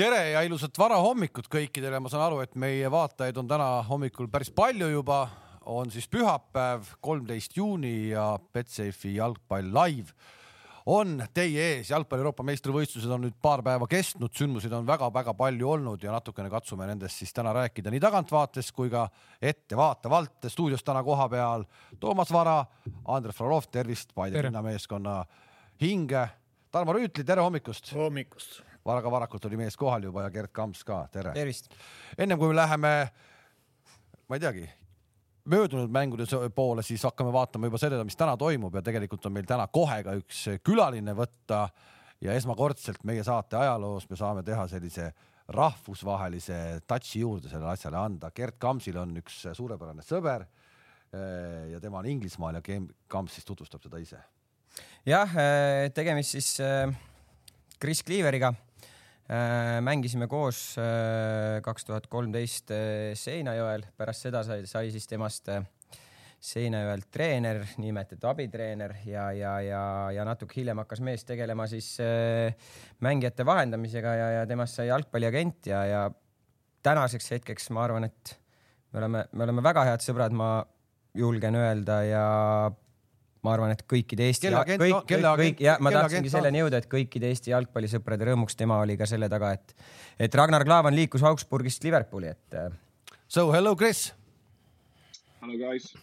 tere ja ilusat varahommikut kõikidele, ma saan aru, et meie vaatajaid on täna hommikul päris palju juba, on siis pühapäev, kolmteist juuni ja Betsafe'i jalgpall live on teie ees. jalgpalli Euroopa meistrivõistlused on nüüd paar päeva kestnud, sündmuseid on väga-väga palju olnud ja natukene katsume nendest siis täna rääkida nii tagantvaatest kui ka ettevaatavalt. stuudios täna kohapeal Toomas Vara, Andres Frolov, tervist, Paide linnameeskonna hinge. Tarmo Rüütli, tere hommikust. hommikust väga varakult oli mees kohal juba ja Gerd Kamps ka, tere. tervist. ennem kui me läheme, ma ei teagi, möödunud mängude poole, siis hakkame vaatama juba seda, mis täna toimub ja tegelikult on meil täna kohe ka üks külaline võtta ja esmakordselt meie saate ajaloos me saame teha sellise rahvusvahelise touch'i juurde sellele asjale anda. Gerd Kamsil on üks suurepärane sõber eh, ja tema on Inglismaal ja Kamps siis tutvustab seda ise. jah, eh, tegemist siis eh, Chris Cleaveriga mängisime koos äh, kaks tuhat kolmteist äh, Seinajõel, pärast seda sai, sai siis temast Seinajõel treener, nimetati abitreener ja, ja, ja, ja natuke hiljem hakkas mees tegelema siis mängijate vahendamisega ja, ja temast sai jalgpalliagent ja, ja tänaseks hetkeks ma arvan, et me oleme, me oleme väga head sõbrad, ma julgen öelda ja ma arvan, et kõikide Eesti, kõik, no, kõik, kõik ja ma tahtsingi selleni jõuda, et kõikide Eesti jalgpallisõprade rõõmuks tema oli ka selle taga, et, et Ragnar Klavan liikus Augsburgist Liverpooli, et. Äh, so hello, Chris. Hello, guys.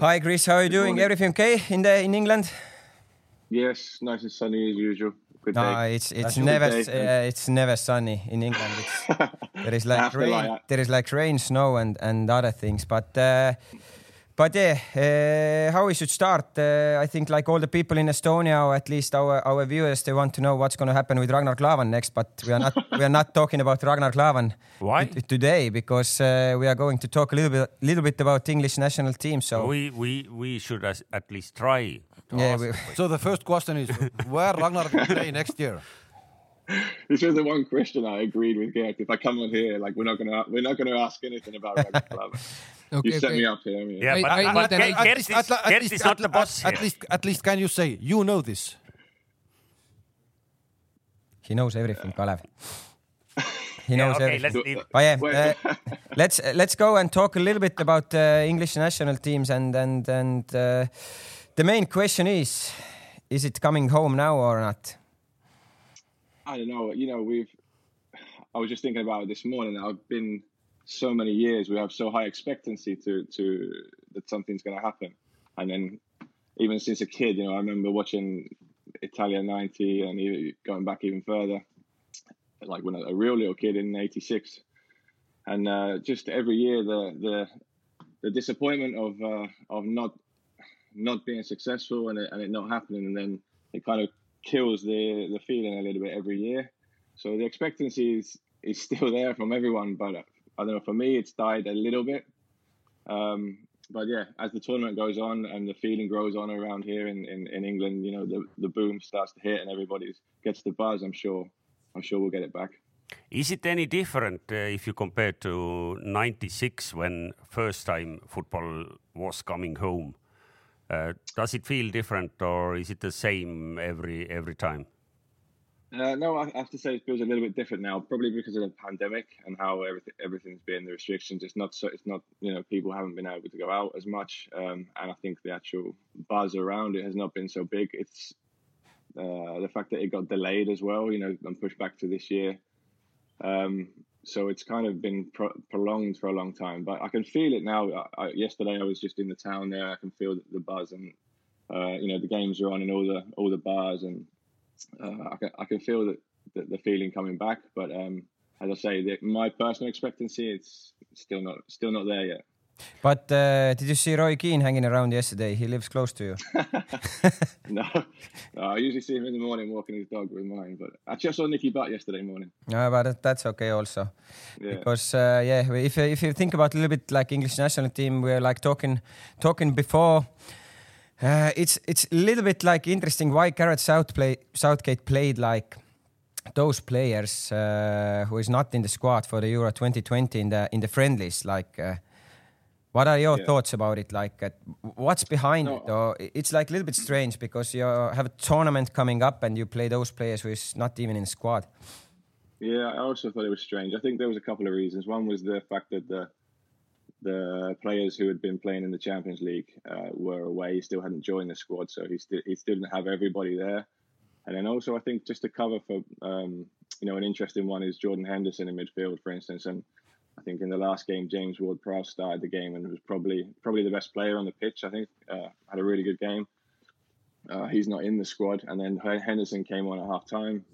Hi, Chris. How are you doing? Everything okay in the in England? Yes, nice and sunny as usual. Good no, day. it's it's That's never uh, it's never sunny in England. It's, there is like rain, there is like rain, snow, and and other things, but. Uh, But yeah, uh, how we should start? Uh, I think like all the people in Estonia, or at least our, our viewers, they want to know what's going to happen with Ragnar Klavan next. But we are not we are not talking about Ragnar Klavan Why? today because uh, we are going to talk a little bit little bit about English national team. So we we we should as, at least try. Yeah. We, so the first question is where Ragnar will play next year. This was the one question I agreed with Gert. If I come on here, like we're not gonna we're not gonna ask anything about Ragnar Klavan. Okay, you set okay. me up here. I mean. Yeah, but, I, but, but Gert, at, least, at, at, least, is not the boss at, least, at least, can you say you know this? He knows everything, Kalev. He knows yeah, okay, everything. Let's, oh, yeah, uh, let's let's go and talk a little bit about uh, English national teams and and and uh, the main question is, is it coming home now or not? I don't know. You know, we've. I was just thinking about it this morning. I've been so many years we have so high expectancy to to that something's going to happen and then even since a kid you know i remember watching italia 90 and going back even further like when a real little kid in 86 and uh, just every year the the the disappointment of uh, of not not being successful and it, and it not happening and then it kind of kills the the feeling a little bit every year so the expectancy is is still there from everyone but I don't know. For me, it's died a little bit. Um, but yeah, as the tournament goes on and the feeling grows on around here in, in, in England, you know, the, the boom starts to hit and everybody gets the buzz. I'm sure, I'm sure we'll get it back. Is it any different uh, if you compare to '96 when first time football was coming home? Uh, does it feel different or is it the same every every time? Uh, no, I have to say it feels a little bit different now, probably because of the pandemic and how everything everything's been the restrictions. It's not so. It's not you know people haven't been able to go out as much, um, and I think the actual buzz around it has not been so big. It's uh, the fact that it got delayed as well, you know, and pushed back to this year. Um, so it's kind of been pro- prolonged for a long time. But I can feel it now. I, I, yesterday I was just in the town there. I can feel the, buzz, and uh, you know the games are on in all the all the bars and uh, I, can, I can feel that the, the feeling coming back. But um, as I say, the, my personal expectancy, it's still not still not there yet. But uh, did you see Roy Keane hanging around yesterday? He lives close to you. no, no, I usually see him in the morning walking his dog with mine. But actually, I saw Nicky Butt yesterday morning. No, but that's okay also, yeah. because uh, yeah, if if you think about a little bit like English national team, we're like talking talking before. Uh, it's it's a little bit like interesting why Gareth South play, Southgate played like those players uh, who is not in the squad for the Euro 2020 in the in the friendlies. Like, uh, what are your yeah. thoughts about it? Like, what's behind no. it? Or it's like a little bit strange because you have a tournament coming up and you play those players who is not even in the squad. Yeah, I also thought it was strange. I think there was a couple of reasons. One was the fact that the the players who had been playing in the Champions League uh, were away. He still hadn't joined the squad, so he still he still didn't have everybody there. And then also, I think just to cover for um, you know an interesting one is Jordan Henderson in midfield, for instance. And I think in the last game, James Ward-Prowse started the game and was probably probably the best player on the pitch. I think uh, had a really good game. Uh, he's not in the squad, and then Henderson came on at half time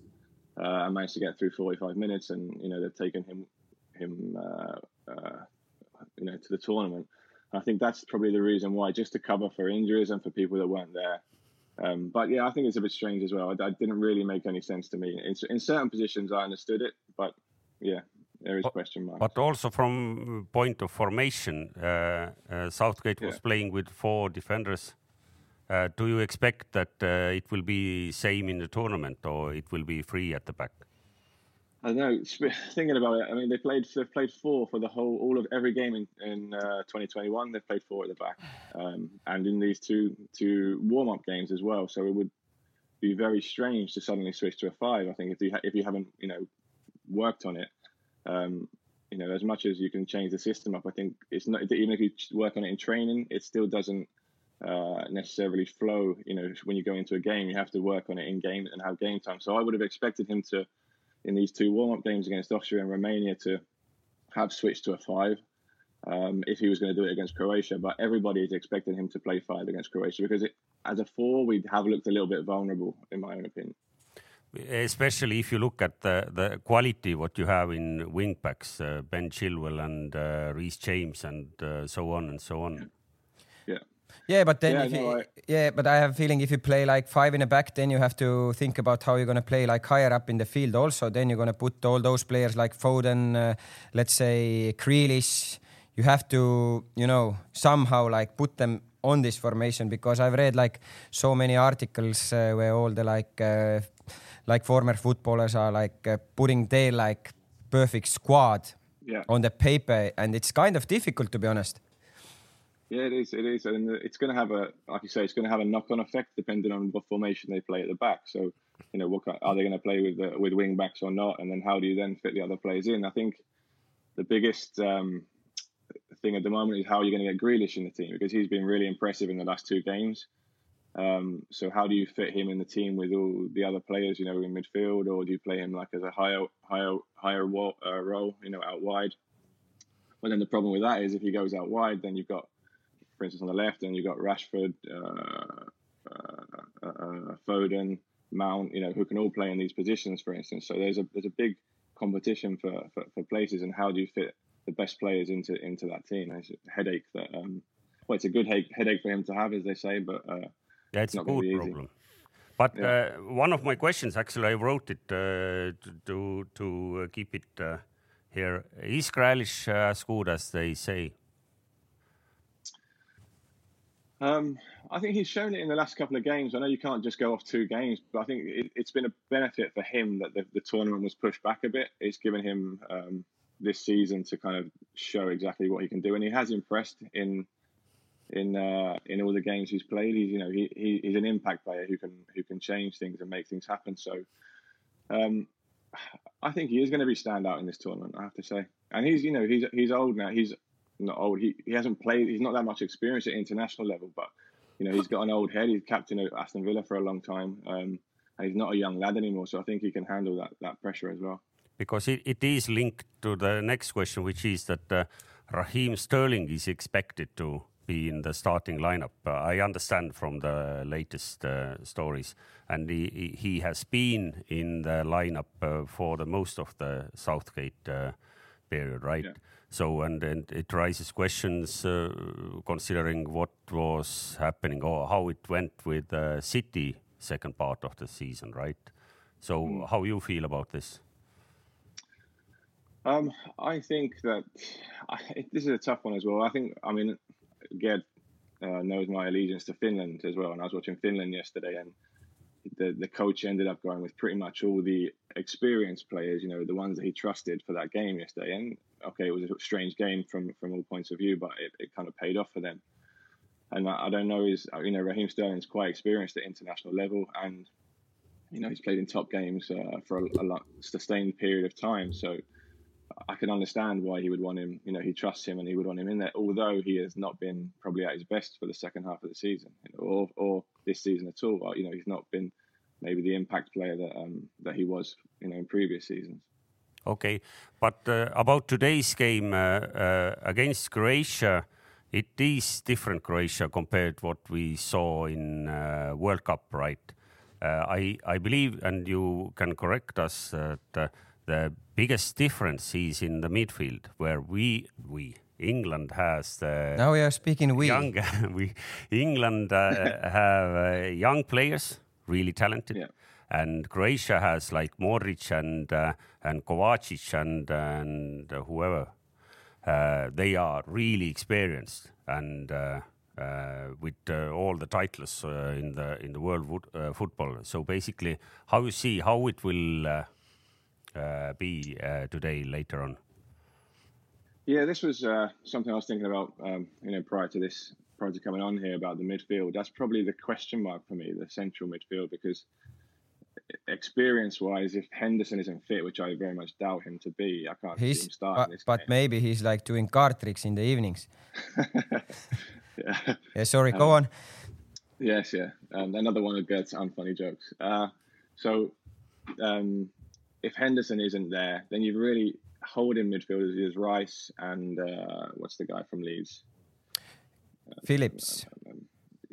uh, and managed to get through 45 minutes, and you know they've taken him him uh, uh, you know to the tournament. I think that's probably the reason why, just to cover for injuries and for people that weren't there. Um, but yeah, I think it's a bit strange as well. That didn't really make any sense to me. In, in certain positions, I understood it, but yeah, there is but, question marks. But also from point of formation, uh, uh, Southgate was yeah. playing with four defenders. Uh, do you expect that uh, it will be same in the tournament, or it will be free at the back? I know. Thinking about it, I mean, they played they've played four for the whole all of every game in, in uh, 2021. They've played four at the back, um, and in these two two warm up games as well. So it would be very strange to suddenly switch to a five. I think if you ha- if you haven't you know worked on it, um, you know, as much as you can change the system up, I think it's not even if you work on it in training, it still doesn't uh, necessarily flow. You know, when you go into a game, you have to work on it in game and have game time. So I would have expected him to in these two warm-up games against Austria and Romania to have switched to a five um, if he was going to do it against Croatia. But everybody is expecting him to play five against Croatia because it, as a four, we have looked a little bit vulnerable, in my own opinion. Especially if you look at the, the quality what you have in wing backs, uh, Ben Chilwell and uh, Reece James and uh, so on and so on. Yeah, but then yeah, if no, you, I... yeah, but I have a feeling if you play like five in the back, then you have to think about how you're gonna play like higher up in the field. Also, then you're gonna put all those players like Foden, uh, let's say Grealish. You have to, you know, somehow like put them on this formation because I've read like so many articles uh, where all the like uh, like former footballers are like uh, putting their like perfect squad yeah. on the paper, and it's kind of difficult to be honest. Yeah, it is. It is, and it's going to have a, like you say, it's going to have a knock-on effect depending on what formation they play at the back. So, you know, what are they going to play with uh, with wing backs or not? And then how do you then fit the other players in? I think the biggest um, thing at the moment is how you're going to get Grealish in the team because he's been really impressive in the last two games. Um, so how do you fit him in the team with all the other players, you know, in midfield, or do you play him like as a higher, higher, higher uh, role, you know, out wide? But then the problem with that is if he goes out wide, then you've got for instance, on the left, and you've got Rashford, uh, uh, uh, Foden, Mount, you know, who can all play in these positions, for instance. So there's a there's a big competition for, for, for places, and how do you fit the best players into into that team? It's a headache that, um, well, it's a good he- headache for him to have, as they say, but uh, it's a good problem. But yeah. uh, one of my questions, actually, I wrote it uh, to to uh, keep it uh, here. Is Grealish as good as they say? Um, I think he's shown it in the last couple of games. I know you can't just go off two games, but I think it, has been a benefit for him that the, the, tournament was pushed back a bit. It's given him um, this season to kind of show exactly what he can do, and he has impressed in in uh, in all the games he's played. He's you know he, he, he's an impact player who can who can change things and make things happen. So um, I think he is going to be standout in this tournament. I have to say, and he's you know he's he's old now. He's not old. He he hasn't played. He's not that much experience at international level, but you know he's got an old head. He's captain of Aston Villa for a long time, um, and he's not a young lad anymore. So I think he can handle that that pressure as well. Because it, it is linked to the next question, which is that uh, Raheem Sterling is expected to be in the starting lineup. Uh, I understand from the latest uh, stories, and he he has been in the lineup uh, for the most of the Southgate uh, period, right? Yeah. So and, and it raises questions uh, considering what was happening or how it went with uh, City second part of the season, right? So mm. how you feel about this? Um, I think that I, this is a tough one as well. I think I mean Gerd uh, knows my allegiance to Finland as well, and I was watching Finland yesterday, and the the coach ended up going with pretty much all the experienced players, you know, the ones that he trusted for that game yesterday. And okay, it was a strange game from from all points of view, but it, it kind of paid off for them. And I, I don't know is you know Raheem Sterling's quite experienced at international level, and you know, he's played in top games uh, for a, a lot, sustained period of time. So I can understand why he would want him. You know, he trusts him and he would want him in there. Although he has not been probably at his best for the second half of the season, you know, or or this season at all. You know, he's not been maybe the impact player that um, that he was, you know, in previous seasons. Okay, but uh, about today's game uh, uh, against Croatia, it is different Croatia compared what we saw in uh, World Cup, right? Uh, I I believe, and you can correct us that uh, the biggest difference is in the midfield, where we we England has the now we are speaking we. young we England have young players, really talented. Yeah and Croatia has like Modric and uh, and Kovacic and and whoever. Uh, they are really experienced and uh, uh with uh, all the titles uh, in the in the world football. So basically, how you see how it will be today later on. Yeah, this was something I was thinking about. Um, you know, prior to this, prior to coming on here about the midfield. That's probably the question mark for me, the central midfield, because experience wise, if Henderson isn't fit, which I very much doubt him to be, I can't he's, see him starting but, this. But game. maybe he's like doing card tricks in the evenings. yeah. yeah. Sorry, go um, on. Yes, yeah. Um, another one of Gert's unfunny jokes. Uh, so, um, if Henderson isn't there, then you've really holding midfielders is Rice and uh, what's the guy from Leeds? Phillips. Um,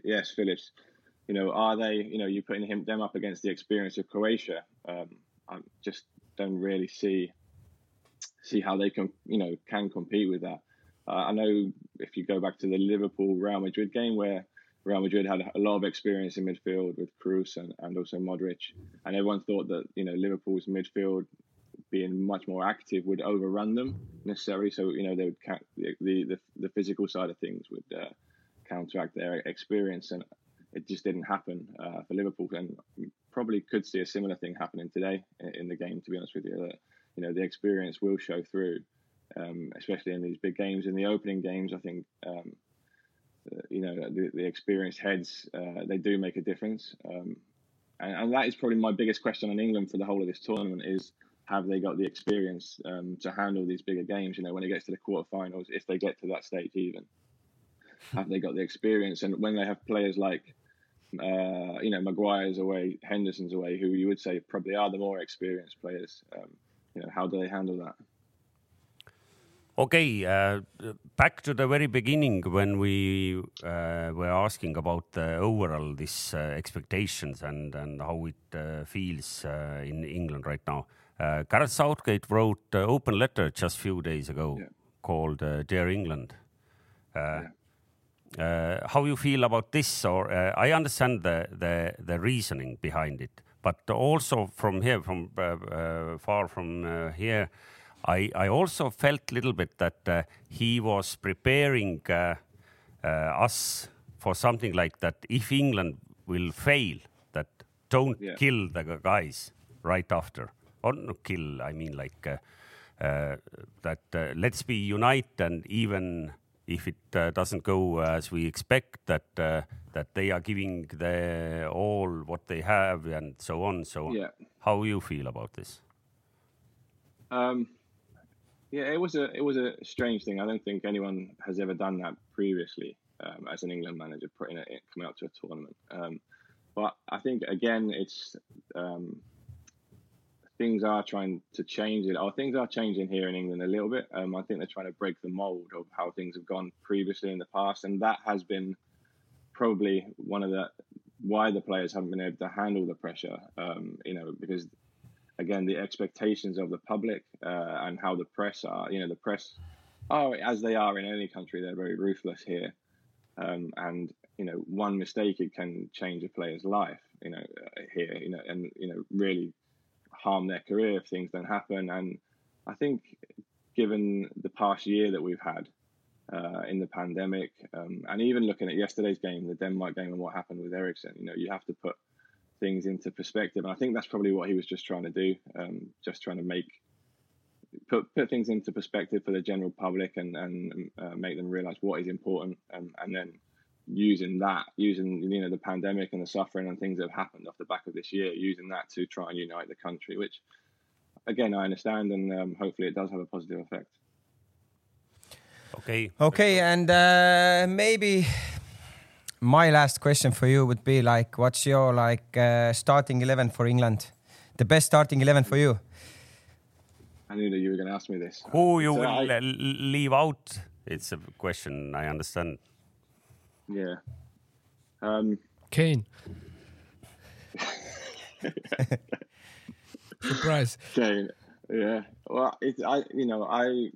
yes, Phillips you know, are they, you know, you're putting him them up against the experience of Croatia? Um, I just don't really see see how they can, you know, can compete with that. Uh, I know if you go back to the Liverpool Real Madrid game where Real Madrid had a lot of experience in midfield with Cruz and, and also Modric, and everyone thought that you know Liverpool's midfield being much more active would overrun them necessarily. So you know they would the the, the physical side of things would uh, counteract their experience, and it just didn't happen uh, for Liverpool, and probably could see a similar thing happening today in, the game. To be honest with you, that you know the experience will show through, um, especially in these big games. In the opening games, I think um, you know the, the, experienced heads uh, they do make a difference, um, and, and, that is probably my biggest question on England for the whole of this tournament is. Have they got the experience um, to handle these bigger games? You know, when it gets to the quarterfinals, if they get to that stage, even have they got the experience? And when they have players like uh, you know, Maguire's away, Henderson's away, who you would say probably are the more experienced players. Um, you know, how do they handle that? Okay, uh, back to the very beginning when we uh, were asking about the overall this uh, expectations and and how it uh, feels uh, in England right now. Gareth Southgate wrote an open letter just a few days ago yeah. called "Dear England." Yeah uh, how you feel about this, or uh, I understand the, the the reasoning behind it, but also from here, from far from here, I I also felt a little bit that uh, he was preparing us for something like that. If England will fail, that don't yeah. kill the guys right after, or not kill. I mean like that. let's be united and even if it uh, doesn't go as we expect, that uh, that they are giving the all what they have and so on. So, yeah. how you feel about this? Um, yeah, it was a it was a strange thing. I don't think anyone has ever done that previously um, as an England manager, putting it coming out to a tournament. Um, but I think again, it's um, things are trying to change it. Or things are changing here in England a little bit. Um, I think they're trying to break the mold of how things have gone previously in the past, and that has been probably one of the why the players haven't been able to handle the pressure. Um, you know, because again, the expectations of the public uh, and how the press are. You know, the press are as they are in any country. They're very ruthless here, um, and you know, one mistake it can change a player's life. You know, uh, here, you know, and you know, really harm their career if things don't happen. And I think, given the past year that we've had uh, in the pandemic, um, and even looking at yesterday's game, the Denmark game, and what happened with Eriksen, you know, you have to put things into perspective. And I think that's probably what he was just trying to do, um, just trying to make put put things into perspective for the general public and and uh, make them realize what is important, and, and then using that, using you know the pandemic and the suffering and things that have happened off the back of this year, using that to try and unite the country, which again I understand, and um, hopefully it does have a positive effect. Okay. Okay, and uh, maybe my last question for you would be like, what's your like uh, starting eleven for England? The best starting eleven for you? I knew that you were going to ask me this. Who you So will I- uh, leave out? It's a question. I understand. Yeah. Um, Kane. Surprise. Kane. yeah. Well, it's I, you know, I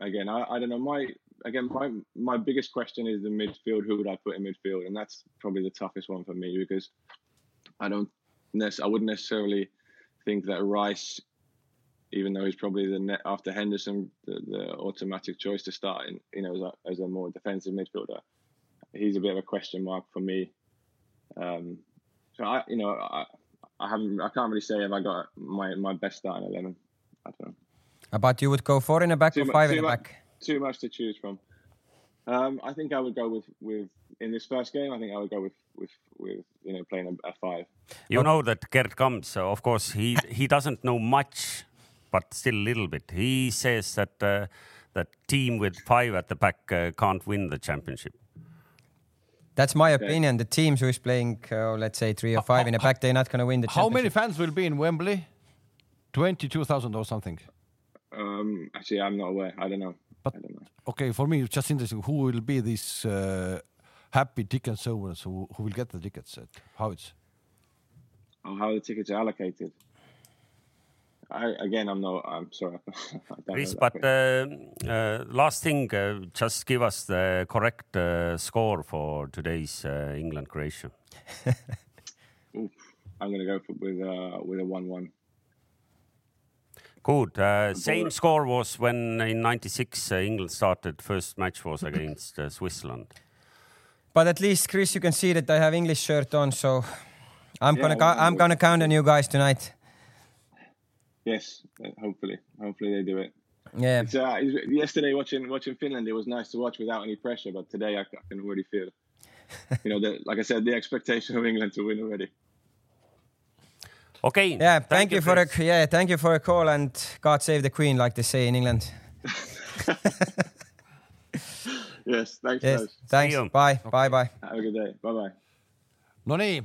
again, I, I don't know. My again, my my biggest question is the midfield. Who would I put in midfield? And that's probably the toughest one for me because I don't, I wouldn't necessarily think that Rice, even though he's probably the net after Henderson, the, the automatic choice to start in, you know, as a, as a more defensive midfielder, he's a bit of a question mark for me. Um, so I, you know, I, I haven't, I can't really say if I got my my best starting eleven. I don't know. About you would go four in the back or mu- five in too the mu- back? Too much to choose from. Um, I think I would go with with in this first game. I think I would go with with with you know playing a, a five. You know that Gerd comes. So of course, he he doesn't know much, but still a little bit. He says that uh, that team with five at the back uh, can't win the championship. That's my opinion. The teams who is playing, uh, let's say three or five in the back, they're not going to win the championship. How many fans will be in Wembley? Twenty-two thousand or something. Um, actually, I'm not aware. I don't know. But- I don't know. Okay, for me, it's just interesting. Who will be these uh, happy ticket owners who, who will get the tickets? At how it's Oh, how the tickets are allocated. I again, I'm not. I'm sorry. I don't Chris, know that but question. uh, uh, last thing, uh, just give us the correct uh, score for today's uh, England Croatia. Oof. I'm gonna go for, with uh, with a one-one. Good. Uh, same score was when in '96 uh, England started. First match was against uh, Switzerland. But at least, Chris, you can see that I have English shirt on, so I'm Yeah, gonna well, I'm well- gonna count on you guys tonight. Yes, uh, hopefully, hopefully they do it. Yeah. It's, uh, it's- yesterday watching watching Finland, it was nice to watch without any pressure. But today, I, I can already feel, you know, the, like I said, the expectation of England to win already. Okay. Yeah. Thank, you for a yeah. Thank you for a call and God save the Queen, like they say in England. Yes, thanks, Yes. guys. Thanks. you. Bye. Bye. Bye. Have a good day. Bye bye. Nonii,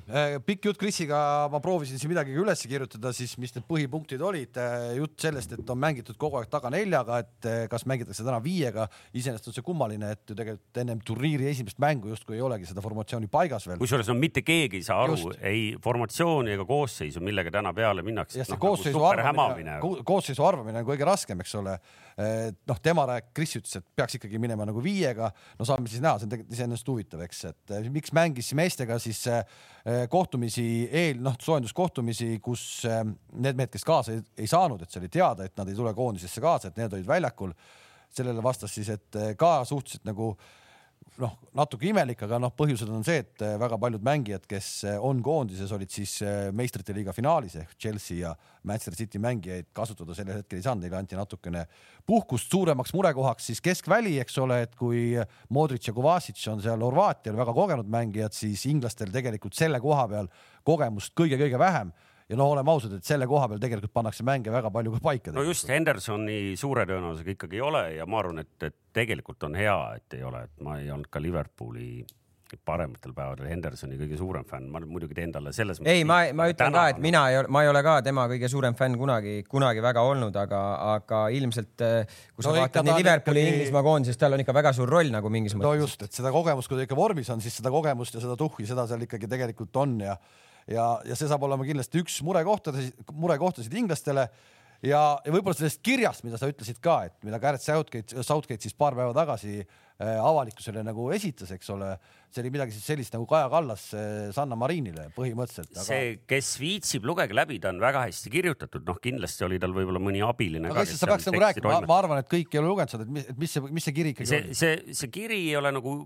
pikk jutt Krisiga, ma proovisin siin midagi üles kirjutada, siis mis need põhipunktid olid. jutt sellest, et on mängitud kogu aeg taga neljaga, et eh, kas mängitakse täna viiega. iseenesest on see kummaline, et ju tegelikult ennem turniiri esimest mängu justkui ei olegi seda formatsiooni paigas veel. kusjuures no mitte keegi ei saa aru Just. ei formatsiooni ega koosseisu, millega täna peale minnakse. jah, see Noh, koosseisu nagu arvamine, koosseisu arvamine on kõige raskem, eks ole. noh, tema rääk-, Kris ütles, et peaks ikkagi minema nagu viiega. no saame siis näha, see on tegelikult iseenesest huvitav, eks, et miks mängis meestega siis eh, kohtumisi eel, noh, soojenduskohtumisi, kus eh, need mehed, kes kaasa ei, ei saanud, et see oli teada, et nad ei tule koondisesse kaasa, et need olid väljakul. sellele vastas siis, et eh, ka suhteliselt nagu noh, natuke imelik, aga noh, põhjused on see, et eh, väga paljud mängijad, kes eh, on koondises, olid siis eh, meistrite liiga finaalis ehk Chelsea ja Manchester City mängijaid kasutada sellel hetkel ei saanud, neile anti natukene puhkust. suuremaks murekohaks siis keskväli, eks ole, et kui Modric ja Kovacic on seal Horvaatial väga kogenud mängijad, siis inglastel tegelikult selle koha peal kogemust kõige-kõige vähem ja no oleme ausad, et selle koha peal tegelikult pannakse mänge väga palju ka paika. no just Hendersoni suure tõenäosusega ikkagi ei ole ja ma arvan, et, et tegelikult on hea, et ei ole, et ma ei olnud ka Liverpooli parematel päevadel Hendersoni kõige suurem fänn, ma muidugi teen talle selles mõttes. ei, ma, ma ütlen ka, et mina ei ole, ma ei ole ka tema kõige suurem fänn kunagi, kunagi väga olnud, aga, aga ilmselt äh, kui sa No vaatad ta nii Liverpooli ikkagi- Inglismaa koondises, tal on ikka väga suur roll nagu mingis no mõttes. just, et seda kogemust, kui ta ikka vormis on, siis seda kogemust ja seda tuhhi, seda seal ikkagi tegelikult on ja ja, ja see saab olema kindlasti üks murekohtasid, murekohtasid inglastele. Ja, ja võib-olla sellest kirjast, mida sa ütlesid ka, et mida Gareth Southgate, Southgate siis paar päeva tagasi avalikkusele nagu esitas, eks ole, see oli midagi siis sellist nagu Kaja Kallas äh, Sanna Marinile põhimõtteliselt aga... see, kes viitsib, lugege läbi, ta on väga hästi kirjutatud, noh, kindlasti oli tal võib-olla mõni abiline. aga lihtsalt sa peaks nagu rääkima, ma arvan, et kõik ei ole lugenud seda, et mis, mis see, mis see kiri ikkagi see, oli. see, see kiri ei ole nagu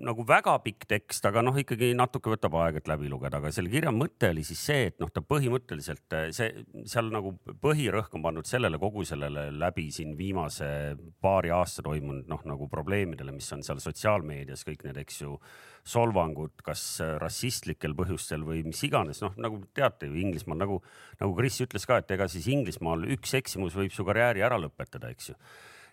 nagu väga pikk tekst, aga noh, ikkagi natuke võtab aega, et läbi lugeda, aga selle kirja mõte oli siis see, et noh, ta põhimõtteliselt see seal nagu põhirõhk on pandud sellele kogu sellele läbi siin viimase paari aasta toimunud noh, nagu probleemidele, mis on seal sotsiaalmeedias kõik need, eks ju, solvangud, kas rassistlikel põhjustel või mis iganes, noh nagu teate ju Inglismaal nagu, nagu Kris ütles ka, et ega siis Inglismaal üks eksimus võib su karjääri ära lõpetada, eks ju.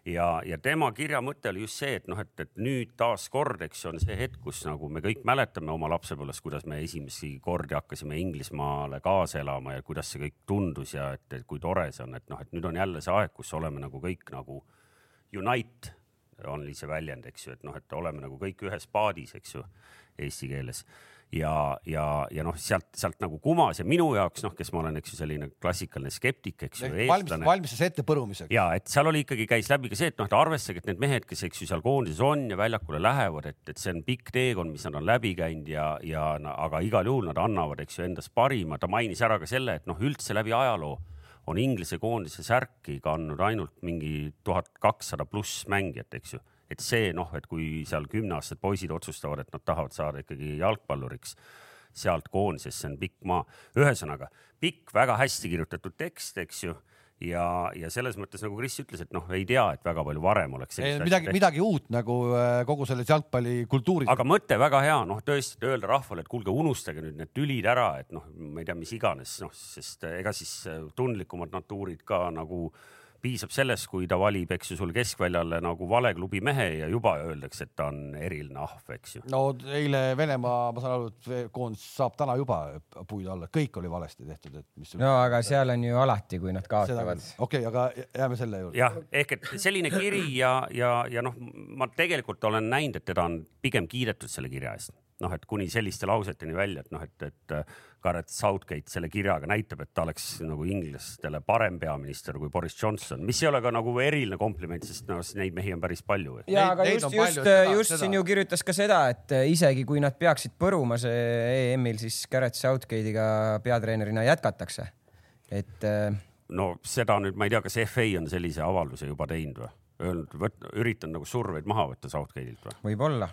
Ja, ja tema kirja mõte oli just see, et noh, et, et nüüd taaskord, eks on see hetk, kus nagu me kõik mäletame oma lapsepõlvest, kuidas me esimesi kordi hakkasime Inglismaale kaasa elama ja kuidas see kõik tundus ja et, et kui tore see on, et noh, et nüüd on jälle see aeg, kus oleme nagu kõik nagu unite on see väljend, eks ju, et noh, et oleme nagu kõik ühes paadis, eks ju, eesti keeles ja, ja, ja noh, sealt, sealt nagu kumas ja minu jaoks noh, kes ma olen, eks ju, selline klassikaline skeptik, eks ju, eestlane. valmistas ette põrumiseks. ja et seal oli ikkagi, käis läbi ka see, et noh, et arvestage, et need mehed, kes, eks ju, seal koondises on ja väljakule lähevad, et, et see on pikk teekond, mis nad on läbi käinud ja, ja aga igal juhul nad annavad, eks ju, endast parima. ta mainis ära ka selle, et noh, üldse läbi ajaloo on Inglise koondise särki kandnud ainult mingi tuhat kakssada pluss mängijat, eks ju et see noh, et kui seal kümneaastased poisid otsustavad, et nad tahavad saada ikkagi jalgpalluriks sealt koondisesse, on pikk maa. ühesõnaga pikk, väga hästi kirjutatud tekst, eks ju ja, ja selles mõttes nagu Kris ütles, et noh, ei tea, et väga palju varem oleks. midagi, midagi uut nagu äh, kogu selles jalgpallikultuuris. aga mõte väga hea, noh tõesti, et öelda rahvale, et kuulge, unustage nüüd need tülid ära, et noh, ma ei tea, mis iganes, noh, sest ega siis äh, tundlikumad natuurid ka nagu äh, piisab sellest, kui ta valib, eks ju, sul keskväljale nagu vale klubi mehe ja juba öeldakse, et ta on eriline ahv, eks ju. no eile Venemaa, ma saan aru, et koondis saab täna juba puid alla, kõik oli valesti tehtud, et mis. no aga seal on ju alati, kui nad kaotavad. okei okay,, aga jääme selle juurde. jah, ehk et selline kiri ja, ja, ja noh, ma tegelikult olen näinud, et teda on pigem kiidetud selle kirja eest noh, et kuni selliste lauseteni välja, et noh, et, et äh, Garrett Southgate selle kirjaga näitab, et ta oleks nagu inglastele parem peaminister kui Boris Johnson, mis ei ole ka nagu eriline kompliment, sest noh, neid mehi on päris palju. ja, aga neid just, just, äh, just seda. siin ju kirjutas ka seda, et äh, isegi kui nad peaksid põruma see EM-il, siis Garrett Southgate'iga peatreenerina jätkatakse, et. no seda nüüd ma ei tea, kas FA on sellise avalduse juba teinud või? Öelnud, üritanud nagu surveid maha võtta Southgate'ilt või? võib-olla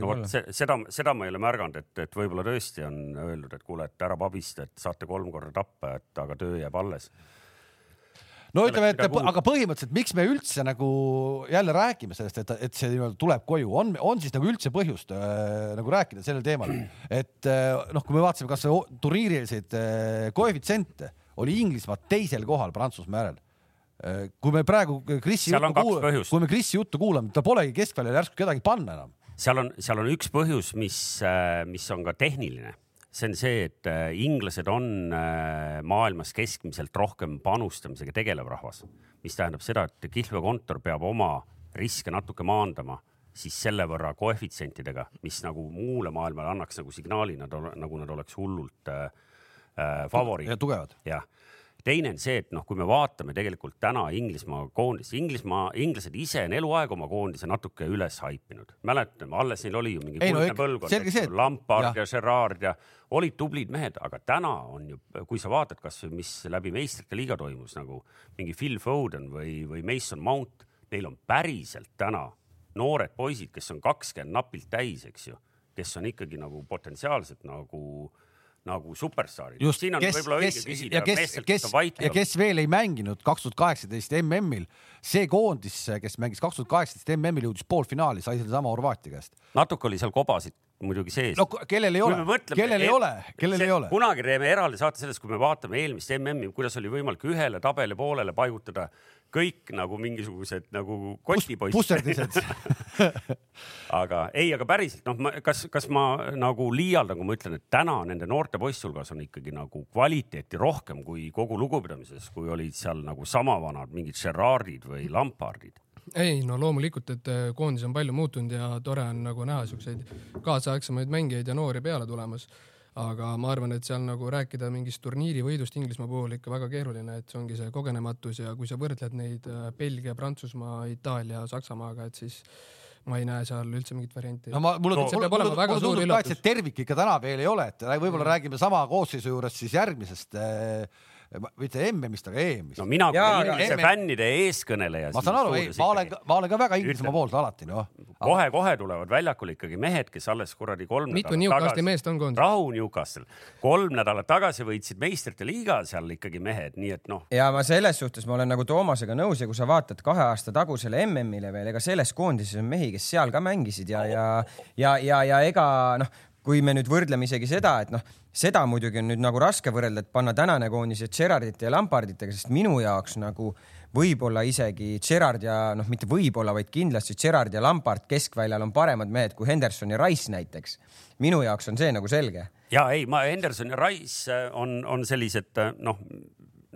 no vot seda, seda ma ei ole märganud, et, et võib-olla tõesti on öeldud, et kuule, et ära pabista, et saate kolm korda tappa, et aga töö jääb alles. No ütleme, et aga põhimõtteliselt, miks me üldse nagu jälle räägime sellest, et, et see nii-öelda tuleb koju, on, on siis nagu üldse põhjust äh, nagu rääkida sellel teemal, et äh, noh, kui me vaatasime kasvõi turniirieliseid äh, koefitsiente, oli Inglismaa teisel kohal Prantsusmaa järel. Äh,. kui me praegu Krisi juttu kuulame, kui me Krisi juttu kuulame, ta polegi keskväljal järsku kedagi panna enam seal on, seal on üks põhjus, mis, äh, mis on ka tehniline see on see, et äh, inglased on äh, maailmas keskmiselt rohkem panustamisega tegelev rahvas, mis tähendab seda, et kihlveokontor peab oma riske natuke maandama siis selle võrra koefitsientidega, mis nagu muule maailmale annaks nagu signaali, nad nagu nad oleks hullult äh, favoriit. tugevad. jah teine on see, et noh, kui me vaatame tegelikult täna Inglismaa koondist, Inglismaa, inglased ise on eluaeg oma koondise natuke üles haipinud. mäletame, alles neil oli ju mingi kuldne no, põlvkond, Lampard ja, ja Gerard ja olid tublid mehed, aga täna on ju, kui sa vaatad kasvõi, mis läbi meistrite liiga toimus nagu mingi Phil Foden või, või Mason Mount, neil on päriselt täna noored poisid, kes on kakskümmend napilt täis, eks ju, kes on ikkagi nagu potentsiaalselt nagu nagu superstaarid. siin on võib-olla õige küsida ja kes, kes, ja kes veel ei mänginud kaks tuhat kaheksateist MM-il, see koondis, kes mängis kaks tuhat kaheksateist MM-il, jõudis poolfinaali, sai sedasama Horvaatia käest. natuke oli seal kobasid muidugi sees. no kellel ei ole, kellel ei ole, kellel ei ole. kunagi teeme eraldi saate sellest, kui me vaatame eelmist MM-i, kuidas oli võimalik ühele tabeli poolele paigutada kõik nagu mingisugused nagu kotipoisid. pusserdised aga ei, aga päriselt noh, kas, kas ma nagu liialdan, kui ma ütlen, et täna nende noorte poiste hulgas on ikkagi nagu kvaliteeti rohkem kui kogu lugupidamises, kui olid seal nagu sama vanad mingid Gerardid või Lampardid? Ei no loomulikult, et äh, koondis on palju muutunud ja tore on nagu näha siukseid kaasaegsemaid mängijaid ja noori peale tulemas aga ma arvan, et seal nagu rääkida mingist turniiri võidust Inglismaa puhul ikka väga keeruline, et see ongi see kogenematus ja kui sa võrdled neid äh, Belgia, Prantsusmaa, Itaalia, Saksamaaga, et siis ma ei näe seal üldse mingit varianti. no ma, mulle no, mulle, mulle, mulle tundub ka, et see tervik ikka täna veel ei ole, et võib-olla mm. räägime sama koosseisu juures siis järgmisest äh, mitte MM-ist, aga EM-ist no mina kui inglise emme- fännide eeskõneleja. ma saan aru, ma olen, ma olen ka väga Inglismaa poolt alati, noh. kohe-kohe tulevad väljakule ikkagi mehed, kes alles kuradi kolm mitu tagasi, meest on koondis? rahu Newcastle, kolm nädalat tagasi võitsid meistrite liiga seal ikkagi mehed, nii et noh, ja ma selles suhtes ma olen nagu Toomasega nõus ja kui sa vaatad kahe aasta tagusele MM-ile veel, ega selles koondises on mehi, kes seal ka mängisid ja, ja, ja, ja, ja ega noh, kui me nüüd võrdleme isegi seda, et noh, seda muidugi on nüüd nagu raske võrrelda, et panna tänane koondis Gerardite ja Lamparditega, sest minu jaoks nagu võib-olla isegi Gerard ja noh, mitte võib-olla, vaid kindlasti Gerard ja Lampard keskväljal on paremad mehed kui Henderson ja Rice näiteks. minu jaoks on see nagu selge ja ei, ma Henderson ja Rice äh, on, on sellised äh, noh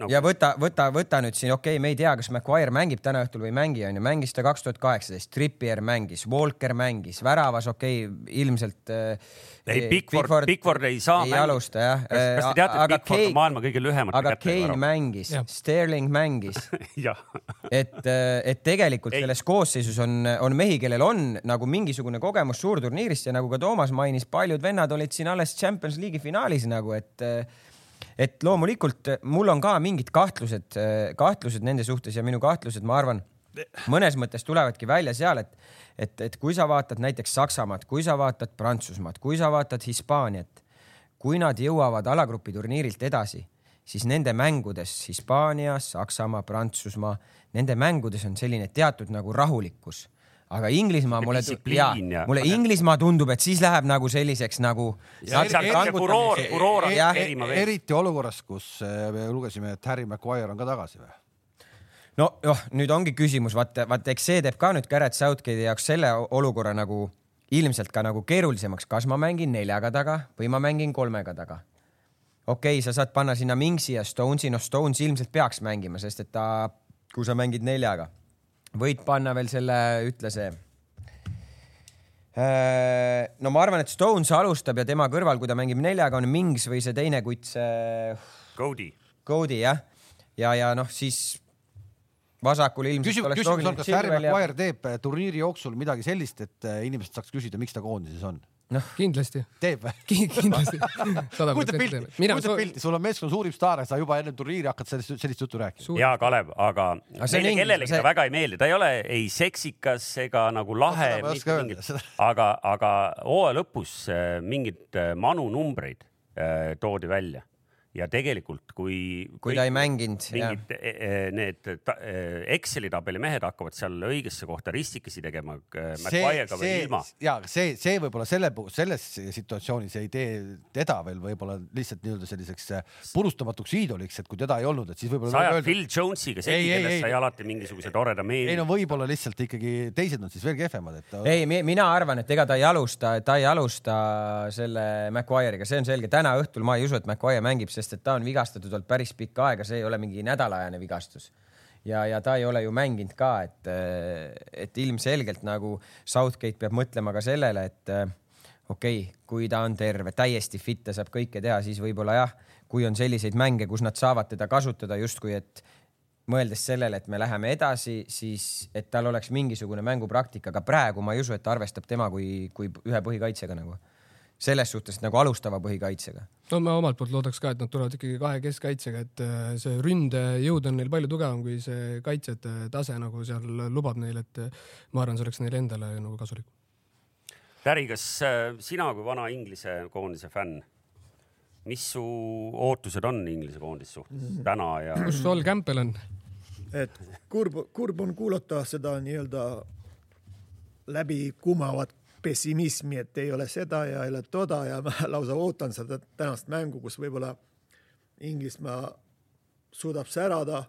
no,, ja võta, võta, võta nüüd siin, okei okay,, me ei tea, kas Maguire mängib täna õhtul või ei mängi, onju, mängis ta kaks tuhat kaheksateist, Trippier mängis, Walker mängis, väravas okei okay,, ilmselt äh,. ei Bigford, Bigford ei saa ei alusta jah. kas, kas te teate, et Bigford on maailma kõige lühemate aga kätega Kane värav? mängis Sterling mängis, et, et tegelikult Ei. selles koosseisus on, on mehi, kellel on nagu mingisugune kogemus suurturniirist ja nagu ka Toomas mainis, paljud vennad olid siin alles Champions League'i finaalis nagu, et et loomulikult mul on ka mingid kahtlused, kahtlused nende suhtes ja minu kahtlused, ma arvan, mõnes mõttes tulevadki välja seal, et et, et kui sa vaatad näiteks Saksamaad, kui sa vaatad Prantsusmaad, kui sa vaatad Hispaaniat, kui nad jõuavad alagrupi turniirilt edasi, siis nende mängudes Hispaania, Saksamaa, Prantsusmaa, nende mängudes on selline teatud nagu rahulikkus. Aga Inglismaa mulle, distsipliin ja- mulle Inglismaa tundub, et siis läheb nagu selliseks nagu. eriti olukorras, kus äh, me lugesime, et Harry Maguire on ka tagasi või? no noh, nüüd ongi küsimus, vaata, vaata, eks see teeb ka nüüd Garrett Southgate'i jaoks selle olukorra nagu ilmselt ka nagu keerulisemaks, kas ma mängin neljaga taga või ma mängin kolmega taga. okei okay,, sa saad panna sinna Mingsi ja Stonesi, noh, Stones ilmselt peaks mängima, sest et ta, kui sa mängid neljaga, võid panna veel selle, ütle see. no ma arvan, et Stones alustab ja tema kõrval, kui ta mängib neljaga, on Mings või see teine kutt, see Cody, Cody jah, ja, ja noh, siis vasakul ilmselt küsimus, oleks küsimus on, kas Harry ja Maguire teeb äh, turniiri jooksul midagi sellist, et äh, inimesed saaks küsida, miks ta koondises on? kindlasti, teeb või? kindlasti, kujuta pilti kujuta pilti, sul on meeskonna suurim staar ja sa juba enne turniiri hakkad sellist, sellist juttu rääkima. Ja Kalev, aga meile kellelegi see- ta väga ei meeldi, ta ei ole ei seksikas ega nagu lahe Seda ma ei, oska öelda, seda- aga, aga hooaja lõpus äh, mingid äh, Manu numbreid äh, toodi välja ja tegelikult, kui. Kui ta ei mänginud, mingid eh, eh, need ta, eh, Exceli tabeli mehed hakkavad seal õigesse kohta ristikesi tegema või ilma. ja see, see võib-olla selle, selles situatsioonis ei tee teda veel võib-olla lihtsalt nii-öelda selliseks äh, purustamatuks iidoliks, et kui teda ei olnud, et siis võib-olla sa ajad öelda- Phil Jonesiga Ei, segi, ei, kellest ei. sai alati mingisuguse toreda ei meeli no. võib-olla lihtsalt ikkagi teised on siis veel kehvemad, et ta... ei, mina arvan, et ega ta ei alusta, ta ei alusta selle Maguire'iga, see on selge. täna õhtul ma ei usu, et Maguire mängib, sest et ta on vigastatud olnud päris pikka aega, see ei ole mingi nädalaajane vigastus. ja, ja ta ei ole ju mänginud ka, et, et ilmselgelt nagu Southgate peab mõtlema ka sellele, et eh, okei okay,, kui ta on terve, täiesti fit ja saab kõike teha, siis võib-olla jah, kui on selliseid mänge, kus nad saavad teda kasutada justkui, et mõeldes sellele, et me läheme edasi, siis et tal oleks mingisugune mängupraktika, aga praegu ma ei usu, et ta arvestab tema kui, kui ühe põhikaitsega nagu. Selles suhtes nagu alustava põhikaitsega. no ma omalt poolt loodaks ka, et nad tulevad ikkagi kahe keskkaitsega, et äh, see ründejõud on neil palju tugevam kui see kaitsjate tase nagu seal lubab neil, et äh, ma arvan, see oleks neile endale nagu kasulik. Täri, kas äh, sina kui vana Inglise koondise fänn, mis su ootused on Inglise koondise suhtes täna ja kus Sol Campbell on? et kurb, kurb on kuulata seda nii-öelda läbi kumavat pessimismi, et ei ole seda ja ei ole toda ja ma lausa ootan seda tänast mängu, kus võib-olla Inglismaa suudab särada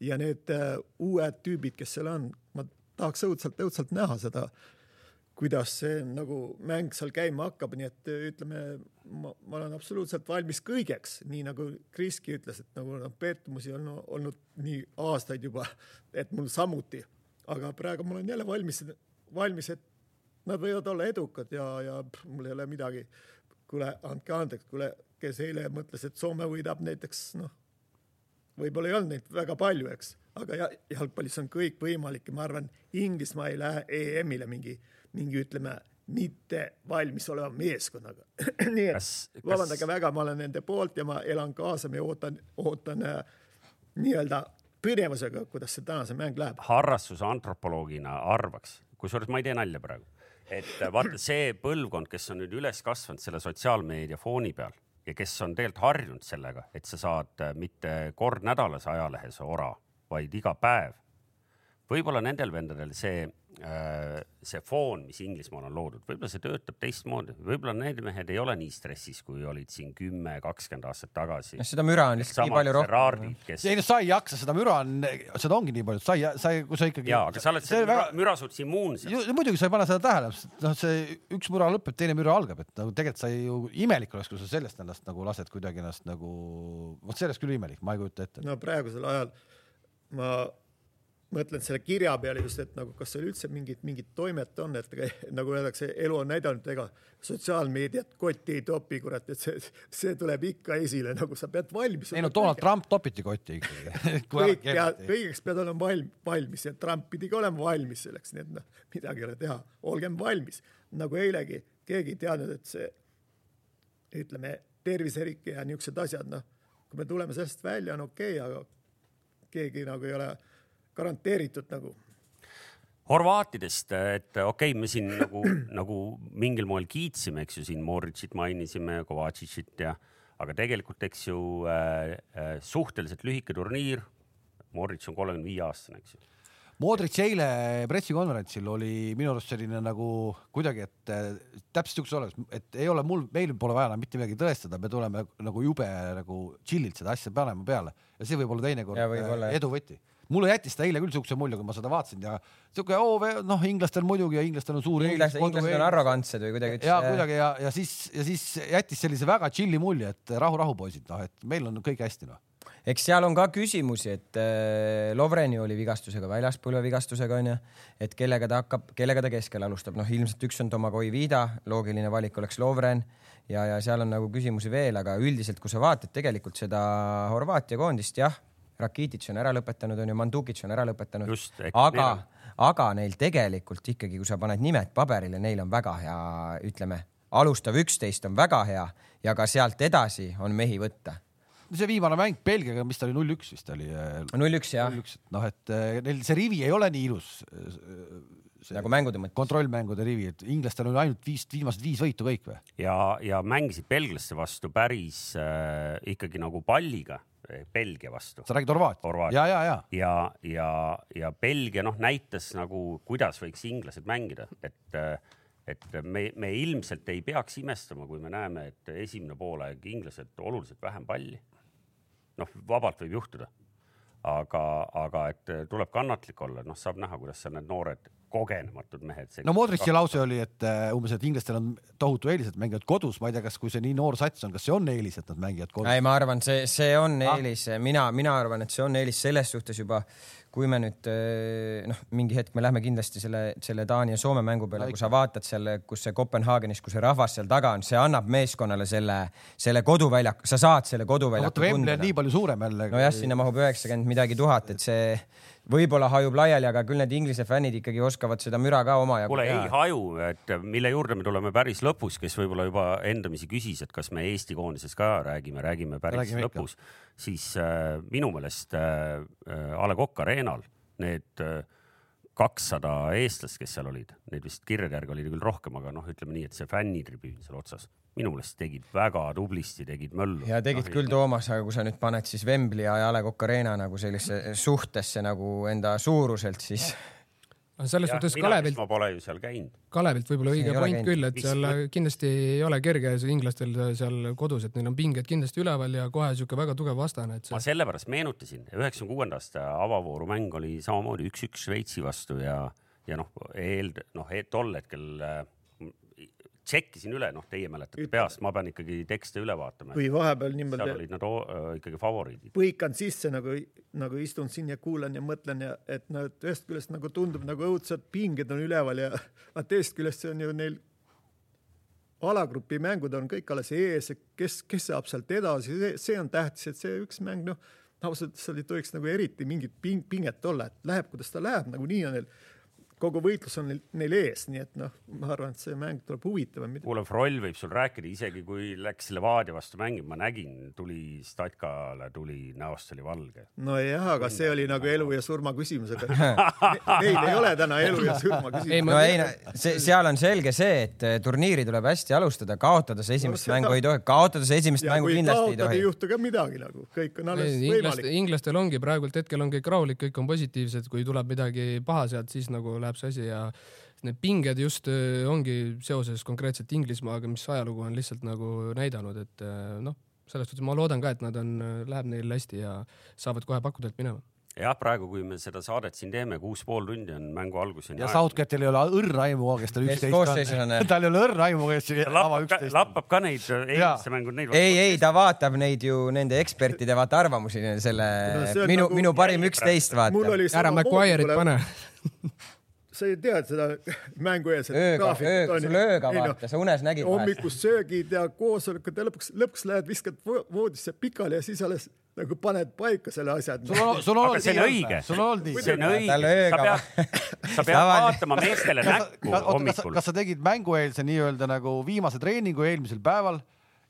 ja need äh, uued tüübid, kes seal on, ma tahaks õudselt, õudselt näha seda, kuidas see nagu mäng seal käima hakkab, nii et äh, ütleme, ma, olen absoluutselt valmis kõigeks, nii nagu Kriski ütles, et nagu noh, peetumusi on olnud nii aastaid juba, et mul samuti, aga praegu ma olen jälle valmis, valmis, et nad võivad olla edukad ja, ja pff, mul ei ole midagi. kuule, andke andeks, kuule, kes eile mõtles, et Soome võidab näiteks noh, võib-olla ei olnud neid väga palju, eks, aga ja, jalgpallis on kõik võimalik ja ma arvan, Inglismaa ei lähe EM-ile mingi, mingi ütleme mitte valmis oleva meeskonnaga nii et Kas- kas- vabandage väga, ma olen nende poolt ja ma elan kaasa, ma ootan, ootan äh, nii-öelda põnevusega, kuidas see tänase mäng läheb. harrastuse antropoloogina arvaks, kusjuures ma ei tee nalja praegu, et vaata see põlvkond, kes on nüüd üles kasvanud selle sotsiaalmeedia fooni peal ja kes on tegelikult harjunud sellega, et sa saad äh, mitte kord nädalas ajalehes ora, vaid iga päev. Võib-olla nendel vendadel see, see foon, mis Inglismaal on loodud, võib-olla see töötab teistmoodi, võib-olla need mehed ei ole nii stressis, kui olid siin kümme, kakskümmend aastat tagasi seda müra on lihtsalt nii palju rohkem. Kes ei no sa ei jaksa, seda müra on, seda ongi nii palju, sa ei, sa ei, kui sa ikkagi. ja, aga sa oled selle müra, müra suhtes immuunsem. muidugi sa ei pane seda tähele, noh, see üks müra lõpeb, teine müra algab, et nagu tegelikult sa ei ju imelik oleks, kui sa sellest ennast nagu lased kuidagi ennast nagu, vot sellest küll imelik, ma ei kujuta ette. no praegusel ajal ma mõtlen selle kirja peale just, et nagu kas seal üldse mingit, mingit toimet on, et nagu öeldakse, elu on näidanud, ega sotsiaalmeediat kotti ei topi, kurat, et see, see tuleb ikka esile, nagu sa pead valmis ei no Donald Trump topiti kotti ikkagi. kõik pead, kõigeks pead olema valm, valmis ja Trump pidi ka olema valmis selleks, nii et noh, midagi ei ole teha, olgem valmis. nagu eilegi, keegi ei teadnud, et see ütleme, terviserike ja niisugused asjad, noh, kui me tuleme sellest välja, on okei okay,, aga keegi nagu ei ole garanteeritud nagu Horvaatidest, et okei okay,, me siin nagu, nagu mingil moel kiitsime, eks ju, siin Moritšit mainisime, Kovatšitšit ja, aga tegelikult, eks ju äh, äh, suhteliselt lühike turniir. Moritš on kolmekümne viie aastane, eks ju. Modric eile pressikonverentsil oli minu arust selline nagu kuidagi, et äh, täpselt siukses oleks, et ei ole mul, meil pole vaja enam mitte midagi tõestada, me tuleme nagu jube nagu chill'ilt seda asja panema peale ja see võib olla teinekord võib-olla, äh, edu võti. Mulle jättis ta eile küll siukse mulje, kui ma seda vaatasin ja siuke oo, noh, inglastel muidugi ja inglastel on suur inglased, inglased on arrogantsed või kuidagi. ja kuidagi ja, ja siis, ja siis jättis sellise väga chill'i mulje, et rahu-rahu poisid, noh, et meil on kõik hästi, noh. eks seal on ka küsimusi, et äh, Lovreni oli vigastusega väljas, põlvevigastusega onju, et kellega ta hakkab, kellega ta keskel alustab, noh ilmselt üks on Domagoj Vida, loogiline valik oleks Lovren ja, ja seal on nagu küsimusi veel, aga üldiselt, kui sa vaatad tegelikult seda Horvaatia koondist, jah, Rakitic on ära lõpetanud, onju, Mandukic on ära lõpetanud aga neil, aga neil tegelikult ikkagi, kui sa paned nimed paberile, neil on väga hea, ütleme, alustav üksteist on väga hea ja ka sealt edasi on mehi võtta. see viimane mäng Belgiaga, mis ta oli, null üks vist oli. null üks jah, noh, et eh, neil see rivi ei ole nii ilus. Nagu mängude mõttes. kontrollmängude rivi, et inglastel on ainult viis, viimased viis võitu kõik või? ja, ja mängisid belglaste vastu päris äh, ikkagi nagu palliga, Belgia vastu. sa räägid Horvaatia? Horvaatia. ja, ja, ja ja, ja, ja Belgia noh, näitas nagu, kuidas võiks inglased mängida, et, et me, me ilmselt ei peaks imestama, kui me näeme, et esimene poolaeg inglased oluliselt vähem palli. noh, vabalt võib juhtuda. aga, aga et tuleb kannatlik olla, noh, saab näha, kuidas seal need noored kogenematud mehed. no Modrici lause oli, et eh, umbes, et inglastel on tohutu eelis, et mängivad kodus, ma ei tea, kas, kui see nii noor sats on, kas see on eelis, et nad mängivad kodus? ei, ma arvan, see, see on Ah. eelis, mina, mina arvan, et see on eelis selles suhtes juba, kui me nüüd eh, noh, mingi hetk me lähme kindlasti selle, selle Taani ja Soome mängu peale, kui sa vaatad seal, kus see Kopenhaagenis, kus see rahvas seal taga on, see annab meeskonnale selle, selle koduväljaku, sa saad selle no koduväljaku on nii palju suurem jälle. nojah, sinna mahub üheksakümmend midagi tuhat, et see võib-olla hajub laiali, aga küll need Inglise fännid ikkagi oskavad seda müra ka omajagu kuule, ei teha. haju, et mille juurde me tuleme päris lõpus, kes võib-olla juba endamisi küsis, et kas me Eesti koondisest ka räägime, räägime päris Räägime lõpus, siis äh, minu meelest äh, äh, A Le Coq Arena'l need äh, kakssada eestlast, kes seal olid, neid vist kirjade järgi oli küll rohkem, aga noh, ütleme nii, et see fännitribüün seal otsas, minu meelest tegid väga tublisti, tegid möllu. ja tegid küll, Toomas, aga kui sa nüüd paned siis Wembley ja A Le Coq Arena nagu sellisesse suhtesse nagu enda suuruselt, siis selles suhtes Kalevilt, ma pole ju seal käinud. Kalevilt võib-olla õige point käinud. küll, et seal kindlasti ei ole kerge inglastel seal kodus, et neil on pinged kindlasti üleval ja kohe sihuke väga tugev vastane, et ma see sellepärast meenutasin, üheksakümne kuuenda aasta avavooru mäng oli samamoodi üks-üks Šveitsi vastu ja, ja noh, eel-, noh, tol hetkel äh, tšekkisin üle, noh, teie mäletate peast, ma pean ikkagi tekste üle vaatama. kui vahepeal seal niimoodi olid nad äh, ikkagi favoriidid. põikan sisse nagu, nagu istun siin ja kuulan ja mõtlen ja et no et ühest küljest nagu tundub nagu õudsad pinged on üleval ja aga teisest küljest see on ju neil alagrupi mängud on kõik alles ees, kes, kes saab sealt edasi, see, see on tähtis, et see üks mäng noh, ausalt öeldes seal ei tohiks nagu eriti mingit ping, pinget olla, et läheb, kuidas ta läheb, nagunii on neil kogu võitlus on neil, neil ees, nii et noh, ma arvan, et see mäng tuleb huvitavam. kuule, Froll võib sul rääkida, isegi kui läks Levadia vastu mängima, ma nägin, tuli Statkale tuli, näost oli valge. nojah, aga see oli nagu elu ja surma küsimus, aga neil ei ole täna elu ja surma ei, küsimus. ma no ei, see, seal on selge see, et eh, turniiri tuleb hästi alustada, kaotada see esimest No mängu ei tohi, kaotada see esimest ja mängu kui kindlasti ei kaotad, ei tohi. juhtu ka midagi nagu, kõik on alles inglaste, võimalik. inglastel ongi praegult hetkel on kõik rahulik, kõik on positiivsed, kui tuleb midagi paha sealt, siis nagu läheb see asi ja need pinged just öö, ongi seoses konkreetselt Inglismaaga, mis ajalugu on lihtsalt nagu näidanud, et öö, noh, selles suhtes ma loodan ka, et nad on, läheb neil hästi ja saavad kohe pakkudelt minema. jah, praegu, kui me seda saadet siin teeme, kuus pool tundi on mängu alguseni ja. Southgate'il ei ole õrna aimu, kes tal üksteist on, tal ei ole õrna aimu, kes ava lappab ka, üksteist. lappab ka neid eelmiste mängu neid. ei, ei, ta vaatab neid ju nende ekspertide vaata arvamusi, selle No minu nagu-, minu parim üksteist vaata. ära Maguire'it pane. sa ei tea seda mängueelset ööga, ööga, sul ööga vaata, sa unes nägid hommikust söögid ja koosolekud ja lõpuks, lõpuks lähed, viskad vo- voodisse pikali ja siis alles nagu paned paika selle asja. sul on, sul on Aga olnud nii õige., sul on olnud nii. see on õige, sa pead, sa pead vaatama meestele näkku kas, hommikul. kas sa tegid mängueelse nii-öelda nagu viimase treeningu eelmisel päeval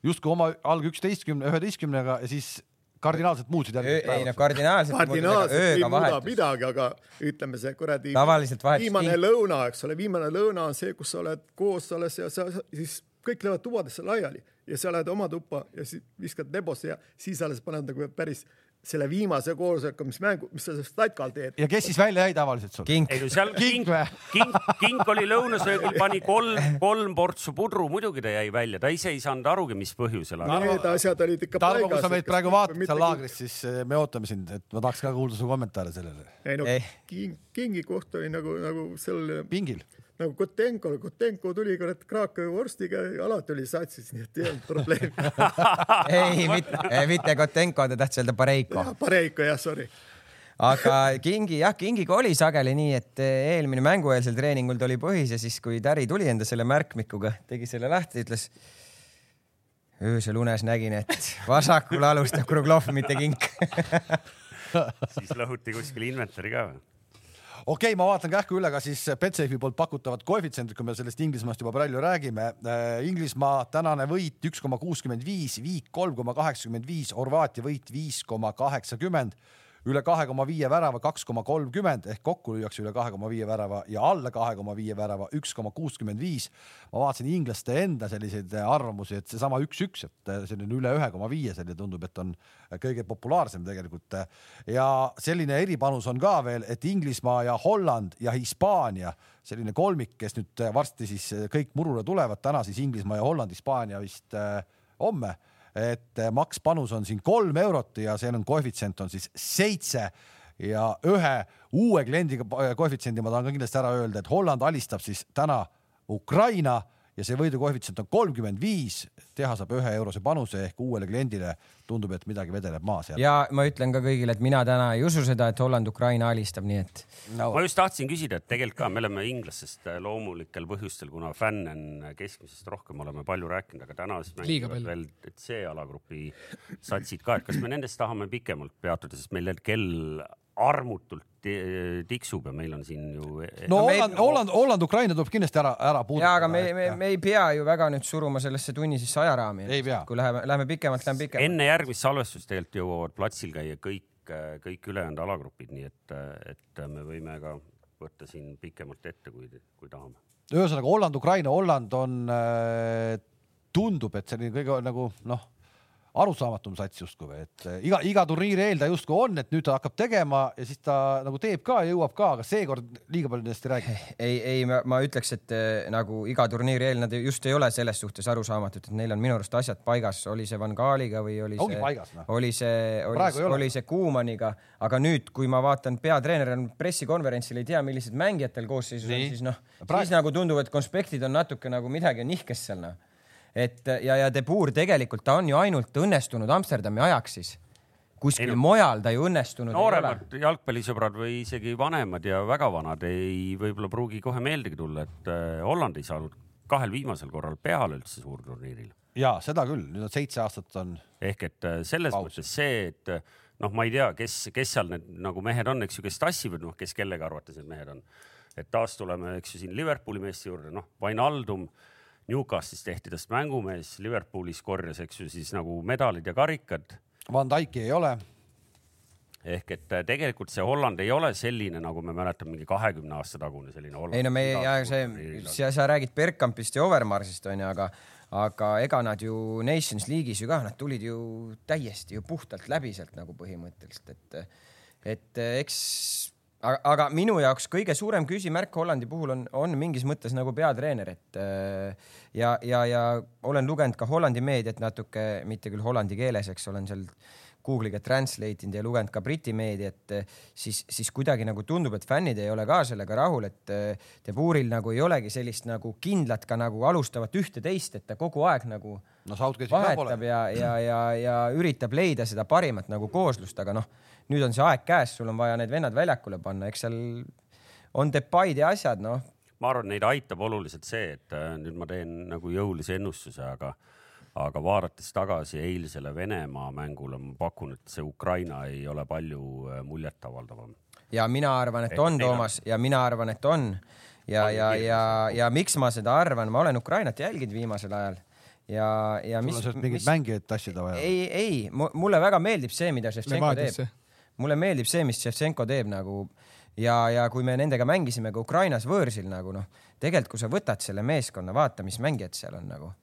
justkui oma alg üksteistkümne, üheteistkümnega ja siis kardinaalselt muutsid ei järgmisel no päeval? kardinaalselt. kardinaalselt ei ööga muuda vahetus. midagi, aga ütleme see kuradi Tavaliselt vahetus viimane king- lõuna, eks ole, viimane lõuna on see, kus sa oled koos alles ja sa sa- siis kõik lähevad tubadesse laiali ja sa lähed oma tuppa ja siis viskad debosse ja siis alles paned nagu päris selle viimase koosoleku, mis mängu, mis sa statkal teed. ja kes siis välja jäi tavaliselt sul? kink no Kink kink kink, oli lõunasöögil, pani kolm, kolm portsu pudru, muidugi ta jäi välja, ta ise ei saanud arugi, mis põhjusel, aga Need asjad olid ikka Tarmo, kui paigas. sa meid praegu vaatad seal laagris, siis eh, me ootame sind, et ma tahaks ka kuulda su kommentaare sellele. ei no Ei. king, kingi koht oli nagu, nagu seal pingil. Nagu Kotenko, Kotenko tuli kurat Krakowi vorstiga ja alati oli satsis, nii et ei olnud probleemi. ei, mitte, mitte Kotenko, ta tahtis öelda Pareiko. Pareiko jah, sorry. aga Kingi, jah, Kingiga oli sageli nii, et eelmine mängueelsel treeningul ta oli põhis ja siis, kui Täri tuli enda selle märkmikuga, tegi selle lahti, ütles öösel unes nägin, et vasakul alustab Kruglov, mitte Kink. siis lõhuti kuskil inventori ka või? Okei okay,, ma vaatan kähku üle ka siis Betsafe'i poolt pakutavad koefitsiendid, kui me sellest Inglismaast juba palju räägime äh,. Inglismaa tänane võit üks koma kuuskümmend viis, viik kolm koma kaheksakümmend viis, Horvaatia võit viis koma kaheksakümmend, üle kahe koma viie värava kaks koma kolmkümmend ehk kokku lüüakse üle kahe koma viie värava ja alla kahe koma viie värava üks koma kuuskümmend viis. ma vaatasin inglaste enda selliseid arvamusi, et seesama üks-üks, et selline üle ühe koma viie, selline tundub, et on kõige populaarsem tegelikult. ja selline eripanus on ka veel, et Inglismaa ja Holland ja Hispaania, selline kolmik, kes nüüd varsti siis kõik murule tulevad, täna siis Inglismaa ja Holland, Hispaania vist äh, homme et makspanus on siin kolm eurot ja see on koefitsient on siis seitse. Ja ühe uue kliendiga koefitsiendi ma tahan ka kindlasti ära öelda, et Holland alistab siis täna Ukraina ja see võidukoefitsient on kolmkümmend viis, teha saab ühe eurose panuse ehk uuele kliendile tundub, et midagi vedeleb maa seal. ja ma ütlen ka kõigile, et mina täna ei usu seda, et Holland Ukraina alistab, nii et no, ma just tahtsin küsida, et tegelikult ka me oleme inglastest loomulikel põhjustel, kuna fänne on keskmisest rohkem, oleme palju rääkinud, aga täna siis mängivad veel et C-alagrupi satsid ka, et kas me nendest tahame pikemalt peatuda, sest meil kell armutult ti- tiksub ja meil on siin ju e- no ei- Holland, Holland, Holland, Ukraina tuleb kindlasti ära, ära puudutada. ja aga me, me, me ei pea ju väga nüüd suruma sellesse tunnisesse ajaraami. Ei pea. kui läheme, läheme pikemalt, läheme pikemalt. enne järgmist salvestust tegelikult jõuavad platsil käia kõik, kõik ülejäänud alagrupid, nii et, et me võime ka võtta siin pikemalt ette, kui, kui tahame. ühesõnaga Holland, Ukraina, Holland on äh,, tundub, et selline kõige nagu noh, arusaamatum sats justkui või, et äh, iga, iga turniiri eel ta justkui on, et nüüd ta hakkab tegema ja siis ta nagu teeb ka ja jõuab ka, aga seekord liiga palju nendest ei räägi. ei, ei, ma, ütleks, et eh, nagu iga turniiri eel nad just ei ole selles suhtes arusaamatud, et neil on minu arust asjad paigas, oli see Van Gaaliga või oli see, noh. oli see, oli, oli see Kuumaniga, aga nüüd, kui ma vaatan, peatreener on pressikonverentsil, ei tea, millised mängijatel koosseisus Nii. on, siis noh, siis nagu tundub, et konspektid on natuke nagu midagi on nihkes seal noh. Et ja, ja De Boer tegelikult ta on ju ainult õnnestunud Amsterdami ajaks siis. kuskil Ei mujal ta ju õnnestunud ei ole. nooremad jalgpallisõbrad või isegi vanemad ja väga vanad ei, võib-olla pruugi kohe meeldigi tulla, et äh, Holland ei saanud kahel viimasel korral peale üldse suurturniiril. ja seda küll, nüüd on seitse aastat on. ehk et äh, selles Paus. mõttes see, et äh, noh, ma ei tea, kes, kes seal need nagu mehed on, eks ju, kes tassivad, noh, kes kellega arvates need mehed on. et taas tuleme, eks ju, siin Liverpooli meeste juurde, noh, Vainaldum Newcastle'is tehti tast mängumees, Liverpoolis korjas, eks ju, siis nagu medalid ja karikad. Van Dyke'i ei ole ehk et äh, tegelikult see Holland ei ole selline, nagu me mäletame, mingi kahekümne aasta tagune selline Holland. ei no me see, sa, sa räägid Bergkampist ja Overmarsist onju, aga, aga ega nad ju Nations League'is ju kah, nad tulid ju täiesti ju puhtalt läbi sealt nagu põhimõtteliselt, et, et eks aga, aga minu jaoks kõige suurem küsimärk Hollandi puhul on, on mingis mõttes nagu peatreener, et ja, ja, ja olen lugenud ka Hollandi meediat natuke, mitte küll hollandi keeles, eks olen seal Google'iga translate inud ja lugenud ka Briti meediat, siis, siis kuidagi nagu tundub, et fännid ei ole ka sellega rahul, et De Boeril nagu ei olegi sellist nagu kindlat ka nagu alustavat ühte-teist, et ta kogu aeg nagu no, vahetab ja, ja, ja, ja üritab leida seda parimat nagu kooslust, aga noh, nüüd on see aeg käes, sul on vaja need vennad väljakule panna, eks seal on Depay'd ja asjad, noh. ma arvan, neid aitab oluliselt see, et äh, nüüd ma teen nagu jõulise ennustuse, aga aga vaadates tagasi eilsele Venemaa mängule, ma pakun, et see Ukraina ei ole palju äh, muljetavaldavam. ja mina arvan, et on, Toomas, ja mina arvan, et on. ja, ja, ja, ja miks ma seda arvan, ma olen Ukrainat jälginud viimasel ajal ja, ja mis. sul on sealt mingeid mängijaid tassida vaja? ei, ei, mulle väga meeldib see, mida Ševtšenko teeb. Mulle meeldib see, mis Ševtšenko teeb nagu ja, ja kui me nendega mängisime ka Ukrainas võõrsil nagu noh, tegelikult kui sa võtad selle meeskonna, vaata, mis mängijad seal on nagu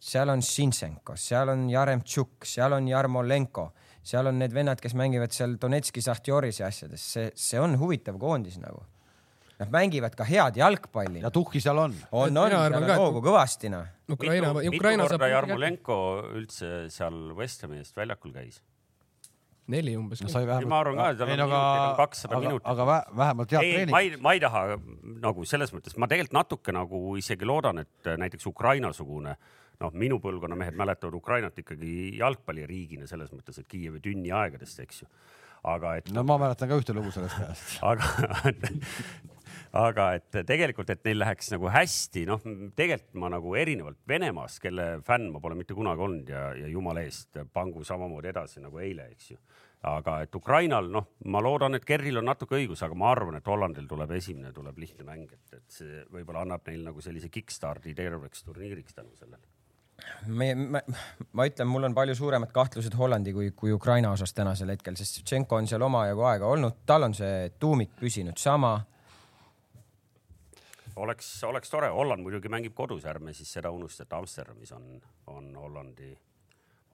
seal on Šinchenko, seal on Jaremtšuk, seal on Jarmolenko, seal on need vennad, kes mängivad seal Donetski Sahtjoris ja asjades, see, see on huvitav koondis nagu. Nad mängivad ka head jalgpalli. ja tuhhi seal on. on, on, seal on hoogu kõvasti noh. Ukraina, Ukraina saab. Jarmolenko üldse seal West Hami eest väljakul käis neli umbes no,. ma arvan ka, et tal on minutit, kakssada minutit. aga vähemalt head treening. ma ei, ma ei taha nagu selles mõttes, ma tegelikult natuke nagu isegi loodan, et näiteks Ukraina-sugune äh, noh, minu põlvkonna mehed mäletavad Ukrainat ikkagi jalgpalliriigina selles mõttes, et Kiievi tünni aegadest, eks ju. aga et. no ma mäletan ka ühte lugu sellest ajast. aga aga et tegelikult, et neil läheks nagu hästi, noh, tegelikult ma nagu erinevalt Venemaast, kelle fänn ma pole mitte kunagi olnud ja, ja jumala eest pangu samamoodi edasi nagu eile, eks ju aga et Ukrainal, noh, ma loodan, et Kerril on natuke õigus, aga ma arvan, et Hollandil tuleb esimene, tuleb lihtne mäng, et, et see võib-olla annab neil nagu sellise kick-start'i terveks turniiriks tänu sellele me, ma, ma ütlen, mul on palju suuremad kahtlused Hollandi kui, kui Ukraina osas tänasel hetkel, sest Tšenko on seal omajagu aega olnud, tal on see tuumik püsinud sama. Oleks, oleks tore, Holland muidugi mängib kodus, ärme siis seda unusta, et Amsterdamis on, on Hollandi,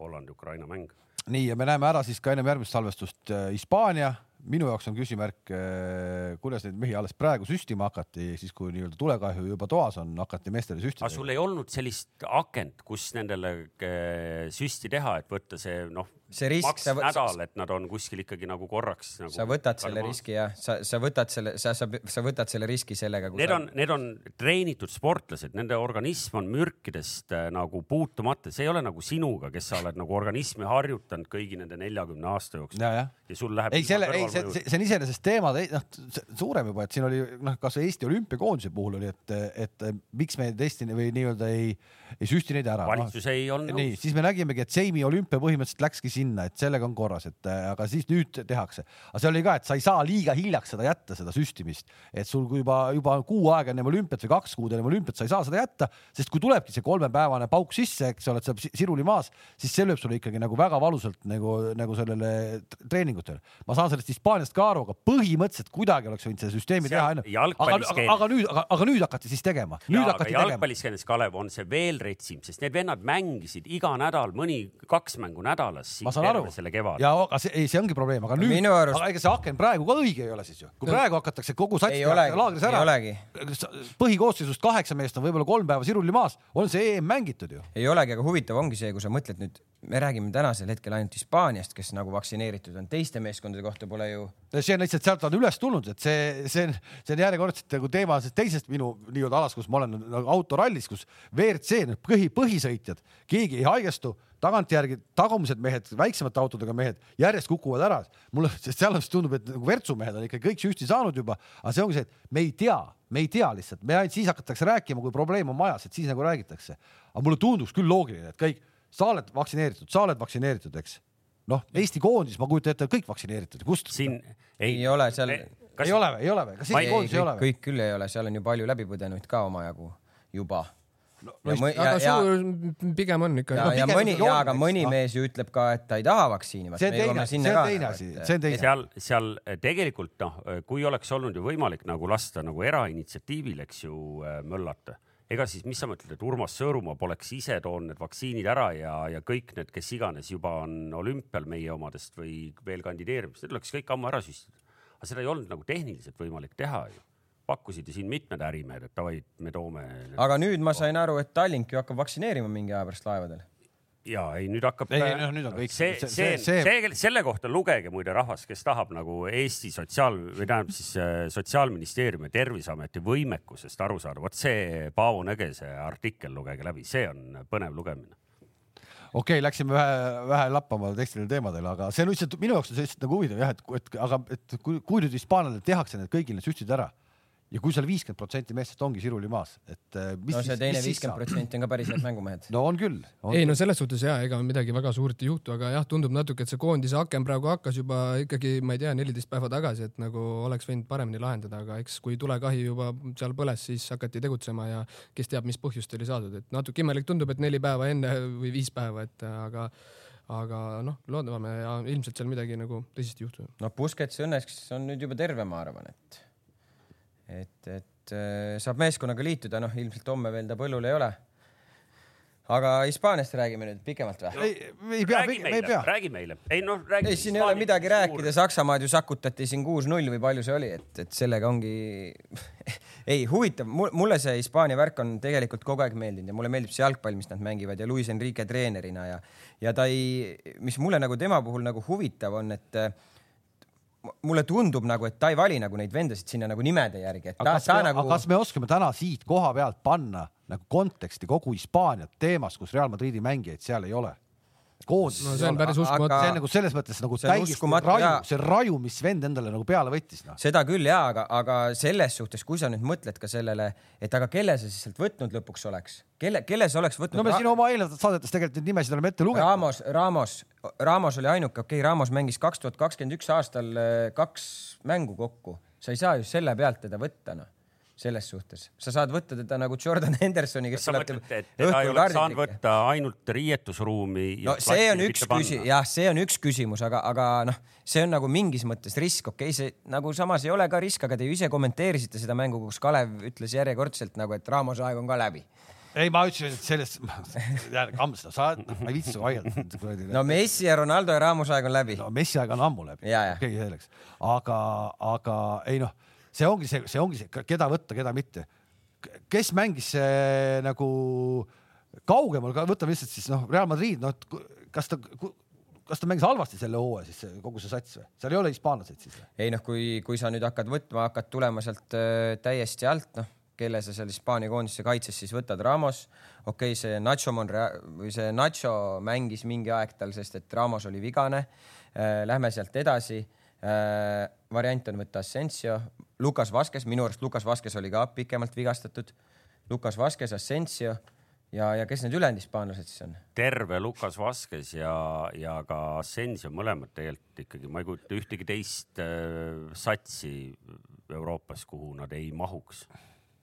Hollandi-Ukraina mäng. nii ja me näeme ära siis ka ennem järgmist salvestust äh, Hispaania minu jaoks on küsimärk, eh, kuidas neid mehi alles praegu süstima hakati, siis kui nii-öelda tulekahju juba toas on, hakati meestele süstima. aga sul ei olnud sellist akent, kus nendele eh, süsti teha, et võtta see noh, see risk. maks nädal, et nad on kuskil ikkagi nagu korraks nagu. sa võtad selle riski jah, sa, sa võtad selle, sa, sa, sa võtad selle riski sellega. Need sa... on, need on treenitud sportlased, nende organism on mürkidest äh, nagu puutumata, see ei ole nagu sinuga, kes sa oled nagu organismi harjutanud kõigi nende neljakümne aasta jooksul. ja, ja. sul läheb. ei, selle, ei, see, see, see on iseenesest teema, noh, suurem juba, et siin oli noh, kasvõi Eesti olümpiakoondise puhul oli, et, et miks me tõesti või nii-öelda ei, ei süsti neid ära. valitsus no, ei olnud nõus. nii, siis me nägimegi, et Seimi olümpia põhimõtteliselt läkski sinna, et sellega on korras, et äh, aga siis nüüd tehakse. aga see oli ka, et sa ei saa liiga hiljaks seda jätta, seda süstimist, et sul juba, juba kuu aega ennem olümpiat või kaks kuud ennem olümpiat, sa ei saa seda jätta, sest kui tulebki see kolmepäevane pauk sisse, eks ole, et sa siruli maas, siis see lööb sulle ikkagi nagu väga valusalt nagu, nagu sellele treeningutele. ma saan sellest Hispaaniast ka aru, aga põhimõtteliselt kuidagi oleks võinud selle süsteemi teha onju. aga, aga, aga nüüd, aga, aga nüüd hakati siis tegema. jalgpalliskeenes, Kalev, on see veel retsim, sest need vennad mängisid iga nädal mõni kaks mängu nädalas. Ma saan aru, selle kevadel. ja aga see, ei, see ongi probleem, aga nüüd, arust... aga ega see aken praegu ka õige ei ole siis ju, kui praegu hakatakse kogu sats laagris ära. põhikoosseisust kaheksa meest on võib-olla kolm päeva siruli maas, on see EM mängitud ju. ei olegi, aga huvitav ongi see, kui sa mõtled nüüd, me räägime tänasel hetkel ainult Hispaaniast, kes nagu vaktsineeritud on, teiste meeskondade kohta pole ju. see on lihtsalt sealt on üles tulnud, et see, see on, see on järjekordselt nagu teema teisest minu nii-öelda alas, kus ma olen nagu autorallis, kus WRC põhi, põhisõitjad, keegi ei haigestu tagantjärgi tagumised mehed, väiksemate autodega mehed järjest kukuvad ära. mulle, sest seal tundub, et nagu Virtsu mehed on ikka kõik süsti saanud juba, aga see ongi see, et me ei tea, me ei tea lihtsalt, me ainult siis hakatakse rääkima, kui probleem on majas, et siis nagu räägitakse. aga mulle tunduks küll loogiline, et kõik, sa oled vaktsineeritud, sa oled vaktsineeritud, eks noh, Eesti koondis, ma kujutan ette, kõik vaktsineeritud, kust? siin ei, ei ole seal ei ole või, ei ole või, kas ei- Eesti koondis ei ole või? kõik küll ei ole, seal on ju palju läbipõdenuid ka omajagu juba. No ja, ja, aga ja, suur pigem on ikka ja, no ja mõni, ja aga mõni noh. mees ju ütleb ka, et ta ei taha vaktsiini. see on teine, see on teine asi, see on teine. seal, seal tegelikult noh, kui oleks olnud ju võimalik nagu lasta nagu erainitsiatiivil, eks ju, möllata, ega siis mis sa mõtled, et Urmas Sõõrumaa poleks ise toonud need vaktsiinid ära ja, ja kõik need, kes iganes juba on olümpial meie omadest või veel kandideerimas, need oleks kõik ammu ära süstitud. aga seda ei olnud nagu tehniliselt võimalik teha ju. Pakkusid ju siin mitmed ärimehed, et davai, me toome. aga nüüd ma sain aru, et Tallink ju hakkab vaktsineerima mingi aja pärast laevadel. ja ei, nüüd hakkab. Ei, noh, nüüd on kõik- see, see- see, see- see, selle kohta lugege muide rahvas, kes tahab nagu Eesti sotsiaal või tähendab siis äh, Sotsiaalministeeriumi ja Terviseameti võimekusest aru saada, vot see Paavo Nõgese artikkel lugege läbi, see on põnev lugemine. okei okay,, läksime vähe, vähe lappama teistele teemadele, aga see on lihtsalt minu jaoks on see lihtsalt nagu huvitav jah, et, et aga, et kui, kui nüüd hispaanlased tehakse need kõigil need süstid ära ja kui seal viiskümmend protsenti meestest ongi siruli maas, et eh, mis no see siis- teine viiskümmend protsenti on ka päris head mängumehed. no on küll. ei no selles suhtes ja ega midagi väga suurt ei juhtu, aga jah, tundub natuke, et see koondise aken praegu hakkas juba ikkagi, ma ei tea, neliteist päeva tagasi, et nagu oleks võinud paremini lahendada, aga eks kui tulekahi juba seal põles, siis hakati tegutsema ja kes teab, mis põhjust oli saadud, et natuke imelik tundub, et neli päeva enne või viis päeva, et aga aga noh, loodame ja ilmselt seal midagi nagu tõsist ei juhtu. no Busquets õnneks on nüüd juba terve, ma arvan, et, et, et äh, saab meeskonnaga liituda, noh, ilmselt homme veel ta põllul ei ole. aga Hispaaniast räägime nüüd pikemalt või? ei, me ei pea, räägi me ei meile pea,. räägi meile. ei noh, räägi. ei, siin ei ole midagi rääkida, Saksamaad ju sakutati siin kuus-null või palju see oli, et, et sellega ongi ei huvitav, mulle see Hispaania värk on tegelikult kogu aeg meeldinud ja mulle meeldib see jalgpall, mis nad mängivad ja Luis Enrique treenerina ja, ja ta ei, mis mulle nagu tema puhul nagu huvitav on, et mulle tundub nagu, et ta ei vali nagu neid vendasid sinna nagu nimede järgi, et ta, aga ta me, nagu kas me oskame täna siit koha pealt panna nagu konteksti kogu Hispaaniat teemas, kus Real Madridi mängijaid seal ei ole? Koondis no see on päris Aga- uskumatu. see on nagu selles mõttes nagu täiesti raju see raju, mis vend endale nagu peale võttis, noh. seda küll ja, aga, aga selles suhtes, kui sa nüüd mõtled ka sellele, et aga kelle sa siis sealt võtnud lõpuks oleks, kelle, kelle sa oleks võtnud no me siin oma eelnevates saadetes tegelikult neid nimesid oleme ette lugenud. Ramos, Ramos, Ramos oli ainuke, okei okay,, Ramos mängis kaks tuhat kakskümmend üks aastal äh, kaks mängu kokku, sa ei saa ju selle pealt teda võtta, noh, selles suhtes, sa saad võtta teda nagu Jordan Hendersoni, kes et teda ei oleks saanud võtta ainult riietusruumi ja no see on üks küsimus, jah, see on üks küsimus, aga, aga noh, see on nagu mingis mõttes risk, okei okay,, see nagu samas ei ole ka risk, aga te ju ise kommenteerisite seda mängu, kus Kalev ütles järjekordselt nagu, et Ramose aeg on ka läbi. ei, ma ütlesin, et sellest, Kams, sa, ma ei viitsi vaielda. no Messi ja Ronaldo ja Ramose aeg on läbi. no Messi aeg on ammu läbi, okei selleks, aga, aga ei noh, see ongi see, see ongi see, keda võtta, keda mitte. kes mängis see, nagu kaugemal, võtame lihtsalt siis noh, Real Madrid, noh, kas ta, kas ta mängis halvasti selle hooaja siis kogu see sats või, seal ei ole hispaanlased siis või? ei noh, kui, kui sa nüüd hakkad võtma, hakkad tulema sealt äh, täiesti alt, noh, kelle sa seal Hispaania koondise kaitses siis võtad, Ramos, okei okay,, see Nacho Monrea- või see Nacho mängis mingi aeg tal, sest et Ramos oli vigane äh,. Lähme sealt edasi äh,. Variant on võtta Asensio, Lukas Vaskes, minu arust Lukas Vaskes oli ka pikemalt vigastatud. Lukas Vaskes, Asensio ja, ja kes need ülejäänud hispaanlased siis on? terve Lukas Vaskes ja, ja ka Asensio mõlemad tegelikult ikkagi, ma ei kujuta ühtegi teist äh, satsi Euroopas, kuhu nad ei mahuks.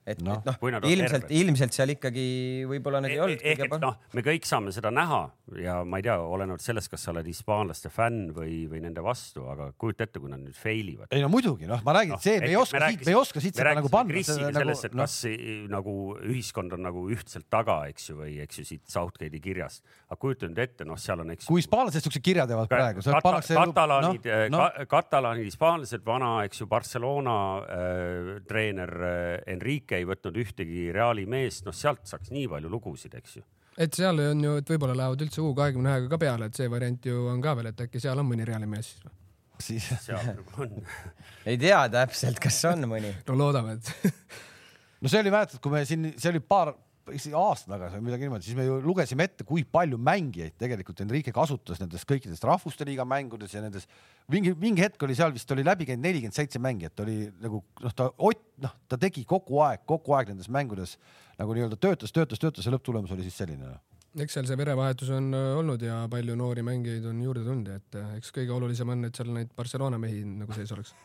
Et Noh, noh nad on ilmselt, ilmselt seal ikkagi võib-olla need ei olnud ehk kõige et noh, me kõik saame seda näha ja ma ei tea, olenevalt sellest, kas sa oled hispaanlaste fänn või, või nende vastu, aga kujuta ette, kui nad nüüd fail ivad. ei no muidugi noh, ma räägin no,, see, me ei oska siit, me ei oska siit seda nagu panna. Nagu, sellest, et noh, kas i- nagu ühiskond on nagu ühtselt taga, eks ju, või eks ju siit Southgate'i kirjast. aga kujuta nüüd ette, noh, seal on, eks kui hispaanlased siukse kirja teevad praegu, seal Kata, pannakse katalaanid noh, no, noh, ka,, katalaanid, hispaanlased, vana, eks ju, Barcelona äh, treener äh, Enrique ei võtnud ühtegi Reali meest, noh, sealt saaks nii palju lugusid, eks ju. et seal on ju, et võib-olla lähevad üldse U kahekümne ühega ka peale, et see variant ju on ka veel, et äkki seal on mõni Reali mees siis või? siis seal nagu on. ei tea täpselt, kas on mõni. no loodame, et no see oli, mäletad, kui me siin, see oli paar, isegi aasta tagasi või midagi niimoodi, siis me ju lugesime ette, kui palju mängijaid tegelikult Enrique kasutas nendes kõikides rahvuste liiga mängudes ja nendes mingi, mingi hetk oli seal vist oli läbi käinud nelikümmend seitse mängijat oli nagu noh, ta Ott, noh, ta tegi kogu aeg, kogu aeg nendes mängudes nagu nii-öelda töötas, töötas, töötas ja lõpptulemus oli siis selline noh. eks seal see verevahetus on äh, olnud ja palju noori mängijaid on juurde tulnud et äh, eks kõige olulisem on, et seal neid Barcelona mehi nagu sees oleks.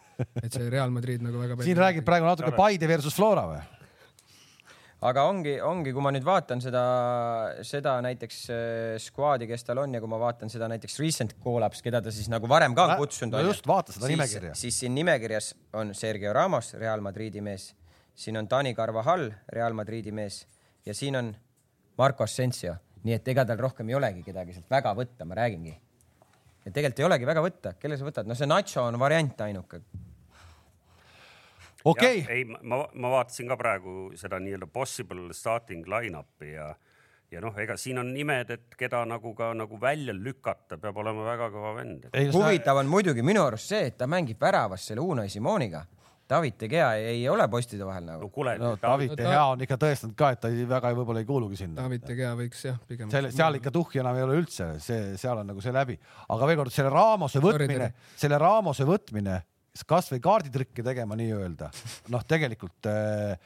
et see Real Madrid nagu väga siin räägib praegu natuke Paide versus Flora või? Aga ongi, ongi, kui ma nüüd vaatan seda, seda näiteks äh, squad'i, kes tal on ja kui ma vaatan seda näiteks recent call-ups, keda ta siis nagu varem ka on kutsunud. no just, vaata seda siis, nimekirja. siis siin nimekirjas on Sergio Ramos, Real Madridi mees, siin on Dani Carvajal, Real Madridi mees ja siin on Marco Asensio, nii et ega tal rohkem ei olegi kedagi sealt väga võtta, ma räägingi. ja tegelikult ei olegi väga võtta, kelle sa võtad, no see Nacho on variant ainuke okei okay.. ei, ma, ma vaatasin ka praegu seda nii-öelda possible starting line-up'i ja, ja noh, ega siin on nimed, et keda nagu ka nagu välja lükata, peab olema väga kõva vend. huvitav on muidugi minu arust see, et ta mängib väravas selle Unai Simoniga David De Gea ei ole postide vahel nagu. no kuule no,. David De Gea on ikka tõestanud ka, et ta ei, väga võib-olla ei kuulugi sinna. David De Gea võiks jah, pigem. seal, seal ikka tuhhi enam ei ole üldse, see, seal on nagu see läbi, aga veel kord selle Raamose võtmine, selle Raamose võtmine kasvõi kaarditrikki tegema nii-öelda, noh, tegelikult äh,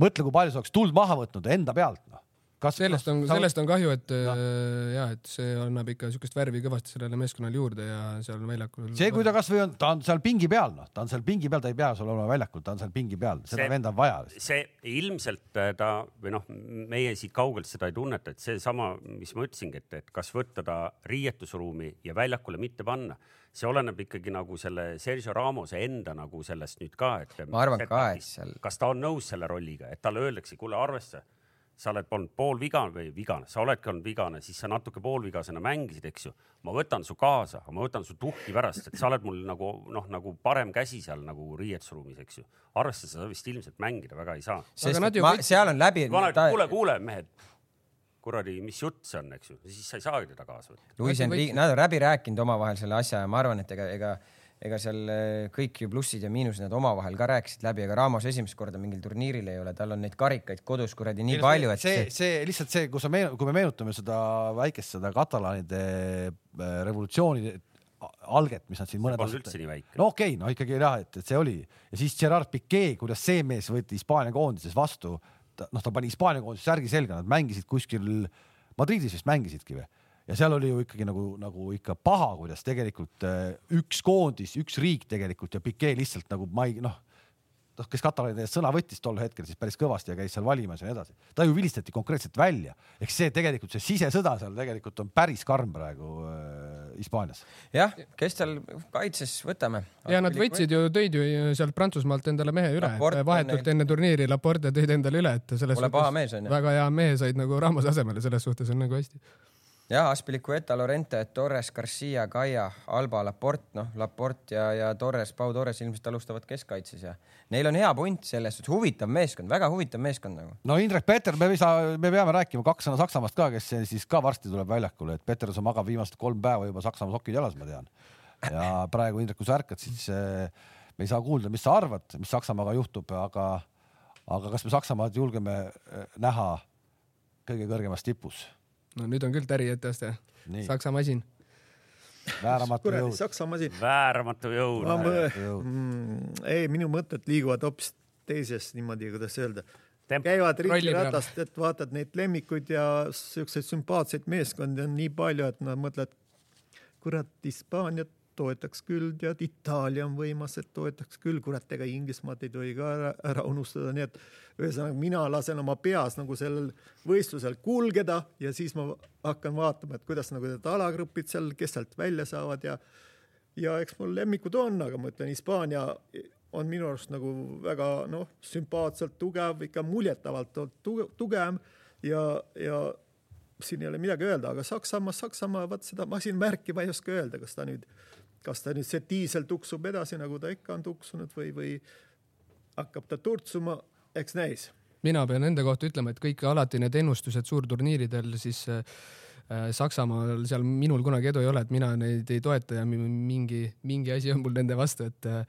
mõtle, kui palju sa oleks tuld maha võtnud enda pealt, noh. Kas, sellest on, sellest on kahju, et no. äh, ja, et see annab ikka siukest värvi kõvasti sellele meeskonnale juurde ja seal väljakul. see, kui ta kasvõi on, ta on seal pingi peal, noh, ta on seal pingi peal, ta ei pea sul olema väljakul, ta on seal pingi peal, seda venda on vaja. see ilmselt äh, ta või noh, meie siit kaugelt seda ei tunneta, et seesama, mis ma ütlesingi, et, et kas võtta ta riietusruumi ja väljakule mitte panna see oleneb ikkagi nagu selle Sergio Ramose enda nagu sellest nüüd ka, et. ma arvan ka, et seal. kas ta on nõus selle rolliga, et talle öeldakse, kuule arvesta, sa oled olnud poolvigane või vigane, sa oledki olnud vigane, siis sa natuke poolvigasena mängisid, eks ju. ma võtan su kaasa, ma võtan su tuhki pärast, et sa oled mul nagu noh, nagu parem käsi seal nagu riietusruumis, eks ju. arvestada sa vist ilmselt mängida väga ei saa. sest ma, kõik... seal on läbi. kuule, kuule mehed kuradi, mis jutt see on, eks ju, siis sa ei saagi teda kaasa võtta. Luis Enrique, nad on läbi rääkinud omavahel selle asja ja ma arvan, et ega, ega, ega seal eh, kõik ju plussid ja miinused nad omavahel ka rääkisid läbi, aga Ramos esimest korda mingil turniiril ei ole, tal on neid karikaid kodus kuradi nii palju, et. see, see lihtsalt see, kui sa meenutad, kui me meenutame seda väikest, seda katalaanide eh, revolutsiooni alget, mis nad siin mõned aastad. üldse nii väike. no okei okay,, no ikkagi jah, et, et see oli ja siis Gerard Piquet, kuidas see mees võeti Hispaania koondises vastu noh, ta pani Hispaania koondise särgi selga, nad mängisid kuskil Madridis vist mängisidki või? Ja seal oli ju ikkagi nagu, nagu ikka paha, kuidas tegelikult äh, üks koondis, üks riik tegelikult ja Piquet lihtsalt nagu ma ei noh noh, kes katalaanide eest sõna võttis tol hetkel siis päris kõvasti ja käis seal valimas ja nii edasi. ta ju vilistati konkreetselt välja, ehk see tegelikult see sisesõda seal tegelikult on päris karm praegu äh, Hispaanias. jah, kes seal kaitses, võtame. ja nad võtsid ju, tõid ju sealt Prantsusmaalt endale mehe üle, vahetult enne turniiri Laporte tõid endale üle, et selles Pole suhtes väga hea mehe said nagu Ramos asemele, selles suhtes on nagu hästi jah, Aspilicueta, Lorente, Torres, Garcia, Gaia, Alba, Laport, noh, Laport ja, ja Torres, Pau Torres ilmselt alustavad keskkaitses ja neil on hea punt selles suhtes, huvitav meeskond, väga huvitav meeskond nagu. no Indrek Peter, me ei saa, me peame rääkima kaks sõna Saksamaast ka, kes siis ka varsti tuleb väljakule, et Peterson magab viimased kolm päeva juba Saksamaa sokid jalas, ma tean. ja praegu Indrek, kui sa ärkad, siis eh, me ei saa kuulda, mis sa arvad, mis Saksamaaga juhtub, aga, aga kas me Saksamaad julgeme eh, näha kõige kõrgemas tipus? No nüüd on küll täri etteaste. Saksa masin. vääramatu jõud. Saksa masin. vääramatu jõud. Mm, ei, minu mõtted liiguvad hoopis teises niimoodi, kuidas öelda. käivad ringiratast, et vaatad neid lemmikuid ja siukseid sümpaatseid meeskondi on nii palju, et nad mõtlevad, kurat, Hispaaniat toetaks küll, tead, Itaalia on võimas, et toetaks küll, kurat, ega Inglismaad ei tohi ka ära, ära unustada, nii et ühesõnaga mina lasen oma peas nagu sellel võistlusel kulgeda ja siis ma hakkan vaatama, et kuidas nagu need alagrupid seal, kes sealt välja saavad ja ja eks mul lemmikud on, aga ma ütlen, Hispaania on minu arust nagu väga noh, sümpaatselt tugev, ikka muljetavalt tugev ja, ja siin ei ole midagi öelda, aga Saksamaa, Saksamaa, vot seda masinmärki ma ei oska öelda, kas ta nüüd kas ta nüüd see diisel tuksub edasi, nagu ta ikka on tuksunud või, või hakkab ta turtsuma, eks näis. mina pean enda kohta ütlema, et kõik alati need ennustused suurturniiridel siis äh, Saksamaal seal minul kunagi edu ei ole, et mina neid ei toeta ja mingi, mingi asi on mul nende vastu, et äh,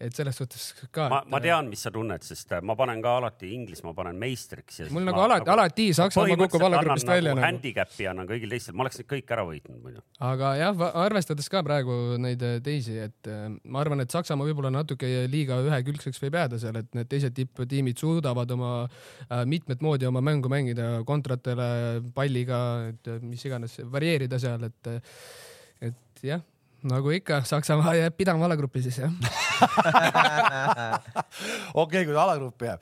et selles suhtes ka. ma, ma tean, mis sa tunned, sest äh, ma panen ka alati Inglismaa panen meistriks. mul nagu alati, alati Saksamaa kukub alagrupist välja nagu. handicap'i annan kõigil teistel, ma oleks need kõik ära võitnud muidu. aga jah, arvestades ka praegu neid äh, teisi, et äh, ma arvan, et Saksamaa võib-olla natuke liiga ühekülgseks võib jääda seal, et need teised tipptiimid suudavad oma mitmet moodi oma mängu mängida, kontratele, palliga, et mis iganes, varieerida seal, et, et jah nagu ikka, Saksamaa jääb pidama alagrupi siis jah. okei, kui ta alagruppi jääb.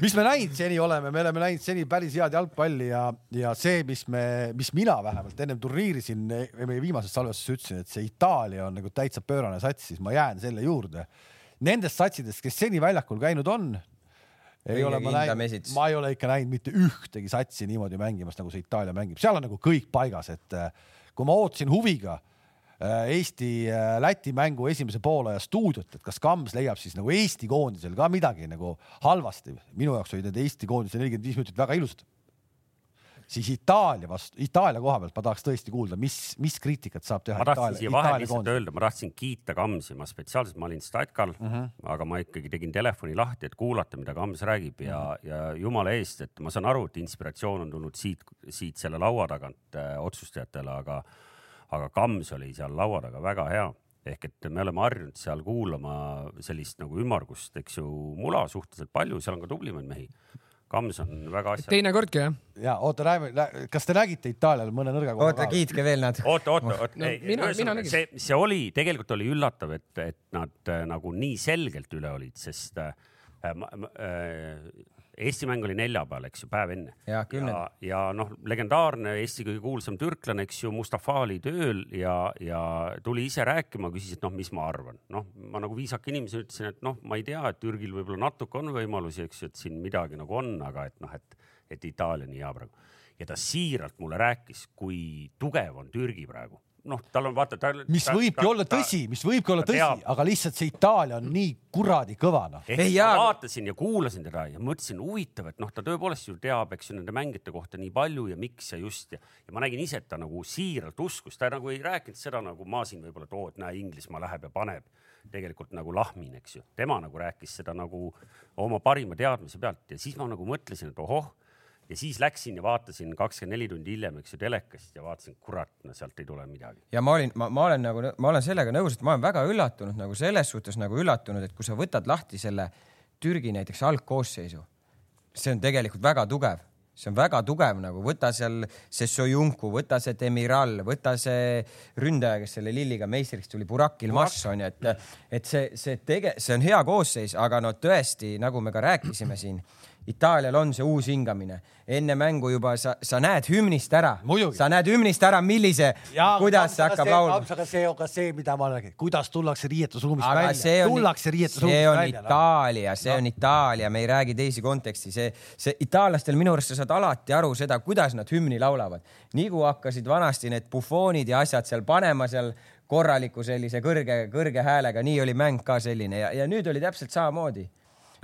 mis me näinud seni oleme, me oleme näinud seni päris head jalgpalli ja, ja see, mis me, mis mina vähemalt ennem turniiri siin meie viimases salvestuses ütlesin, et see Itaalia on nagu täitsa pöörane sats, siis ma jään selle juurde. Nendest satsidest, kes seni väljakul käinud on, ei Kõige ole ma näinud ma ei ole ikka näinud mitte ühtegi satsi niimoodi mängimas, nagu see Itaalia mängib, seal on nagu kõik paigas, et äh, kui ma ootasin huviga Eesti-Läti mängu esimese poolaja stuudiot, et kas Kams leiab siis nagu Eesti koondisel ka midagi nagu halvasti. minu jaoks olid need Eesti koondise nelikümmend viis minutit väga ilusad. siis Itaalia vastu, Itaalia koha pealt ma tahaks tõesti kuulda, mis, mis kriitikat saab teha ma tahtsin Itaalia, siia vahele lihtsalt öelda, ma tahtsin kiita Kamsi, ma spetsiaalselt, ma olin statkal mm, Mhm. -hmm. aga ma ikkagi tegin telefoni lahti, et kuulata, mida Kams räägib ja mm, Mhm. -hmm. ja jumala eest, et ma saan aru, et inspiratsioon on tulnud siit, siit selle laua tagant äh, otsustajatele, aga, aga Kams oli seal laua taga väga hea ehk et me oleme harjunud seal kuulama sellist nagu ümmargust, eks ju, mula suhteliselt palju, seal on ka tublimaid mehi. Kams on väga asja. teinekordki jah. ja oota, räägime, kas te nägite Itaaliale mõne nõrga koha oota, kiitke veel natuke. oota, oota, oota No mina- mina nägin. see, see oli, tegelikult oli üllatav, et, et nad äh, nagu nii selgelt üle olid, sest äh, ma, ma, äh, Eesti mäng oli neljapäeval, eks ju, päev enne. Ja kümnendal., ja noh, legendaarne Eesti kõige kuulsam türklane, eks ju, Mustafa oli tööl ja, ja tuli ise rääkima, küsis, et noh, mis ma arvan. noh, ma nagu viisaka inimesena ütlesin, et noh, ma ei tea, et Türgil võib-olla natuke on võimalusi, eks ju, et siin midagi nagu on, aga et noh, et, et Itaalia nii hea praegu. ja ta siiralt mulle rääkis, kui tugev on Türgi praegu. noh, tal on vaata, tal. mis võibki olla tõsi, mis võibki olla ta tõsi aga lihtsalt see Itaalia on nii kuradi kõva noh. vaatasin ja kuulasin teda ja mõtlesin, huvitav, et noh, ta tõepoolest ju teab, eks ju nende mängijate kohta nii palju ja miks ja just ja, ja ma nägin ise, et ta nagu siiralt uskus, ta nagu ei rääkinud seda nagu ma siin võib-olla, et oo, et näe, Inglismaa läheb ja paneb tegelikult nagu lahmin, eks ju, tema nagu rääkis seda nagu oma parima teadmise pealt ja siis ma nagu mõtlesin, et ohoh ja siis läksin ja vaatasin kakskümmend neli tundi hiljem, eks ju, telekast ja vaatasin, kurat, no sealt ei tule midagi. ja ma olin, ma, ma olen nagu, ma olen sellega nõus, et ma olen väga üllatunud nagu selles suhtes nagu üllatunud, et kui sa võtad lahti selle Türgi näiteks algkoosseisu, see on tegelikult väga tugev, see on väga tugev nagu võta seal see Sojunku, võta see Demiral, võta see ründaja, kes selle Lilliga meistriks tuli, Burak Ilmaš on ju, et, et see, see tege-, see on hea koosseis, aga no tõesti, nagu me ka rääkisime siin, Itaalial on see uus hingamine, enne mängu juba sa, sa näed hümnist ära sa näed hümnist ära, millise, kuidas see hakkab laulma. aga see on ka see, mida ma räägin, kuidas tullakse riietusruumist aga välja, see on, tullakse see riietusruumist on välja. noh. Itaalia, see on Itaalia, me ei räägi teisi konteksti, see, see itaallastel minu arust sa saad alati aru seda, kuidas nad hümni laulavad. nii kui hakkasid vanasti need bufoonid ja asjad seal panema seal korraliku sellise kõrge, kõrge häälega, nii oli mäng ka selline ja, ja nüüd oli täpselt samamoodi.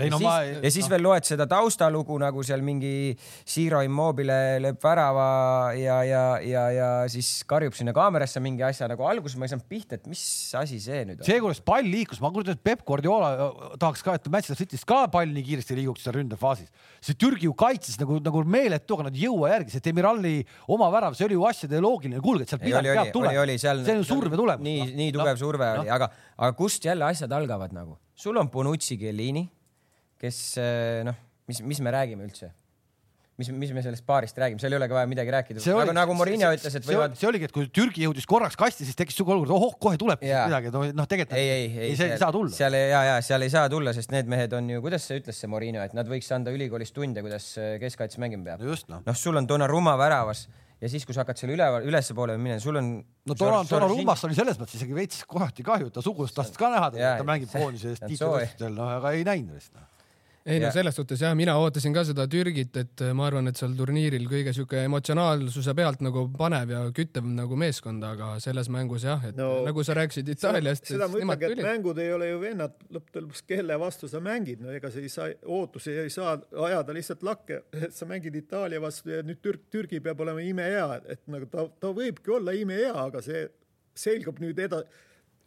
Ei, ja no siis, ma- ja siis veel loed seda taustalugu nagu seal mingi Ciro Immobile lööb värava ja, ja, ja, ja siis karjub sinna kaamerasse mingi asja nagu alguses ma ei saanud pihta, et mis asi see nüüd on. see, kuidas pall liikus, ma kujutan ette, Peep Guardiola tahaks ka, et Manchester City's ka pall nii kiiresti liiguks seal ründefaasis. see Türgi ju kaitses nagu, nagu meeletu, aga nad ei jõua järgi, see Demirali oma värav, see oli ju asjade loogiline, kuulge, et sealt midagi peab tulema see on surve tulemus. nii, nii tugev no, surve no. oli, aga, aga kust jälle asjad algavad nagu? sul on Bonucci Chiellini, kes eh, noh, mis, mis me räägime üldse? mis, mis me sellest paarist räägime, seal ei ole ka vaja midagi rääkida. aga nagu Morinho ütles, et võivad. see oligi, et kui Türgi jõudis korraks kasti, siis tekkis siuke olukord, ohoh, kohe tuleb Jaa. midagi, noh, tegelikult ei, ei, ei, see ei saa tulla. seal ei, ja, ja seal ei saa tulla, sest need mehed on ju, kuidas see ütles, see Morinho, et nad võiks anda ülikoolis tunde, kuidas eh, keskkaitse mängima peab. no noh. noh, sul on Donnarumma väravas ja siis, kui sa hakkad selle üleval, ülespoole minema, sul on. no Donna, Donnarummast oli selles mõttes isegi veits kohati kahju, ta sugulast tahtsid ka näha, ta mängib koondise eest tiitlivõistlustel, noh, aga ei näinud vist noh. Ei no Ja- selles suhtes jah, mina ootasin ka seda Türgit, et ma arvan, et seal turniiril kõige sihuke emotsionaalsuse pealt nagu panev ja küttev nagu meeskond, aga selles mängus jah, et no, nagu sa rääkisid Itaaliast, seda ma ütlengi, et mängud ei ole ju vennad, lõppude lõpuks kelle vastu sa mängid, no ega sa ei saa, ootusi ei saa ajada lihtsalt lakke, et sa mängid Itaalia vastu ja nüüd Türk, Türgi peab olema imehea, et nagu ta, ta võibki olla imehea, aga see selgub nüüd eda-,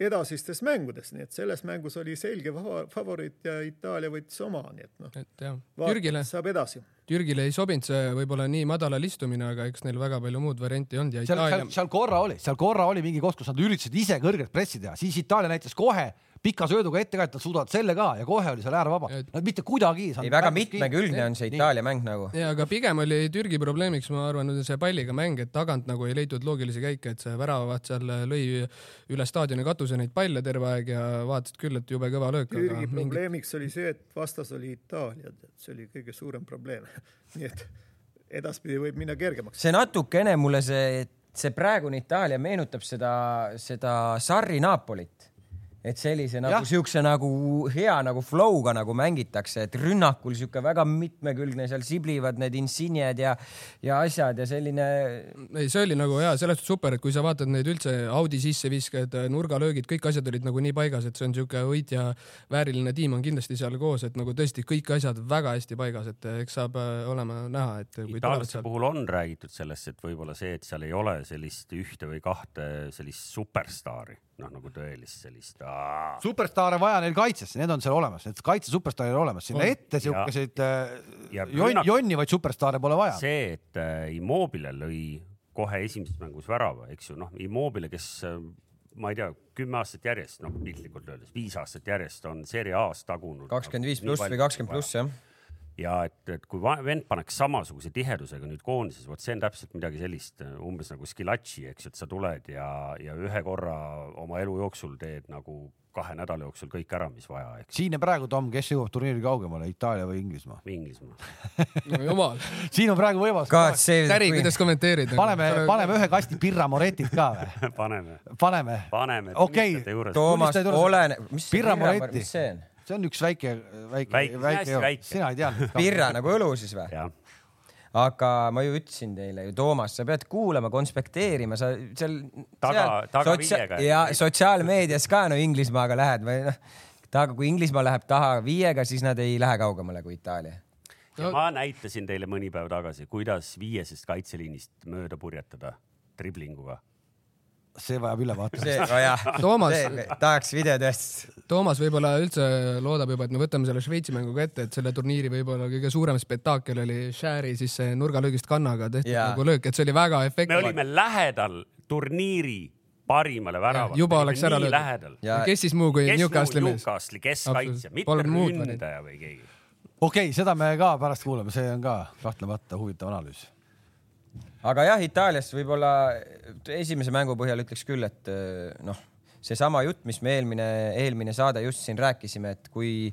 edasistes mängudes, nii et selles mängus oli selge favoriit ja Itaalia võttis oma, nii et noh, et jah, Türgile, saab edasi. Türgile ei sobinud see võib-olla nii madalal istumine, aga eks neil väga palju muud varianti ei olnud ja Itaalia,, seal korra oli, seal korra oli mingi koht, kus nad üritasid ise kõrget pressi teha, siis Itaalia näitas kohe pika sööduga ette ka, et nad suudavad selle ka ja kohe oli seal äär vaba Et-. Nad mitte kuidagi ei saanud. ei, väga mitmekülgne on see Itaalia mäng nagu. ja aga pigem oli Türgi probleemiks, ma arvan, see palliga mäng, et tagant nagu ei leitud loogilisi käike, et see väravavaht seal lõi üle staadioni katuse neid palle terve aeg ja vaatasid küll, et jube kõva löök, Türgi mingi probleemiks oli see, et vastas oli Itaalia, see oli kõige suurem probleem. nii et edaspidi võib minna kergemaks. see natukene mulle see, see praegune Itaalia meenutab seda, seda Sarri Napolit. Et sellise nagu siukse nagu hea nagu flow'ga nagu mängitakse, et rünnakul sihuke väga mitmekülgne, seal siblivad need insigned ja, ja asjad ja selline. ei, see oli nagu hea, selles suhtes super, et kui sa vaatad neid üldse Audi sisseviskajad, nurgalöögid, kõik asjad olid nagu nii paigas, et see on siuke võitja vääriline tiim on kindlasti seal koos, et nagu tõesti kõik asjad väga hästi paigas, et eks saab äh, olema näha, et itaallaste seal. puhul on räägitud sellest, et võib-olla see, et seal ei ole sellist ühte või kahte sellist superstaari, noh nagu tõelist sellist. superstaare vaja neil kaitses, need on seal olemas, need kaitse superstaarid on olemas, sinna ette siukeseid ja jonn, jonnivaid superstaare pole vaja. see, et äh, Immobile lõi kohe esimeses mängus värava, eks ju, noh, Immobile, kes äh, ma ei tea, kümme aastat järjest, noh piltlikult öeldes viis aastat järjest on Serie A-s tagunud. kakskümmend viis pluss või kakskümmend pluss jah. Ja et, et kui vend paneks samasuguse tihedusega nüüd koondises, vot see on täpselt midagi sellist umbes nagu Skilatši, eks ju, et sa tuled ja, ja ühe korra oma elu jooksul teed nagu kahe nädala jooksul kõik ära, mis vaja, eks siin ja praegu, Tom, kes jõuab turniiri kaugemale, Itaalia või Inglismaa? Inglismaa. no jumal, siin on praegu võimalus. Save Täri, kuidas kommenteerid? paneme, paneme ühe kasti Pirra Moretit ka või? paneme, paneme. paneme. Okei. Toomas Tunnistaja juures-, olene, mis see Pirra Pirra, Moretti. mis see on? See on üks väike, väike, Väike, väike väike. sina ei teadnud. Pirra nagu õlu siis või? aga ma ju ütlesin teile ju, Toomas, sa pead kuulama, konspekteerima, sa seal. Taga- taga viiega. ja sotsiaalmeedias ka no Inglismaaga lähed või noh, taga, kui Inglismaa läheb taha viiega, siis nad ei lähe kaugemale kui Itaalia. ja ma näitasin teile mõni päev tagasi, kuidas viiesest kaitseliinist mööda purjetada driblinguga. See vajab ülevaatamist. see, oh Toomas, tahaks videotõestust. Toomas võib-olla üldse loodab juba, et me võtame selle Šveitsi mängu ka ette, et selle turniiri võib-olla kõige suurem spekaakel oli Shari siis see nurgalöögist kannaga tehtud Jaa. nagu löök, et see oli väga me efektne. olime lähedal turniiri parimale väravale. juba oleks ära löödud. kes siis muu kui Newcastle'i mees? Newcastle'i keskkaitsja, mitte ründaja või keegi. okei okay,, seda me ka pärast kuulame, see on ka kahtlemata huvitav analüüs. Aga jah, Itaaliast võib-olla esimese mängu põhjal ütleks küll, et noh, seesama jutt, mis me eelmine, eelmine saade just siin rääkisime, et kui vi,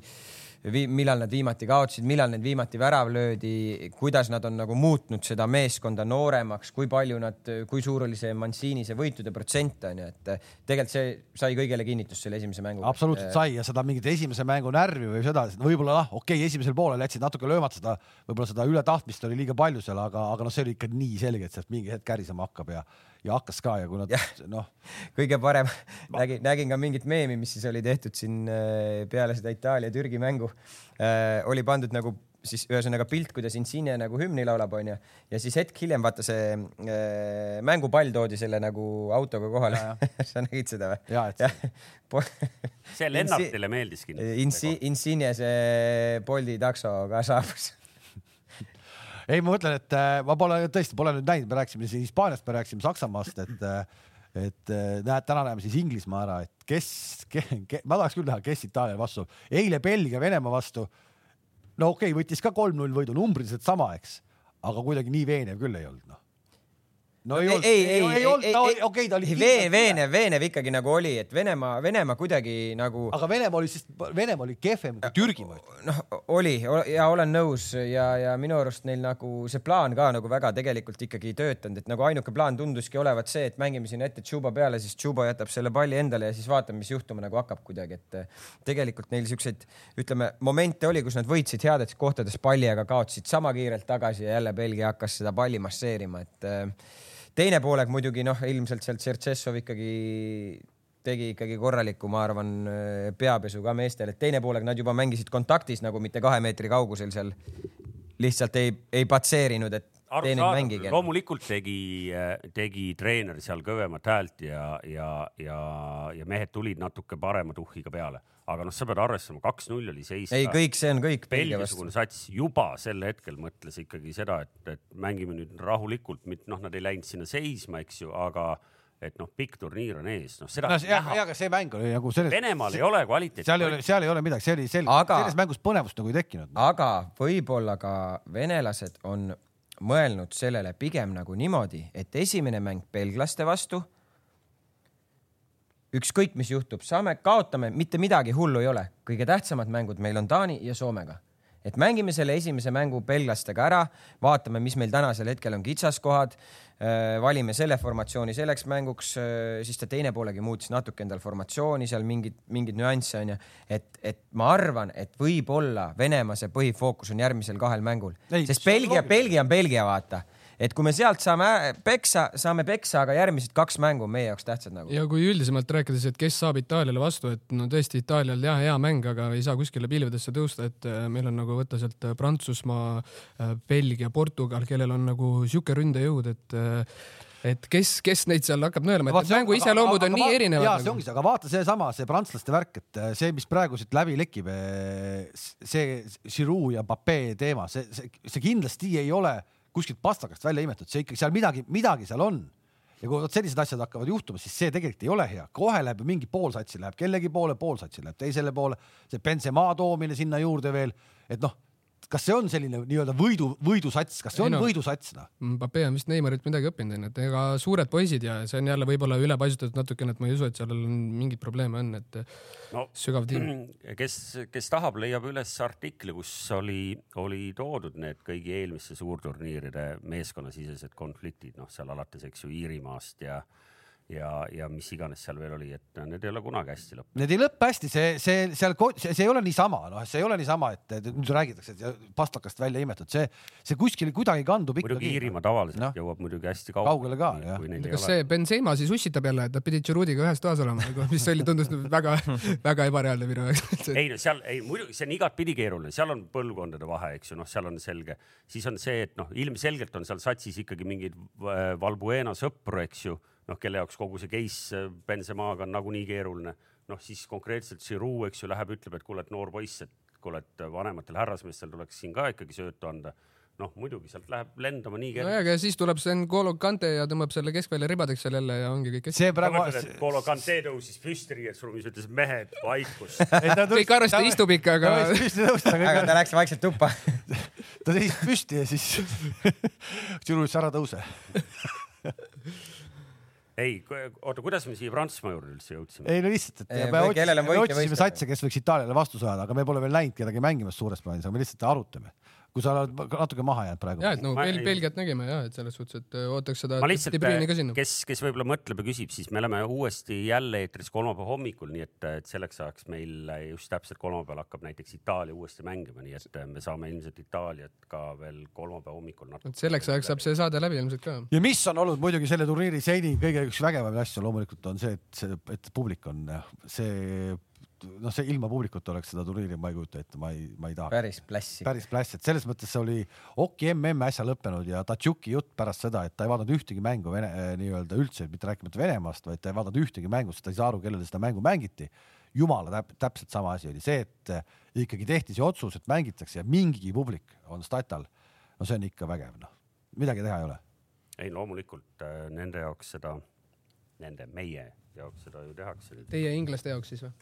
millal nad viimati kaotasid, millal need viimati värav löödi, kuidas nad on nagu muutnud seda meeskonda nooremaks, kui palju nad, kui suur oli see Mancini see võitude protsent on ju, et tegelikult see sai kõigele kinnitust selle esimese mängu. absoluutselt sai ja seda mingit esimese mängu närvi või seda, võib-olla noh, okei okay,, esimesel poolel jätsid natuke löömata seda, võib-olla seda ületahtmist oli liiga palju seal, aga, aga noh, see oli ikka nii selge, et sealt mingi hetk kärisema hakkab ja, ja hakkas ka ja kui nad noh, kõige parem, nägin, nägin ka mingit meemi, mis siis oli tehtud siin äh, peale seda Itaalia-Türgi mängu. oli pandud nagu siis ühesõnaga pilt, kuidas Insigne nagu hümni laulab, onju. ja siis hetk hiljem vaata see äh, mängupall toodi selle nagu autoga kohale. sa nägid seda või? Jaa, et- see Lennartile meeldis kindlasti. Insi-, Insigne see Bolti takso ka saabus. ei, ma mõtlen, et äh, ma pole tõesti pole nüüd näinud, me rääkisime siin Hispaaniast, me rääkisime Saksamaast, et äh, et äh, näed, täna näeme siis Inglismaa ära, et kes ke,, ke, ma tahaks küll näha, kes Itaalia vastu, eile Belgia Venemaa vastu. no okei okay,, võttis ka kolm-null võidu, numbriliselt sama, eks, aga kuidagi nii veenev küll ei olnud, noh. No ei olnud, ei, ei, ei olnud, okei, ta oli vee-, veenev, veenev ikkagi nagu oli, et Venemaa, Venemaa kuidagi nagu aga Venemaa oli siis, Venemaa oli kehvem kui Türgi, ma ütlen. noh, oli ja olen nõus ja, ja minu arust neil nagu see plaan ka nagu väga tegelikult ikkagi ei töötanud, et nagu ainuke plaan tunduski olevat see, et mängime sinna ette Tšuba peale, siis Tšuba jätab selle palli endale ja siis vaatame, mis juhtuma nagu hakkab kuidagi, et eh, tegelikult neil siukseid, ütleme, momente oli, kus nad võitsid heades kohtades palli, aga kaotasid sama kiirelt tagasi ja jälle Belgia hakkas seda palli masseerima, et eh, teine poolek muidugi noh, ilmselt sealt Tšertšessov ikkagi tegi ikkagi korraliku, ma arvan, peapesu ka meestel, et teine poolega nad juba mängisid kontaktis nagu mitte kahe meetri kaugusel seal. lihtsalt ei, ei patseerinud, et mängige. loomulikult tegi, tegi treener seal kõvemat häält ja, ja, ja, ja mehed tulid natuke parema tuhhiga peale, aga noh, sa pead arvestama, kaks-null oli seis. ei, kõik see on kõik. Belgia-sugune sats juba sel hetkel mõtles ikkagi seda, et, et mängime nüüd rahulikult, noh, nad ei läinud sinna seisma, eks ju, aga et noh, pikk turniir on ees, noh seda no no, ja, näha ja, aga see mäng oli nagu selles, Venemaal ei ole kvaliteeti. seal ei ole, seal ei ole midagi, see oli sel-, Aga- selles mängus põnevust nagu ei tekkinud. aga võib-olla ka venelased on mõelnud sellele pigem nagu niimoodi, et esimene mäng belglaste vastu. ükskõik, mis juhtub, saame, kaotame, mitte midagi hullu ei ole, kõige tähtsamad mängud meil on Taani ja Soomega et mängime selle esimese mängu belglastega ära, vaatame, mis meil tänasel hetkel on kitsaskohad, valime selle formatsiooni selleks mänguks, siis ta teine poolegi muutis natuke endal formatsiooni seal mingeid, mingeid nüansse onju. et, et ma arvan, et võib-olla Venemaa see põhifookus on järgmisel kahel mängul, sest Belgia. Belgia on Belgia, vaata. Et kui me sealt saame peksa, saame peksa, aga järgmised kaks mängu on meie jaoks tähtsad nagu. ja kui üldisemalt rääkides, et kes saab Itaaliale vastu, et no tõesti Itaalial jah, hea mäng, aga ei saa kuskile pilvedesse tõusta, et äh, meil on nagu võtta sealt äh, Prantsusmaa, Belgia, Portugal, kellel on nagu sihuke ründejõud, et äh, et kes, kes neid seal hakkab nõelama, et mängu iseloomud on nii jaa, erinevad see nagu. ongi see, aga vaata seesama, see prantslaste värk, et äh, see, mis praegu siit läbi lekib, see Giroud ja Pape teema, see, see, see kindlasti ei ole kuskilt pastakast välja imetud, see ikkagi seal midagi, midagi seal on. Ja kui vot sellised asjad hakkavad juhtuma, siis see tegelikult ei ole hea, kohe läheb mingi poolsatsi läheb kellegi poole, poolsatsi läheb teisele poole, see Benzema toomine sinna juurde veel, et noh, kas see on selline nii-öelda võidu, võidusats, kas see Ei on no. võidusats noh? Mbappe on vist Neimarilt midagi õppinud onju, et ega suured poisid ja see on jälle võib-olla ülepaisutatud natukene, et ma ei usu, et seal on mingeid probleeme on, et no sügav tiim. kes, kes tahab, leiab üles artikli, kus oli, oli toodud need kõigi eelmiste suurturniiride meeskonnasisesed konfliktid, noh seal alates, eks ju, Iirimaast ja ja, ja mis iganes seal veel oli, et need ei ole kunagi hästi lõppenud. Need ei lõppe hästi, see, see seal, see, see ei ole niisama, noh, see ei ole niisama, et et nüüd räägitakse, et pastakast välja imetud, see, see kuskil kuidagi kandub muidugi ikkagi. Iirimaa tavaliselt no. jõuab muidugi hästi Kaugele ka, jah. kas see Benzema siis ussitab jälle, et nad pidid Giroudiga ühes toas olema, mis oli, tundus väga, väga ebareaalne minu jaoks. ei no seal ei muidugi see on igatpidi keeruline, seal on põlvkondade vahe, eks ju, noh, seal on selge, siis on see, et noh, ilmselgelt on seal satsis ikkagi mingeid äh, Valbuena sõpru, eks ju, noh, kelle jaoks kogu see case Benzemaga on nagunii keeruline. noh, siis konkreetselt Giroud, eks ju, läheb, ütleb, et kuule, et noor poiss, et kuule, et vanematel härrasmeestel tuleks siin ka ikkagi söötu anda. noh, muidugi sealt läheb lendama nii nojah, kergelt. aga siis tuleb see N'Golo Kante ja tõmbab selle keskvälja ribadeks seal jälle ja ongi kõik. see praegu. Kolo Kante tõusis püsti riietusruumis, ütles mehed, vaikus. kõik arvasid, et istub ikka, aga ta võis püsti tõusta, aga ta läks vaikselt tuppa. ta seisis püsti ja siis ütles ära tõuse. ei, oota, kuidas me siia Prantsusmaa juurde üldse jõudsime? ei no lihtsalt, et Ei, me otsisime, me otsisime satse, kes võiks Itaaliale vastu saada, aga me pole veel näinud kedagi mängimas suures plaanis, aga me lihtsalt arutame. Kui sa oled natuke maha jäänud praegu ja, et no Ma Bel- Belgiat nägime ja, et selles suhtes, et öö, ootaks seda ma lihtsalt sinna. kes, kes võib-olla mõtleb ja küsib, siis me oleme uuesti jälle eetris kolmapäeva hommikul, nii et, et selleks ajaks meil just täpselt kolmapäeval hakkab näiteks Itaalia uuesti mängima, nii et me saame ilmselt Itaaliat ka veel kolmapäeva hommikul natuke. selleks ajaks saab see saade läbi ilmselt ka. ja mis on olnud muidugi selle turniiri seni kõige üks vägevamaid asju loomulikult on see, et see, et publik on see, noh, see ilma publikuta oleks seda turniiri, ma ei kujuta ette, ma ei, ma ei taha. päris plässi. päris pläss, et selles mõttes see oli Oki mm äsja lõppenud ja Tatšuki jutt pärast seda, et ta ei vaadanud ühtegi mängu Vene äh, nii-öelda üldse, mitte rääkimata Venemaast, vaid ta ei vaadanud ühtegi mängu, sest ta ei saa aru, kellele seda mängu mängiti. jumala täp täpselt sama asi oli see, et äh, ikkagi tehti see otsus, et mängitakse ja mingigi publik on statal. no see on ikka vägev, noh, midagi teha ei ole. ei, loomulikult äh, nende jaoks seda, nende, meie jaoks seda ju tehakse. Teie inglaste jaoks siis või?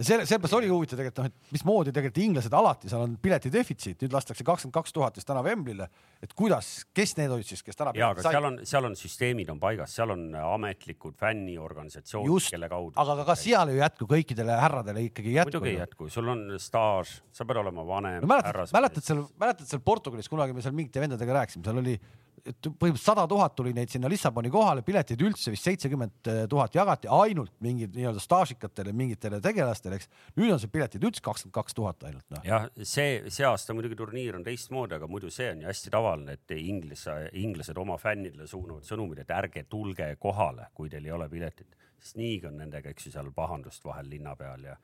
ja selle, sellepärast oli huvitav tegelikult noh, et mismoodi tegelikult inglased alati, seal on pileti defitsiit, nüüd lastakse kakskümmend kaks tuhat vist täna Wembley'le, et kuidas, kes need olid siis, kes täna ja, aga seal on, seal on süsteemid on paigas, seal on ametlikud fänniorganisatsioonid, kelle kaudu. aga ka seal ei jätku kõikidele härradele ikkagi jätku. muidugi ei jätku, sul on staaž, sa pead olema vanem no mäletad, mäletad seal, mäletad seal Portugalis kunagi me seal mingite vendadega rääkisime, seal oli et põhimõtteliselt sada tuhat tuli neid sinna Lissaboni kohale, piletid üldse vist seitsekümmend tuhat jagati ainult mingid nii-öelda staažikatele, mingitele tegelastele, eks. nüüd on see piletid üldse kakskümmend kaks tuhat ainult noh. jah, see, see aasta muidugi turniir on teistmoodi, aga muidu see on ju hästi tavaline, et inglise, inglased oma fännidele suunavad sõnumid, et ärge tulge kohale, kui teil ei ole piletit, sest niigi on nendega, eks ju, seal pahandust vahel linna peal ja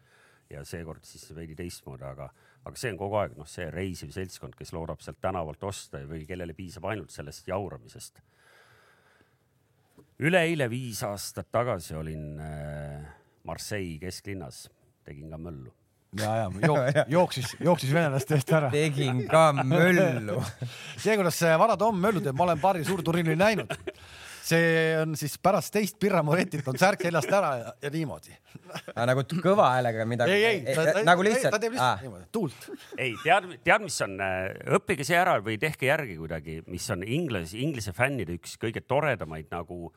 ja seekord siis veidi teistmoodi, aga, aga see on kogu aeg noh, see reisiv seltskond, kes loodab sealt tänavalt osta või kellele piisab ainult sellest jauramisest. üleeile viis aastat tagasi olin äh, Marseille kesklinnas, tegin ka möllu ja, ja jook, jooksis, jooksis venelaste eest ära. tegin ka möllu. see, kuidas see vana Tom möllu teeb, ma olen paari suurturniiril näinud. See on siis pärast teist Pirra Moretit on särk seljast ära ja, ja niimoodi. nagu kõva häälega midagi. ei, ei, nagu lihtsalt. ta teeb lihtsalt niimoodi, tuult. ei, tead, tead, mis on, õppige see ära või tehke järgi kuidagi, mis on inglise, inglise fännide üks kõige toredamaid nagu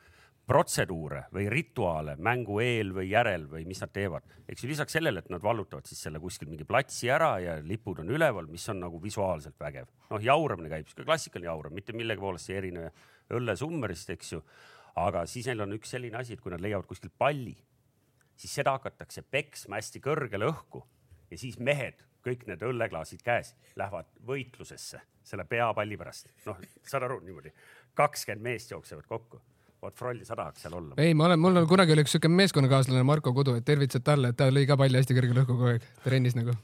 protseduure või rituaale mängu eel või järel või mis nad teevad. eks ju lisaks sellele, et nad vallutavad siis selle kuskil mingi platsi ära ja lipud on üleval, mis on nagu visuaalselt vägev. noh, jauramine käib, sihuke klassikaline jauram, mitte millegi poolest ei erine õllesummerist, eks ju. aga siis neil on üks selline asi, et kui nad leiavad kuskilt palli, siis seda hakatakse peksma hästi kõrgele õhku ja siis mehed, kõik need õlleklaasid käes, lähevad võitlusesse selle peapalli pärast. noh, saad aru niimoodi, kakskümmend meest jooksevad kokku vot Frolli sa tahaks seal olla? ei, ma olen, mul on kunagi oli üks siuke meeskonnakaaslane Marko Kudu, et tervitused talle, et ta lõi ka palli hästi kõrgele õhku kogu aeg trennis nagu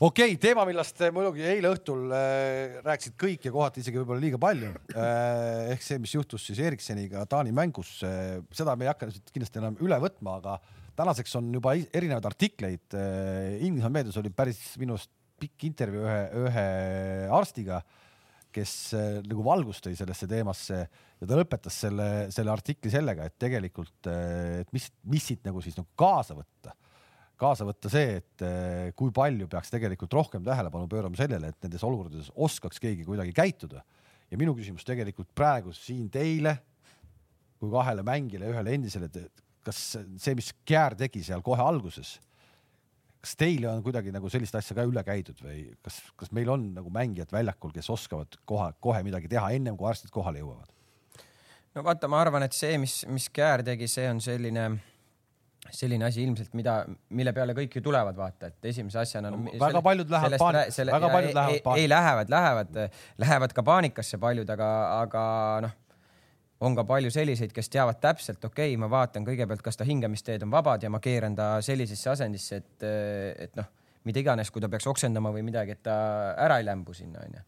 okei okay,, teema, millest muidugi eile õhtul äh, rääkisid kõik ja kohati isegi võib-olla liiga palju äh,. ehk see, mis juhtus siis Erikseniga Taani mängus äh,, seda me ei hakka kindlasti enam üle võtma, aga tänaseks on juba erinevaid artikleid äh,. Inglismaa meedias oli päris minu arust pikk intervjuu ühe, ühe arstiga, kes äh, nagu valgust tõi sellesse teemasse ja ta lõpetas selle, selle artikli sellega, et tegelikult, äh, et mis, mis siit nagu siis nagu kaasa võtta kaasa võtta see, et eh, kui palju peaks tegelikult rohkem tähelepanu pöörama sellele, et nendes olukordades oskaks keegi kuidagi käituda. ja minu küsimus tegelikult praegu siin teile kui kahele mängijale, ühele endisele, kas see, mis Kjär tegi seal kohe alguses, kas teile on kuidagi nagu sellist asja ka üle käidud või kas, kas meil on nagu mängijad väljakul, kes oskavad kohe, kohe midagi teha ennem kui arstid kohale jõuavad? no vaata, ma arvan, et see, mis, mis Kjär tegi, see on selline selline asi ilmselt, mida, mille peale kõik ju tulevad, vaata, et esimese asjana no,. väga selle, paljud lähevad paanikasse, väga paljud lähevad paanikasse. ei lähevad, lähevad, lähevad ka paanikasse paljud, aga, aga noh, on ka palju selliseid, kes teavad täpselt, okei okay,, ma vaatan kõigepealt, kas ta hingamisteed on vabad ja ma keeran ta sellisesse asendisse, et, et noh, mida iganes, kui ta peaks oksendama või midagi, et ta ära ei lämbu sinna, onju.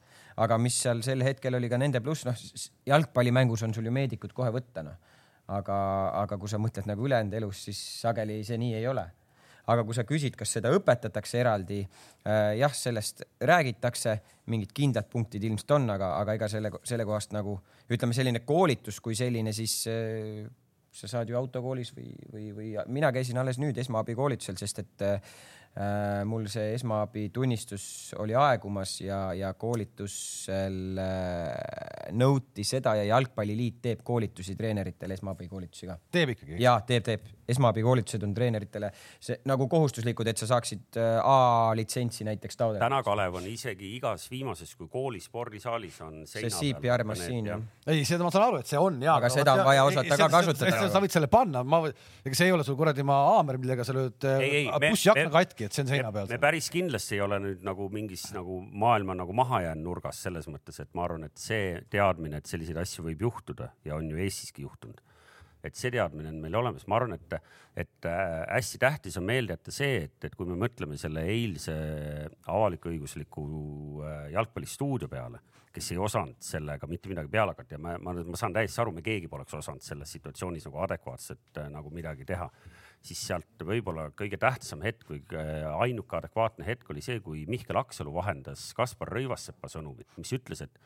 aga mis seal sel hetkel oli ka nende pluss, noh, jalgpallimängus on sul ju meedikud kohe võtta, noh aga, aga kui sa mõtled nagu ülejäänud elus, siis sageli see nii ei ole. aga kui sa küsid, kas seda õpetatakse eraldi äh,, jah, sellest räägitakse, mingid kindlad punktid ilmselt on, aga, aga ega selle, selle kohast nagu ütleme, selline koolitus kui selline, siis äh, sa saad ju autokoolis või, või, või mina käisin alles nüüd esmaabikoolitusel, sest et äh, mul see esmaabitunnistus oli aegumas ja, ja koolitusel äh, nõuti seda ja Jalgpalliliit teeb koolitusi treeneritele, esmaabikoolitusi ka. teeb ikkagi? ja teeb, teeb. esmaabikoolitused on treeneritele see nagu kohustuslikud, et sa saaksid äh, A-litsentsi näiteks taotleda. täna, Kalev, on isegi igas viimases kui kooli spordisaalis on see CPR massiin jah. ei, seda ma saan aru, et see on ja. aga seda on vaja osata ka kasutada. sa võid selle panna, ma, ega see ei ole sul kuradi ma haamer, millega sa lööd bussiakna katki et see on seina peal. me päris kindlasti ei ole nüüd nagu mingis nagu maailma nagu mahajäänud nurgas selles mõttes, et ma arvan, et see teadmine, et selliseid asju võib juhtuda ja on ju Eestiski juhtunud, et see teadmine on meil olemas, ma arvan, et, et äh, hästi tähtis on meelde jätta see, et, et kui me mõtleme selle eilse avalik-õigusliku äh, jalgpallistuudio peale, kes ei osanud sellega mitte midagi peale hakata ja ma, ma, ma saan täiesti aru, me keegi poleks osanud selles situatsioonis nagu adekvaatselt äh, nagu midagi teha siis sealt võib-olla kõige tähtsam hetk või äh, ainuke adekvaatne hetk oli see, kui Mihkel Aksalu vahendas Kaspar Rõivassepa sõnumit, mis ütles, et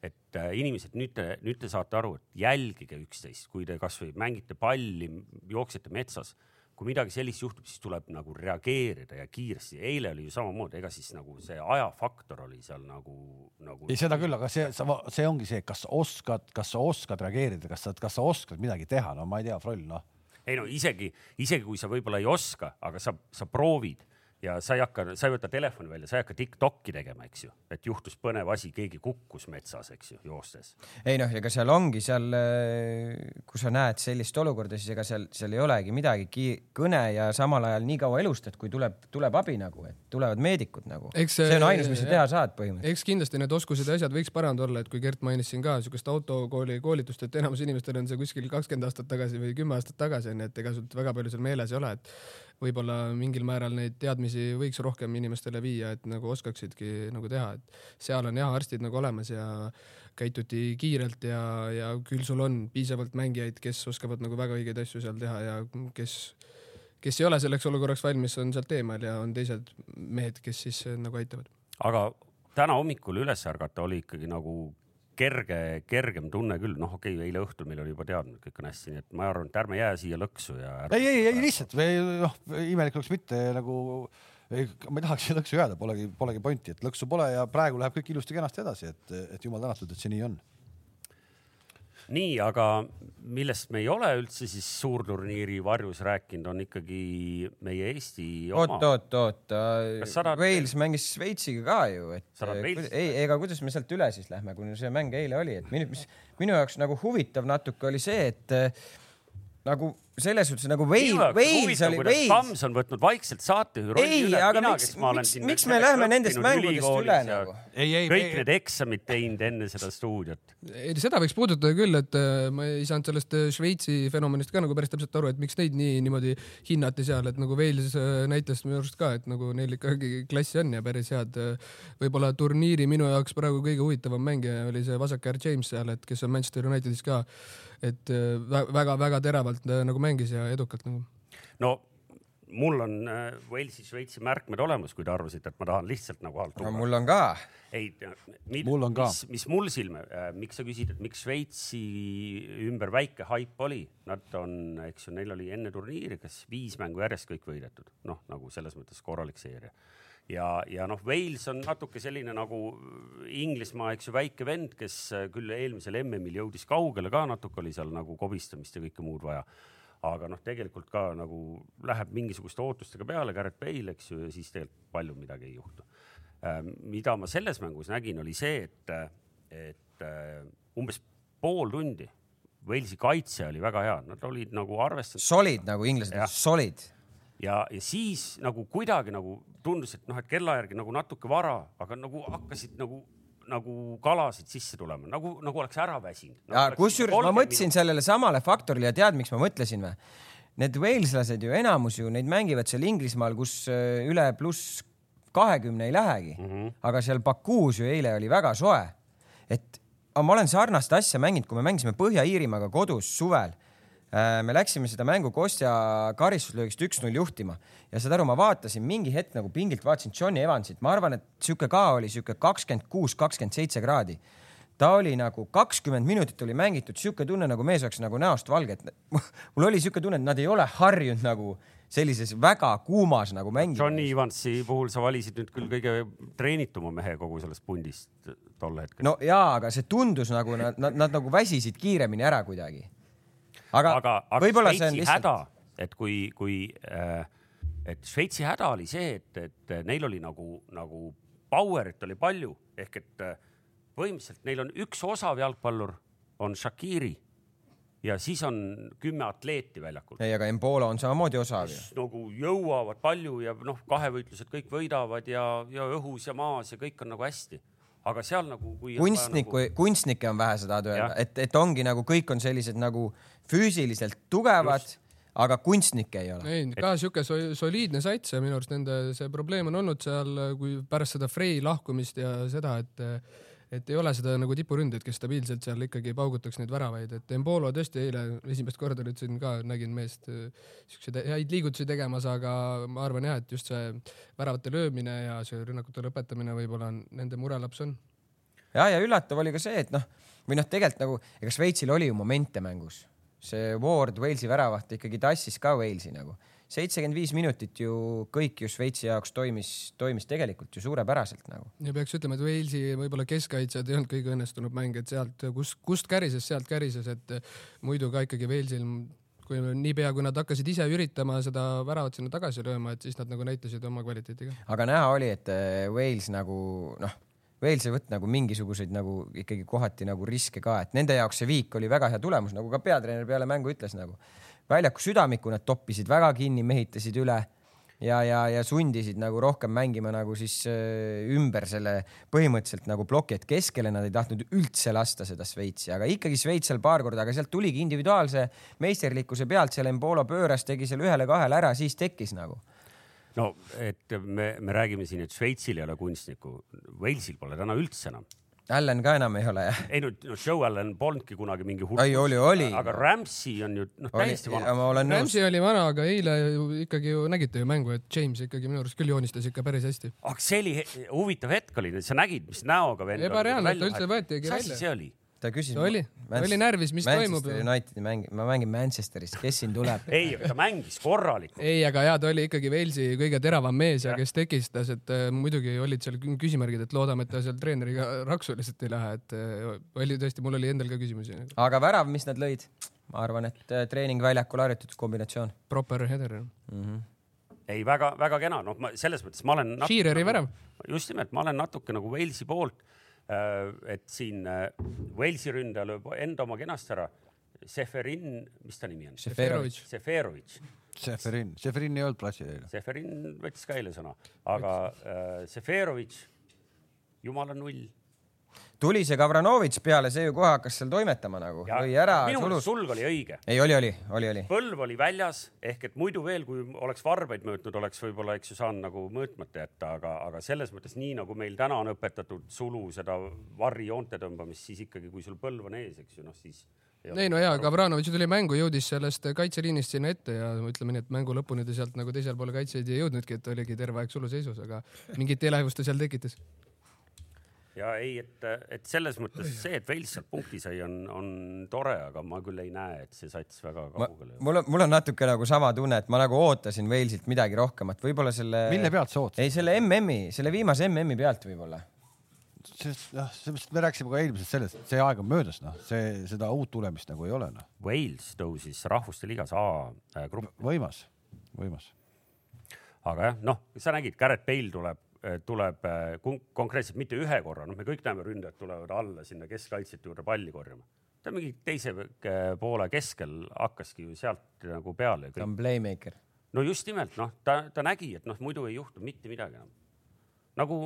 et äh, inimesed, nüüd te, nüüd te saate aru, et jälgige üksteist, kui te kasvõi mängite palli, jooksete metsas, kui midagi sellist juhtub, siis tuleb nagu reageerida ja kiiresti. eile oli ju samamoodi, ega siis nagu see ajafaktor oli seal nagu, nagu. ei, seda küll, aga see, see ongi see, kas oskad, kas sa oskad reageerida, kas sa, kas sa oskad midagi teha, no ma ei tea, Froll, noh ei no isegi, isegi kui sa võib-olla ei oska, aga sa, sa proovid ja sa ei hakka, sa ei võta telefoni välja, sa ei hakka Tiktoki tegema, eks ju, et juhtus põnev asi, keegi kukkus metsas, eks ju, joostes. ei noh, ega seal ongi seal, äh, kui sa näed sellist olukorda, siis ega seal, seal ei olegi midagi, kõne ja samal ajal nii kaua elustad, kui tuleb, tuleb abi nagu, et tulevad meedikud nagu. see on ainus, mis sa teha saad põhimõtteliselt. eks kindlasti need oskused ja asjad võiks paremad olla, et kui Gert mainis siin ka siukest autokooli koolitust, et enamus inimestel on see kuskil kakskümmend aastat tagasi või kümme aastat tagasi onju, et ega sul väga palju seal meeles ei ole, et võib-olla mingil määral neid teadmisi võiks rohkem inimestele viia, et nagu oskaksidki nagu teha, et seal on jah arstid nagu olemas ja käituti kiirelt ja, ja küll sul on piisavalt mängijaid, kes oskavad nagu väga õigeid asju seal teha ja kes, kes ei ole selleks olukorraks valmis, on sealt eemal ja on teised mehed, kes siis nagu aitavad. aga täna hommikul üles ärgata oli ikkagi nagu kerge, kergem tunne küll, noh, okei okay,, eile õhtul meil oli juba teadnud, kõik on hästi, nii et ma arvan, et ärme jää siia lõksu ja. ei, ei, ei lihtsalt või noh, imelik oleks mitte nagu, ma ei tahaks siia lõksu jääda, polegi, polegi pointi, et lõksu pole ja praegu läheb kõik ilusti-kenasti edasi, et, et jumal tänatud, et see nii on. nii, aga millest me ei ole üldse siis suurturniiri varjus rääkinud, on ikkagi meie Eesti oot, oma. oot, oot, Kas sa tahad- Wales mängis Šveitsiga ka ju, et Walesi- ei, ega kuidas me sealt üle siis lähme, kui see mäng eile oli, et minu, mis minu jaoks nagu huvitav natuke oli see, et eh, nagu selles suhtes nagu Wales, Wales oli, Wales. Kams on võtnud vaikselt saatejuhi rolli ei, üle. aga miks, miks, miks me läheme nendest mängudest üle nagu? ei, ei, kõik need eksamid teinud enne seda stuudiot. ei, seda võiks puudutada küll, et äh, ma ei saanud sellest äh, Šveitsi fenomenist ka nagu päris täpselt aru, et miks neid nii niimoodi hinnati seal, et nagu Wales äh, näitas minu arust ka, et nagu neil ikkagi klassi on ja päris head. võib-olla turniiri minu jaoks praegu kõige huvitavam mängija oli see vasakääär James seal, et kes on Manchester Unitedis ka, et väga-väga teravalt äh, nagu mängis ja edukalt nagu. no mul on äh, Walesi, Šveitsi märkmed olemas, kui te arvasite, et ma tahan lihtsalt nagu alt no mul on ka. ei, ka. mis, mis mul silme äh,, miks sa küsid, et miks Šveitsi ümber väike haip oli, nad on, eks ju, neil oli enne turniiri, kas viis mängu järjest kõik võidetud, noh, nagu selles mõttes korralik seeria. ja, ja noh, Wales on natuke selline nagu Inglismaa, eks ju, väike vend, kes äh, küll eelmisel MM-il jõudis kaugele ka natuke oli seal nagu kobistamist ja kõike muud vaja aga noh, tegelikult ka nagu läheb mingisuguste ootustega peale, Garrett Bale, eks ju, ja siis tegelikult palju midagi ei juhtu. mida ma selles mängus nägin, oli see, et, et äh, umbes pool tundi Walesi kaitse oli väga hea, nad olid nagu arvestanud Solid nagu inglased Jah., solid. ja, ja siis nagu kuidagi nagu tundus, et noh, et kella järgi nagu natuke vara, aga nagu hakkasid nagu, nagu kalasid sisse tulema, nagu, nagu oleks ära väsinud ja nagu. kusjuures ma mõtlesin sellele samale faktorile ja tead, miks ma mõtlesin või? Need Waleslased ju enamus ju neid mängivad seal Inglismaal, kus äh, üle pluss kahekümne ei lähegi mm, -hmm. aga seal Bakuus ju eile oli väga soe. et aga ma olen sarnast asja mänginud, kui me mängisime Põhja-Iirimaaga kodus suvel. Me läksime seda mängu Kostja karistuslöögist üks-null juhtima ja saad aru, ma vaatasin mingi hetk nagu pingilt vaatasin Johnny Evansit, ma arvan, et sihuke ka oli sihuke kakskümmend kuus, kakskümmend seitse kraadi ta oli nagu kakskümmend minutit oli mängitud, sihuke tunne nagu mees oleks nagu näost valge, et mul oli sihuke tunne, et nad ei ole harjunud nagu sellises väga kuumas nagu mängima. Johnny Evansi puhul sa valisid nüüd küll kõige treenituma mehe kogu sellest pundist tol hetkel no.. no jaa, aga see tundus nagu nad, nad, nad nagu väsisid kiiremini ära kuidagi. Aga, aga, aga võib-olla see on Šveitsi häda, et kui, kui äh,, et Šveitsi häda oli see, et, et neil oli nagu, nagu power'it oli palju ehk et äh, põhimõtteliselt neil on üks osav jalgpallur on Shakiri ja siis on kümme atleeti väljakul. ei, aga Embolo on samamoodi osav ju. nagu jõuavad palju ja noh, kahevõitlused kõik võidavad ja, ja õhus ja maas ja kõik on nagu hästi. Aga seal nagu, kui. kunstnikku nagu..., kunstnikke on vähe, sa tahad öelda et, et ongi nagu kõik on sellised nagu füüsiliselt tugevad, aga kunstnikke ei ole. ei, ka sihuke so- soliidne sats ja minu arust nende see probleem on olnud seal, kui pärast seda Frey lahkumist ja seda, et et ei ole seda nagu tipuründajaid, kes stabiilselt seal ikkagi paugutaks neid väravaid, et Embolo tõesti eile esimest korda ütlesin ka, nägin meest äh, siukseid häid liigutusi tegemas, aga ma arvan jah, et just see väravate löömine ja see rünnakute lõpetamine võib-olla on nende murelaps on. ja, ja üllatav oli ka see, et noh, või noh, tegelikult nagu ega Šveitsil oli ju momente mängus, see Ward, Walesi väravaht ikkagi tassis ka Walesi nagu. Seitsekümmend viis minutit ju kõik ju Šveitsi jaoks toimis, toimis tegelikult ju suurepäraselt nagu. ja peaks ütlema, et Walesi võib-olla keskkaitsjad ei olnud kõige õnnestunum mäng, et sealt, kust, kust kärises, sealt kärises, et muidu ka ikkagi Walesil kui niipea, kui nad hakkasid ise üritama seda väravat sinna tagasi lööma, et siis nad nagu näitasid oma kvaliteeti ka. aga näha oli, et äh, Wales nagu noh, Wales ei võtnud nagu mingisuguseid nagu ikkagi kohati nagu riske ka, et nende jaoks see viik oli väga hea tulemus, nagu ka peatreener peale mängu ütles nagu. Väljaku südamikku nad toppisid väga kinni, mehitasid üle ja, ja, ja sundisid nagu rohkem mängima nagu siis äh, ümber selle põhimõtteliselt nagu ploki, et keskele nad ei tahtnud üldse lasta seda Šveitsi, aga ikkagi Šveits seal paar korda, aga sealt tuligi individuaalse meisterlikkuse pealt seal Embolo pööras, tegi seal ühele-kahele ära, siis tekkis nagu. No et me, me räägime siin, et Šveitsil ei ole kunstnikku, Walesil pole täna üldse enam. Allan ka enam ei ole jah? ei no, no Joe Allan polnudki kunagi mingi hull. ei, oli, oli. aga Ramsey on ju noh, täiesti vana. ma olen nõus. Ramsey oli vana, aga eile ju ikkagi ju nägite ju mängu, et James ikkagi minu arust küll joonistas ikka päris hästi. aga see oli huvitav hetk oli, sa nägid, mis näoga vend. Ebareaalne, et ta üldse võetigi mis asi välja. see oli? Ta küsis. Oli- oli närvis, mis toimub Manchester ju. Unitedi mäng, ma mängin Manchesteris, kes siin tuleb? ei, ta mängis korralikult. ei, aga ja ta oli ikkagi Walesi kõige teravam mees ja kes tekistas, et äh, muidugi olid seal kü- küsimärgid, et loodame, et ta seal treeneriga raksu lihtsalt ei lähe, et äh, oli tõesti, mul oli endal ka küsimusi. aga värav, mis nad lõid? ma arvan, et äh, treeningväljakul harjutatud kombinatsioon Proper header. mm. -hmm. ei, väga-väga kena, noh, ma selles mõttes ma olen. Sheareri värav.. just nimelt, ma olen natuke nagu Walesi poolt. Et siin äh, Walesi ründaja lööb enda oma kenasti ära. Seferin, mis ta nimi on? Seferovic. Seferovic. Seferin, Seferin ei olnud platsil eile. Seferin võttis ka eile sõna, aga äh, Seferovic, jumala null. Tuli see Gavranovitš peale, see ju kohe hakkas seal toimetama nagu, lõi ära, minu meelest sulg oli õige. ei, oli, oli, oli, oli. põlv oli väljas ehk et muidu veel, kui oleks varbaid mõõtnud, oleks võib-olla, eks ju, saanud nagu mõõtmata jätta, aga, aga selles mõttes nii nagu meil täna on õpetatud sulu seda varrijoonte tõmbamist, siis ikkagi, kui sul põlv on ees, eks ju, noh siis. ei no jaa, Gavranovic tuli mängu, jõudis sellest kaitseliinist sinna ette ja ütleme nii, et mängu lõpuni ta sealt nagu teisel pool kaitseid ei jõudnudki, et oligi terve aeg suluseisus, aga mingit elevust ta seal tekitas. Ja ei, et, et selles mõttes see, et Wales sealt punkti sai, on, on tore, aga ma küll ei näe, et see sats väga kaugele jõuab. mul on, mul on natuke nagu sama tunne, et ma nagu ootasin Walesilt midagi rohkemat, võib-olla selle. mille pealt sa ootasid? ei, selle MM-i, selle viimase MM-i pealt võib-olla. sest noh, sellepärast me rääkisime ka eelmisest sellest, et see aeg on möödas, noh, see, seda uut tulemist nagu ei ole, noh. Wales tõusis Rahvuste Liigas A äh, grupp, võimas, võimas. aga jah, noh, sa nägid, Garrett Bale tuleb, tuleb äh, kon- konkreetselt mitte ühe korra, noh, me kõik näeme, ründajad tulevad alla sinna keskkaitsjate juurde palli korjama. ta mingi teise äh, poole keskel hakkaski ju sealt nagu peale ta on playmaker. no just nimelt, noh, ta, ta nägi, et noh, muidu ei juhtu mitte midagi enam. nagu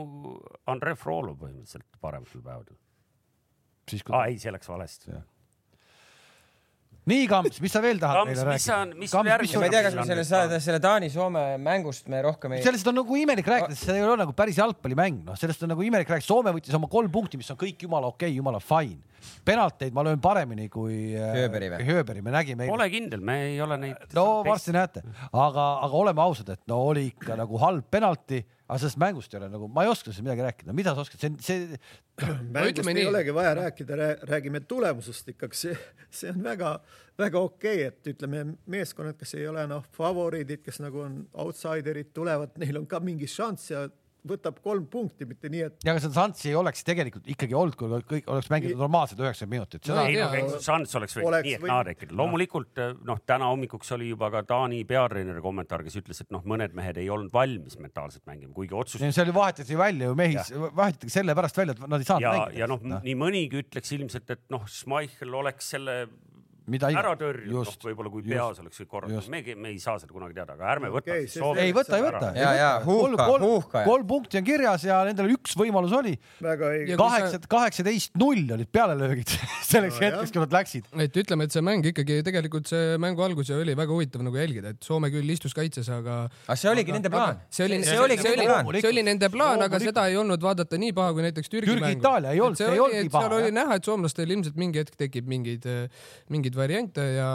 Andrei Frolov põhimõtteliselt parematel päevadel. kui aa, ei, see läks valesti. nii, Kamps, mis sa veel tahad Kamps, meile mis sa- rääkida? mis sul järgmine- ma ei tea, kas me selle on-, selle Taani-Soome mängust me rohkem ei. sellest on nagu imelik rääkida, sest see ei ole nagu päris jalgpallimäng, noh, sellest on nagu imelik rääkida. Soome võttis oma kolm punkti, mis on kõik jumala okei okay,, jumala fine. Penalteid ma löön paremini kui äh, Hööberi või? Hööberi, me nägime. Pole kindel, me ei ole neid. no varsti näete, aga, aga oleme ausad, et no oli ikka nagu halb penalti, aga sellest mängust ei ole nagu, ma ei oska sellest midagi rääkida, mida sa oskad, see, see, mängust ei nii. olegi vaja rääkida, räägime tulemusest ikkagi, see, see on väga-väga okei okay,, et ütleme, meeskonnad, kes ei ole noh, favoriidid, kes nagu on outsiderid, tulevad, neil on ka mingi šanss ja võtab kolm punkti, mitte nii, et ja aga seda šanssi ei oleks tegelikult ikkagi olnud, kui kõik oleks mänginud normaalselt üheksakümmend minutit, seda ei no šanss oleks võinud nii ehk naa tekkida. loomulikult noh, täna hommikuks oli juba ka Taani peatreeneri kommentaar, kes ütles, et noh, mõned mehed ei olnud valmis mentaalselt mängima, kuigi otsus see oli vahetati välja ju mehi, vahetati sellepärast välja, et nad ei saanud ja, mängida. ja noh, nii mõnigi ütleks ilmselt, et noh, Schmeichel oleks selle mida ära tõrjunud, noh võib-olla kui peas oleks kõik korras me, me ei saa seda kunagi teada, aga ärme võta soovi- ei võta, ei võta. Ja, ja, huuhka, huuhka. kolm punkti on kirjas ja nendel üks võimalus oli. kaheksa, kaheksateist null olid pealelöögid selleks No hetkeks, kui nad läksid. et ütleme, et see mäng ikkagi tegelikult see mängu algus ju oli väga huvitav nagu jälgida, et Soome küll istus kaitses, aga aga see oligi nende plaan. see oli, see oligi nende plaan. see oli nende plaan, aga seda ei olnud vaadata nii paha kui näiteks Türgi, Türgi, mängu. Itaalia ei olnud- Et see ei olnudki paha, seal oli näha, et soomlastel ilmselt mingi hetk tekib mingeid, mingeid variante ja,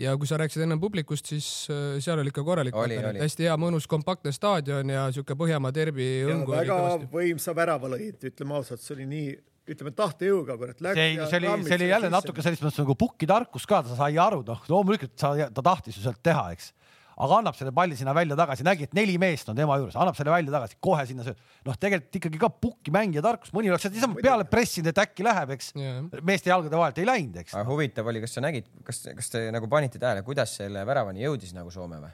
ja kui sa rääkisid ennem publikust, siis äh, seal oli ikka korralik hästi hea mõnus kompaktne staadion ja siuke Põhjamaa derbi ja õngu väga võimsa värava lõid, ütleme ausalt, see oli nii, ütleme tahtejõuga, kurat. see, see oli, see oli jälle natuke selles mõttes nagu pukki tarkus ka, ta sai aru, noh, loomulikult sa, ta tahtis ju sealt teha, eks. Aga annab selle palli sinna välja tagasi, nägi, et neli meest on tema juures, annab selle välja tagasi, kohe sinna sööb. noh, tegelikult ikkagi ka pukki mängija tarkus, mõni oleks sealt niisama peale pressinud, et äkki läheb, eks. Jah. meeste jalgade vahelt ei läinud, eks. aga huvitav oli, kas sa nägid, kas, kas te nagu panite tähele, kuidas selle väravani jõudis nagu Soome või?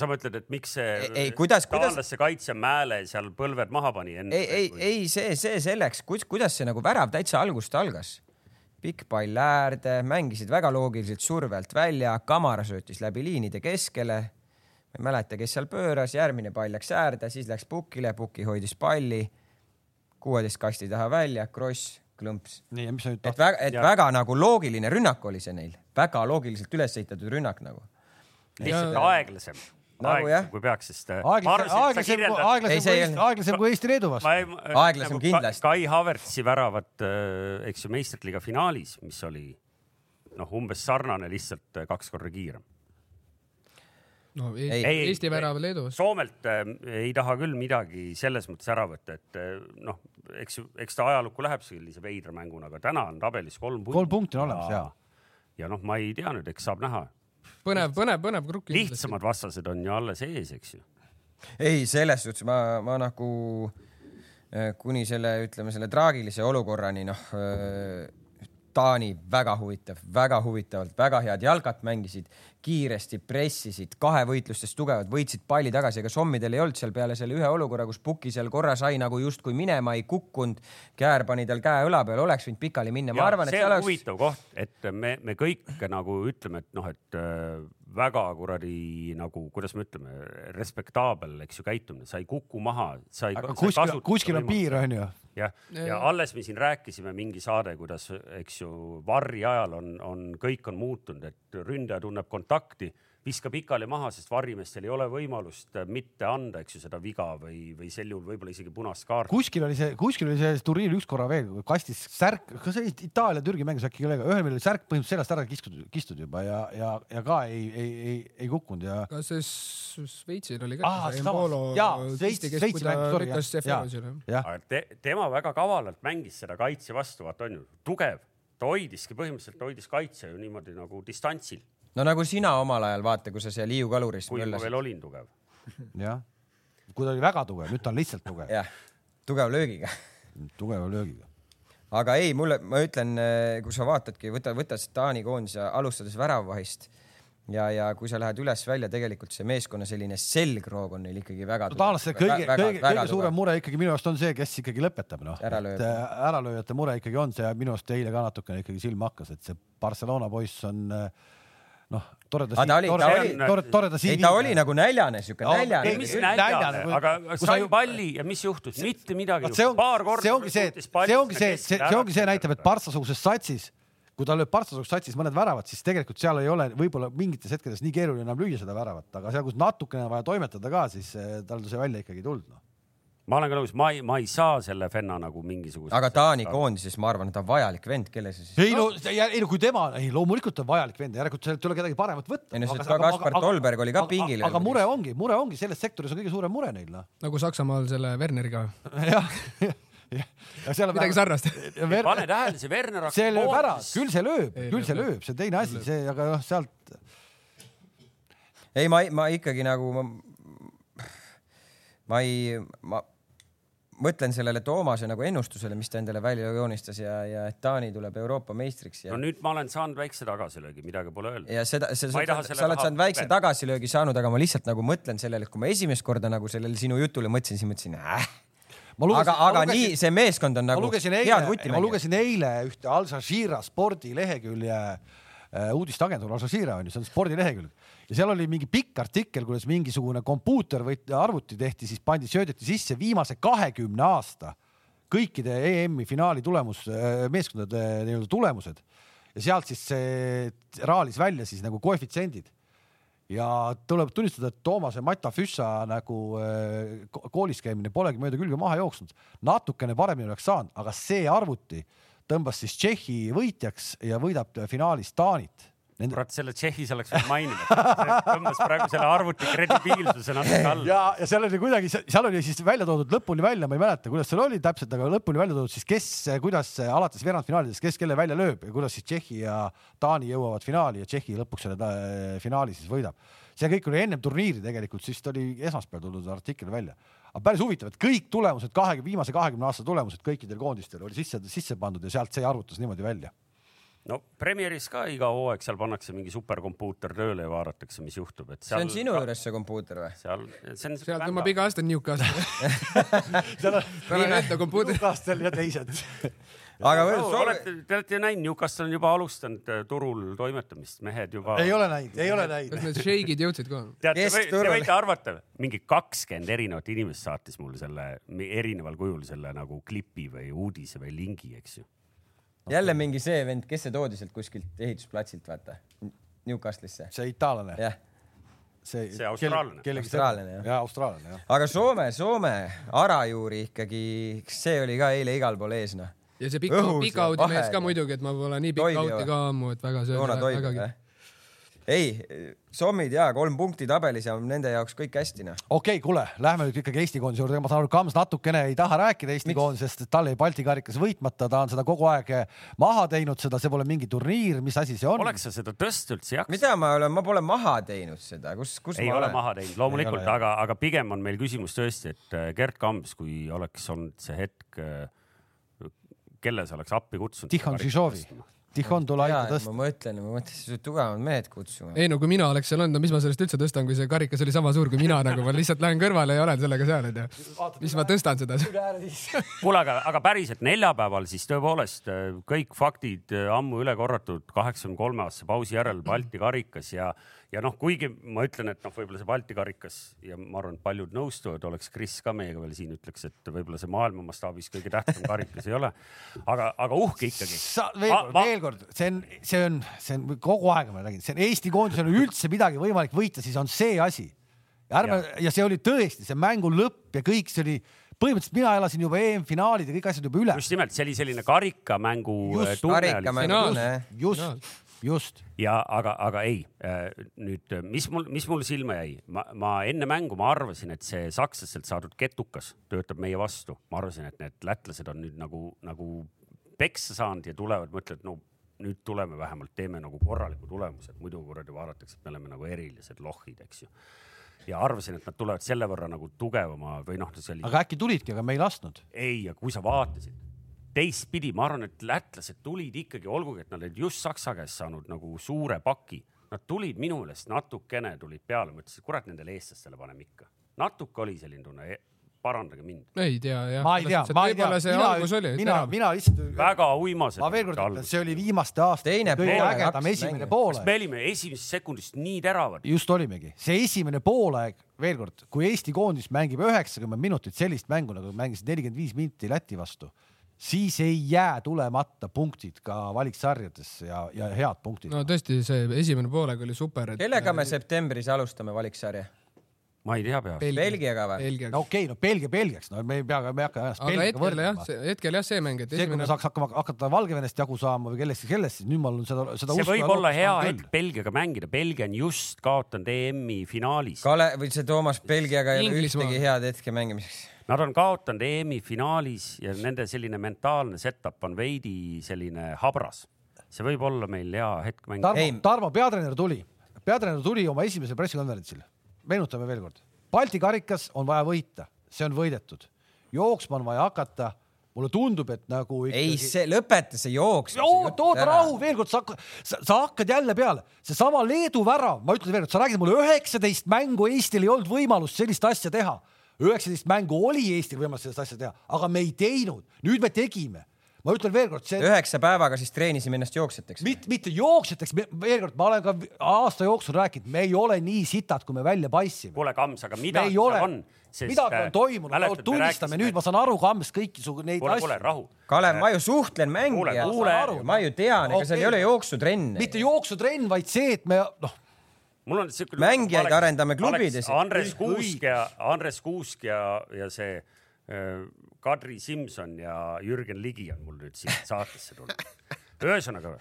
sa mõtled, et miks see Ei- ei, kuidas- kuidas- taanlaste kaitsja Mäele seal põlved maha pani enne? ei, ei, ei see, see selleks, kuidas see nagu värav täitsa algust algas. Pikk pall äärde, mängisid väga loogiliselt surve alt välja, Kamara söötis läbi liinide keskele. ma ei mäleta, kes seal pööras, järgmine pall läks äärde, siis läks Pukile, Puki hoidis palli kuueteist kasti taha välja, kross, klõmps. nii, ja mis sa nüüd et väga, et Ja. väga nagu loogiline rünnak oli see neil, väga loogiliselt üles ehitatud rünnak nagu. lihtsalt aeglasem. Nagu jah. kui peaks, sest. aeglasem, aeglasem, aeglasem Ei, ei Eesti, aeglasem kui Eesti-Leedu vastu. Aeglasem kindlasti. Kai Havertzi väravat, eks ju, meistriliiga finaalis, mis oli noh, umbes sarnane, lihtsalt äh, kaks korda kiirem. no Ei, Eesti, ei, Eesti värav Leedu vastu. Soomelt äh, ei taha küll midagi selles mõttes ära võtta, et äh, noh, eks ju, eks ta ajalukku läheb sellise veidra mänguna, aga täna on tabelis kolm punkti. kolm punkti on olemas ja. ja noh, ma ei tea nüüd, eks saab näha. põnev, põnev, põnev krukk. lihtsamad vastased on ju alles ees, eks ju. ei, selles suhtes ma, ma nagu äh, kuni selle, ütleme selle traagilise olukorrani, noh, Taani väga huvitav, väga huvitavalt, väga head jalgat mängisid, kiiresti pressisid, kahevõitlustes tugevad, võitsid palli tagasi, ega sommidel ei olnud seal peale selle ühe olukorra, kus Puki seal korra sai nagu justkui minema ei kukkunud, Käär pani tal käe õla peale, oleks võinud pikali minna, ma arvan, et see oleks, huvitav koht, et me, me kõik nagu ütleme, et noh, et äh, väga kuradi nagu, kuidas me ütleme, respektaabel, eks ju, käitumine, sa ei kuku maha, sa ei. aga kuskil, kuskil on piir, onju. jah, ja alles me siin rääkisime mingi saade, kuidas, eks ju, varri ajal on, on, kõik on muutunud, et ründaja tunneb kontakti, viskab pikali maha, sest varrimeestel ei ole võimalust äh, mitte anda, eks ju, seda viga või, või sel juhul võib-olla isegi punast kaarti. kuskil oli see, kuskil oli see turniir üks korra veel, kastis särk, kas see Itaalia-Türgi mängus äkki kellega, ühel meil oli särk põhimõtteliselt seljast ära kistud, kistud juba ja, ja, ja ka ei, ei, ei, ei kukkunud ja kas see Šveitsil oli ka te, tema väga kavalalt mängis seda kaitse vastu, vaata on ju. Tugev, ta hoidiski põhimõtteliselt hoidis kaitse ju niimoodi nagu distantsil, no nagu sina omal ajal vaata, kui sa seal Hiiu kaluris kui ma veel, olin tugev. jah. kui ta oli väga tugev, nüüd ta on lihtsalt tugev, jah, tugeva löögiga tugeva löögiga. aga ei, mulle, ma ütlen, kui sa vaatadki, võta, võta see Taani koondise alustades väravvahist ja, ja kui sa lähed üles-välja, tegelikult see meeskonna selline selgroog on neil ikkagi väga no taanlaste kõige, kõige, kõige suurem mure ikkagi minu arust on see, kes ikkagi lõpetab, noh. Äralööja. äralööjate mure ikkagi on see ja minu arust eile ka natukene ikkagi silma hakkas, et see Barcelona poiss on noh, toreda Aga ta oli- ta oli- toreda, ei, ta oli nagu näljane, siuke Jaa, näljane ei,. mis näljane aga sai palli ja mis juhtus, mitte midagi see on, paar korda. see ongi see, et see ongi see, see, see ongi see näitab, et Partsa-suguses satsis, kui ta lööb Partsa-suguses satsis mõned väravad, siis tegelikult seal ei ole võib-olla mingites hetkedes nii keeruline enam lüüa seda väravat, aga seal, kus natukene vaja toimetada ka, siis eh, tal see välja ikkagi ei tulnud noh. Ma olen ka nõus, ma ei, ma ei saa selle venna nagu mingisugust. aga Taani koondises ma arvan, et ta on vajalik vend, kelle sa siis. ei no, ei no kui tema, ei loomulikult on vajalik vend, järelikult sealt ei ole kedagi paremat võtta. Ei no see Kaspar Tolberg oli ka pingil aga mure ongi, mure ongi selles sektoris on kõige suurem mure neil noh. nagu Saksamaal selle Werneriga. jah, jah. ja seal on midagi sarnast. Pane tähele, see Werner see lööb ära, küll see lööb, küll see lööb, lööb, see on teine asi, see, aga noh, sealt ei, ma, ma ikkagi nagu ma, ma ei, ma mõtlen sellele Toomase nagu ennustusele, mis ta endale välja joonistas ja, ja et Taani tuleb Euroopa meistriks ja no nüüd ma olen saanud väikse tagasilöögi, midagi pole öelda. ja seda, sa, sa, selle sa oled saanud väikse tagasilöögi saanud, aga ma lihtsalt nagu mõtlen sellele, et kui ma esimest korda nagu sellele sinu jutule mõtlesin, siis mõtlesin äh.. ma aga, aga nii, see meeskond on nagu lugesin head eile, ma lugesin eile ühte Al Jazeera spordilehekülje äh, uudisteagentuur Al Jazeera on ju, see on spordilehekülg ja seal oli mingi pikk artikkel, kuidas mingisugune kompuuter või arvuti tehti, siis pandi, söödeti sisse viimase kahekümne aasta kõikide EM-i finaali tulemus, meeskondade nii-öelda tulemused. Ja sealt siis see raalis välja siis nagu koefitsiendid. Ja tuleb tunnistada, et Toomase Mata Füssa nagu äh, ko- koolis käimine polegi mööda külge maha jooksnud, natukene paremini oleks saanud, aga see arvuti tõmbas siis Tšehhi võitjaks ja võidab finaalis Taanit. Nende... kurat, selle Tšehhis oleks võinud mainida, tõmbas praegu selle arvuti kredibiilsuse natuke alla. ja, ja seal oli kuidagi, seal oli siis välja toodud lõpuni välja, ma ei mäleta, kuidas seal oli täpselt, aga lõpuni välja toodud siis, kes, kuidas alates veerandfinaalidest, kes kelle välja lööb ja kuidas siis Tšehhi ja Taani jõuavad finaali ja Tšehhi lõpuks selle ta- finaali siis võidab. see kõik oli ennem turniiri tegelikult, siis ta oli esmaspäeval tulnud artikkel välja. aga päris huvitav, et kõik tulemused, kahekümne, viimase kahekümne aasta tulemused kõikidel koondistel oli sisse, sisse pandud ja sealt see arvutas niimoodi välja. No Premieris ka iga hooaeg seal pannakse mingi superkompuuter tööle ja vaadatakse, mis juhtub, et see seal. on sinu juures see kompuuter või? seal, see on. sealt tõmbab iga aasta Newcastle. ette kompuutri. Newcastle ja teised. aga No, veel olete, te olete ju näinud, Newcastle on juba alustanud äh, turul toimetamist, mehed juba. ei ole näinud, ei ole näinud kas. need šeigid jõudsid ka? teate, te võite arvata, mingi kakskümmend erinevat inimest saatis mulle selle mi- erineval kujul selle nagu klipi või uudise või lingi, eks ju. Jälle mingi see vend, kes see toodi sealt kuskilt ehitusplatsilt, vaata, Newcastle'isse. see itaallane. jah, see, See austraallane. Austraallane, jah. jah, austraallane jah. aga Soome, Soome Arajuuri ikkagi, see oli ka eile igal pool ees noh. ja see Õhus, pika audi mees ka muidugi, et ma pole nii pikka või? ka ammu, et väga see Joona Toiv vägagi. ei, Soomid ja kolm punkti tabelis ja nende jaoks kõik hästi noh. okei okay,, kuule, lähme nüüd ikkagi Eesti koondise juurde, ma saan aru, Kams natukene ei taha rääkida Eesti koondisest, et tal jäi Balti karikas võitmata, ta on seda kogu aeg maha teinud, seda, see pole mingi turniir, mis asi see on? oleks sa seda tõsta üldse jaksanud? mida ma olen, ma pole maha teinud seda, kus, kus ei ma ole olen? maha teinud, Ei loomulikult, aga, aga pigem on meil küsimus tõesti, et äh, Gerd Kams, kui oleks olnud see hetk, kelle sa oleks appi kutsunud? Tihon Žižovi, Tihon tule aita, tõsta. ma mõtlen, ma mõtlesin, et tugevamad mehed kutsuma. ei no kui mina oleks seal olnud, no mis ma sellest üldse tõstan, kui see karikas oli sama suur kui mina nagu, ma lihtsalt lähen kõrvale ja olen sellega seal, onju. mis ma tõstan seda? kuule, aga, aga päriselt neljapäeval siis tõepoolest äh, kõik faktid äh, ammu üle korratud kaheksakümne kolme aastase pausi järel Balti karikas ja, ja noh, kuigi ma ütlen, et noh, võib-olla see Balti karikas ja ma arvan, et paljud nõustuvad, oleks Kris ka meiega veel siin, ütleks, et võib-olla see maailma mastaabis kõige tähtsam karikas ei ole. aga, aga uhke ikkagi. sa veel kord, veel kord, see on, see on, see on kogu aeg ma räägin, see on Eesti koondisel on üldse midagi võimalik võita, siis on see asi. ärme ja. ja see oli tõesti see mängu lõpp ja kõik see oli, põhimõtteliselt mina elasin juba EM-finaalid ja kõik asjad juba üle. just nimelt, see oli selline karikamängu äh, Just, oli karikamängu tunne, just, just. Ja aga, aga ei, nüüd, mis mul, mis mul silma jäi, ma, ma enne mängu ma arvasin, et see sakslastelt saadud ketukas töötab meie vastu, ma arvasin, et need lätlased on nüüd nagu, nagu peksa saanud ja tulevad, mõtlevad, no nüüd tuleme vähemalt teeme nagu korraliku tulemuse, et muidu kuradi vaadatakse, et me oleme nagu erilised lohid, eks ju. ja arvasin, et nad tulevad selle võrra nagu tugevama või noh, see oli aga äkki tulidki, aga me ei lasknud. ei, ja kui sa vaatasid teistpidi, ma arvan, et lätlased tulid ikkagi, olgugi et nad olid just Saksa käest saanud nagu suure paki, nad tulid minu meelest natukene tulid peale, mõtlesin, kurat, nendele eestlastele paneme ikka. natuke oli selline tunne, parandage mind. ei tea jah. ma ei tea, ma ei tea, oli. mina, mina lihtsalt, väga uimased. ma veel kord ütlen, see oli viimaste aastate Teine poolaeg esimene poolaeg me. olime esimesest sekundist nii teravad. just olimegi, see esimene poolaeg, veel kord, kui Eesti koondis mängib üheksakümmend minutit sellist mängu nagu mängisid nelikümmend viis minti Läti vastu, siis ei jää tulemata punktid ka valiksarjades ja, ja head punktid no tõesti, see esimene poolaeg oli super. kellega me septembris alustame valiksarja? ma ei tea peast. Belgiaga või? No okei okay,, no Belgia Belgiaks, no me ei pea, me ei hakka ennast aga Belgiaga võrdlema., hetkel jah, see mäng, et see, kui esimene me saaks hakkama, hakata Valgevenest jagu saama või kellest, kellest, siis nüüd mul on seda, seda see võib olla hea hetk Belgiaga mängida, Belgia on just kaotanud EM-i finaalis. Kale või see Toomas Belgiaga ei ole ühtegi head hetke mängimiseks. Nad on kaotanud EM-i finaalis ja nende selline mentaalne setup on veidi selline habras. see võib olla meil hea hetk mängida. Tarmo Tarmo peatreener tuli, peatreener tuli oma esimesel pressikonverentsil, meenutame veel kord, Balti karikas on vaja võita, see on võidetud, jooksma on vaja hakata. mulle tundub, et nagu ei, see, lõpeta see jooks. oota, rahu, veel kord, sa, sa, sa hakkad jälle peale, seesama Leedu värav, ma ütlen veel kord, sa räägid mulle üheksateist mängu Eestil ei olnud võimalust sellist asja teha. Üheksateist mängu oli Eestil võimalus sellist asja teha, aga me ei teinud, nüüd me tegime. ma ütlen veel kord, see üheksa päevaga siis treenisime ennast jooksjateks. mitte, mitte jooksjateks, veel kord, ma olen ka aasta jooksul rääkinud, me ei ole nii sitad, kui me välja paistsime. kuule, Kams, aga midagi ei ole seal on. midagi on toimunud, tunnistame nüüd, ma saan aru, Kams, kõiki su neid kuule, kuule, asju. rahu. Kalev, ma ju suhtlen mängijaga kuule,, ma ju tean, ega seal ei ole jooksutrenne. mitte jooksutrenn, vaid see, et me noh, mul on siuke. Mängijaid arendame klubides. Andres. Kuusk ja Andres Kuusk ja, ja see äh, Kadri Simson ja Jürgen Ligi on mul nüüd siit saatesse tulnud. ühesõnaga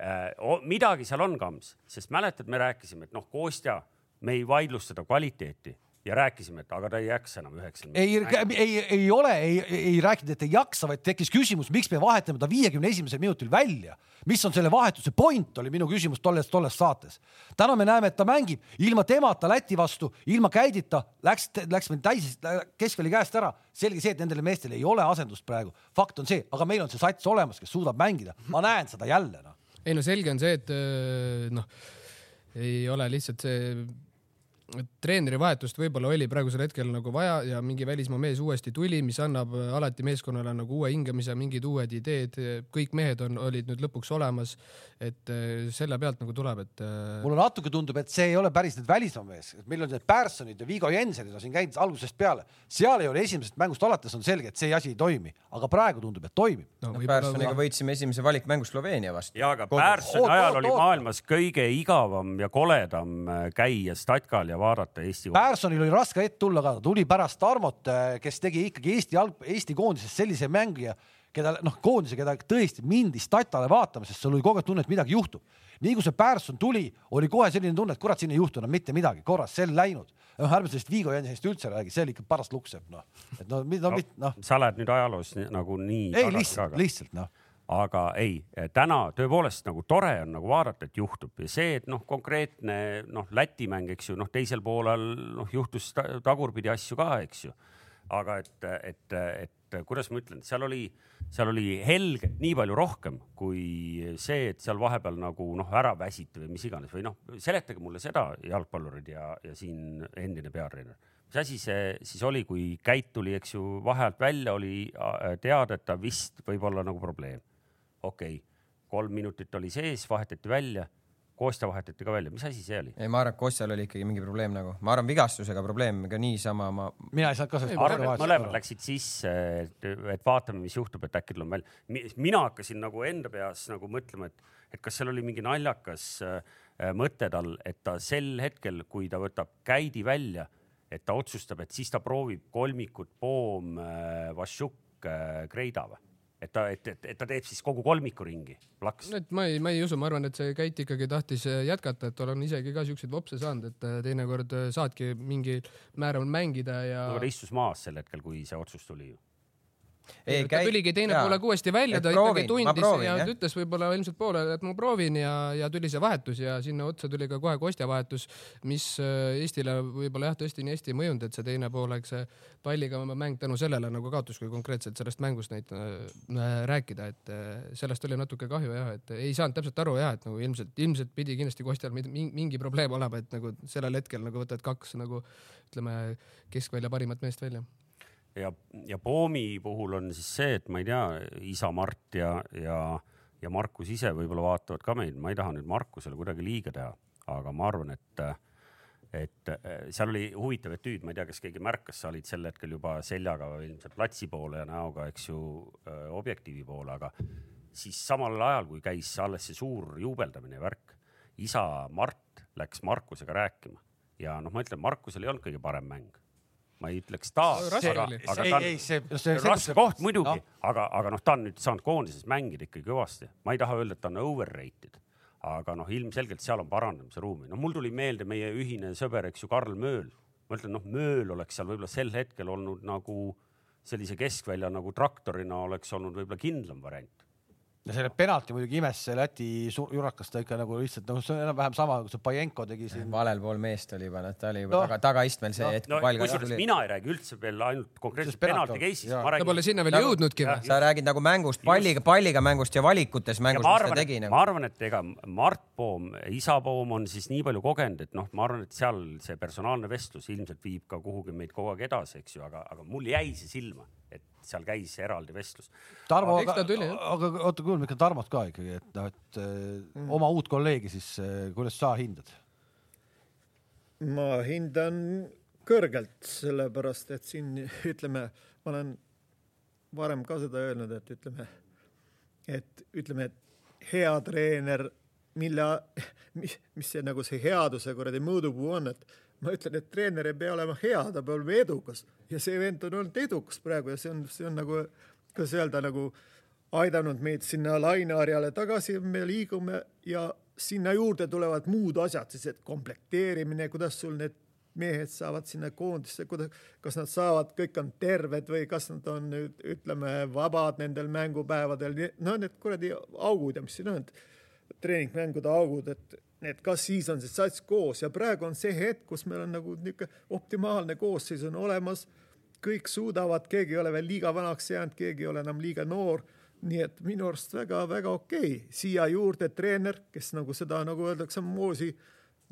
äh,, midagi seal on, Kams, sest mäletad, me rääkisime, et noh, Kostja, me ei vaidlusta ta kvaliteeti ja rääkisime, et aga ta ei jaksa enam üheksakümmend. ei, ei, ei ole, ei, ei rääkinud, et ei jaksa, vaid tekkis küsimus, miks me vahetame ta viiekümne esimesel minutil välja. mis on selle vahetuse point, oli minu küsimus tolles, tolles saates. täna me näeme, et ta mängib ilma temata Läti vastu, ilma käidita, läks, läks meil täis, keskväli käest ära. selge see, et nendele meestele ei ole asendust praegu. fakt on see, aga meil on see sats olemas, kes suudab mängida. ma näen seda jälle noh. ei no selge on see, et öö, noh, ei ole lihtsalt see et treeneri vahetust võib-olla oli praegusel hetkel nagu vaja ja mingi välismaa mees uuesti tuli, mis annab äh, alati meeskonnale nagu uue hingamise, mingid uued ideed, kõik mehed on, olid nüüd lõpuks olemas. et äh, selle pealt nagu tuleb, et äh, mulle natuke tundub, et see ei ole päris need välismaa mees, meil on need Pärssonid ja Vigo Jensenid on siin käinud algusest peale, seal ei ole esimesest mängust alates on selge, et see asi ei toimi, aga praegu tundub, et toimib. no, Pärssoniga võitsime esimese valikmängu Sloveenia vastu. ja aga Pärssoni oot, ajal oot, oli oot. maailmas kõige igavam ja koledam käia statkal ja vaadata Eesti. Pärsonil oli raske hetk tulla ka, ta tuli pärast Tarmot, kes tegi ikkagi Eesti jalg, Eesti koondises sellise mängija, keda noh, koondise, keda tõesti mindi statale vaatama, sest sul oli kogu aeg tunne, et midagi juhtub. nii kui see Pärson tuli, oli kohe selline tunne, et kurat, siin ei juhtu enam mitte midagi, korras, see on läinud. noh, ärme sellest Vigo Jensenist üldse räägi, see oli ikka paras luksepp, noh. et no, no, no, noh, sa lähed nüüd ajaloos nii- nagu nii. ei lihtsalt, lihtsalt noh. Aga ei, täna tõepoolest nagu tore on nagu vaadata, et juhtub ja see, et noh, konkreetne noh, Läti mäng, eks ju, noh, teisel poolel noh, juhtus ta tagurpidi asju ka, eks ju. aga et, et, et kuidas ma ütlen, seal oli, seal oli helget nii palju rohkem kui see, et seal vahepeal nagu noh, ära väsiti või mis iganes või noh, seletage mulle seda, jalgpallurid ja, ja siin endine peatreener mis asi see siis oli, kui Käit tuli, eks ju, vaheajalt välja, oli äh, teada, et ta vist võib olla nagu probleem. Okei okay., kolm minutit oli sees, vahetati välja, Kostja vahetati ka välja, mis asi see oli? ei, ma arvan, et Kostjal oli ikkagi mingi probleem nagu, ma arvan, vigastusega probleem, ega niisama ma, mina ei saanud ka sellest arvan, et mõlemad läksid sisse, et, et vaatame, mis juhtub, et äkki tuleme välja. mina hakkasin nagu enda peas nagu mõtlema, et, et kas seal oli mingi naljakas äh, mõte tal, et ta sel hetkel, kui ta võtab käidi välja, et ta otsustab, et siis ta proovib kolmikut Poom, Vašjuk, Kreida või? Et ta, et, et, et ta teeb siis kogu kolmiku ringi, plaks. et ma ei, ma ei usu, ma arvan, et see Keit ikkagi tahtis äh, jätkata, et tal on isegi ka siukseid vopse saanud, et äh, teinekord äh, saadki mingil määral mängida ja no ta istus maas sel hetkel, kui see otsus tuli ju. Ei ta tuligi teine poolaeg uuesti välja, ta proovin, ikkagi tundis proovin, ja jah. ütles võib-olla ilmselt poolele, et ma proovin ja, ja tuli see vahetus ja sinna otsa tuli ka kohe Kostja vahetus, mis äh, Eestile võib-olla jah, tõesti nii hästi ei mõjunud, et see teine poolaeg, see palliga mäng tänu sellele nagu kaotus, kui konkreetselt sellest mängust neid äh, rääkida, et äh, sellest oli natuke kahju jah, et ei saanud täpselt aru jah, et nagu ilmselt, ilmselt pidi kindlasti Kostjal mingi, mingi probleem olema, et nagu sellel hetkel nagu võtad kaks nagu ütleme keskvälja parimat meest välja ja, ja Poomi puhul on siis see, et ma ei tea, isa Mart ja, ja, ja Markus ise võib-olla vaatavad ka meid, ma ei taha nüüd Markusele kuidagi liiga teha, aga ma arvan, et, et seal oli huvitav etüüd, ma ei tea, kas keegi märkas, sa olid sel hetkel juba seljaga ilmselt platsi poole ja näoga, eks ju, objektiivi poole, aga siis samal ajal, kui käis alles see suur juubeldamine ja värk, isa Mart läks Markusega rääkima. Ja noh, ma ütlen, Markusel ei olnud kõige parem mäng ma ei ütleks taas, aga aga ta on, ei, see, see, raske koht muidugi. no., aga, aga noh, ta on nüüd saanud koondises mängida ikkagi kõvasti, ma ei taha öelda, et ta on overrated, aga noh, ilmselgelt seal on parandamise ruumi, no mul tuli meelde meie ühine sõber, eks ju, Karl Mööl, ma ütlen, noh, Mööl oleks seal võib-olla sel hetkel olnud nagu sellise keskvälja nagu traktorina oleks olnud võib-olla kindlam variant. Ja selle penalti muidugi imes see Läti jurakas ta ikka nagu lihtsalt nagu see on enam-vähem sama, kui see Pajenko tegi siin. valel pool meest oli juba, noh, ta oli juba Noh. taga, tagaistmel see Noh. hetk, no kui pall ka kusjuures tuli. mina ei räägi üldse veel ainult konkreetselt penalti on- case'ist, ma ta pole räägin. sinna veel Nagu- jõudnudki sa räägid nagu mängust, palliga, palliga mängust ja valikutes mängust, ma mis ta arvan, tegi et, nagu ma. arvan, et ega Mart Poom, isa Poom on siis nii palju kogenud, et noh, ma arvan, et seal see personaalne vestlus ilmselt viib ka kuhugi meid kogu aeg edasi, eks ju, aga, aga mul jäi see silma, et seal käis eraldi vestlus. Tarmo, aga, jah. aga oota, kuulame ikka Tarmot ka ikkagi, et noh, et mm. oma uut kolleegi siis, kuidas sa hindad? ma hindan kõrgelt, sellepärast et siin ütleme, ma olen varem ka seda öelnud, et ütleme, et ütleme, et hea treener, mille, mis, mis see nagu see headuse kuradi mõõdupuu on, et ma ütlen, et treener ei pea olema hea, ta peab olema edukas. Ja see vend on olnud edukas praegu ja see on, see on nagu, kuidas öelda, nagu aidanud meid sinna laineharjale tagasi, me liigume ja sinna juurde tulevad muud asjad siis, et komplekteerimine, kuidas sul need mehed saavad sinna koondisse, kuidas, kas nad saavad, kõik on terved või kas nad on nüüd ütleme vabad nendel mängupäevadel, no need kuradi augud ja mis siin on, treeningmängude augud, et et kas siis on see sats koos ja praegu on see hetk, kus meil on nagu niisugune optimaalne koosseis on olemas kõik suudavad, keegi ei ole veel liiga vanaks jäänud, keegi ei ole enam liiga noor. nii et minu arust väga-väga okei okay., siia juurde treener, kes nagu seda, nagu öeldakse, moosi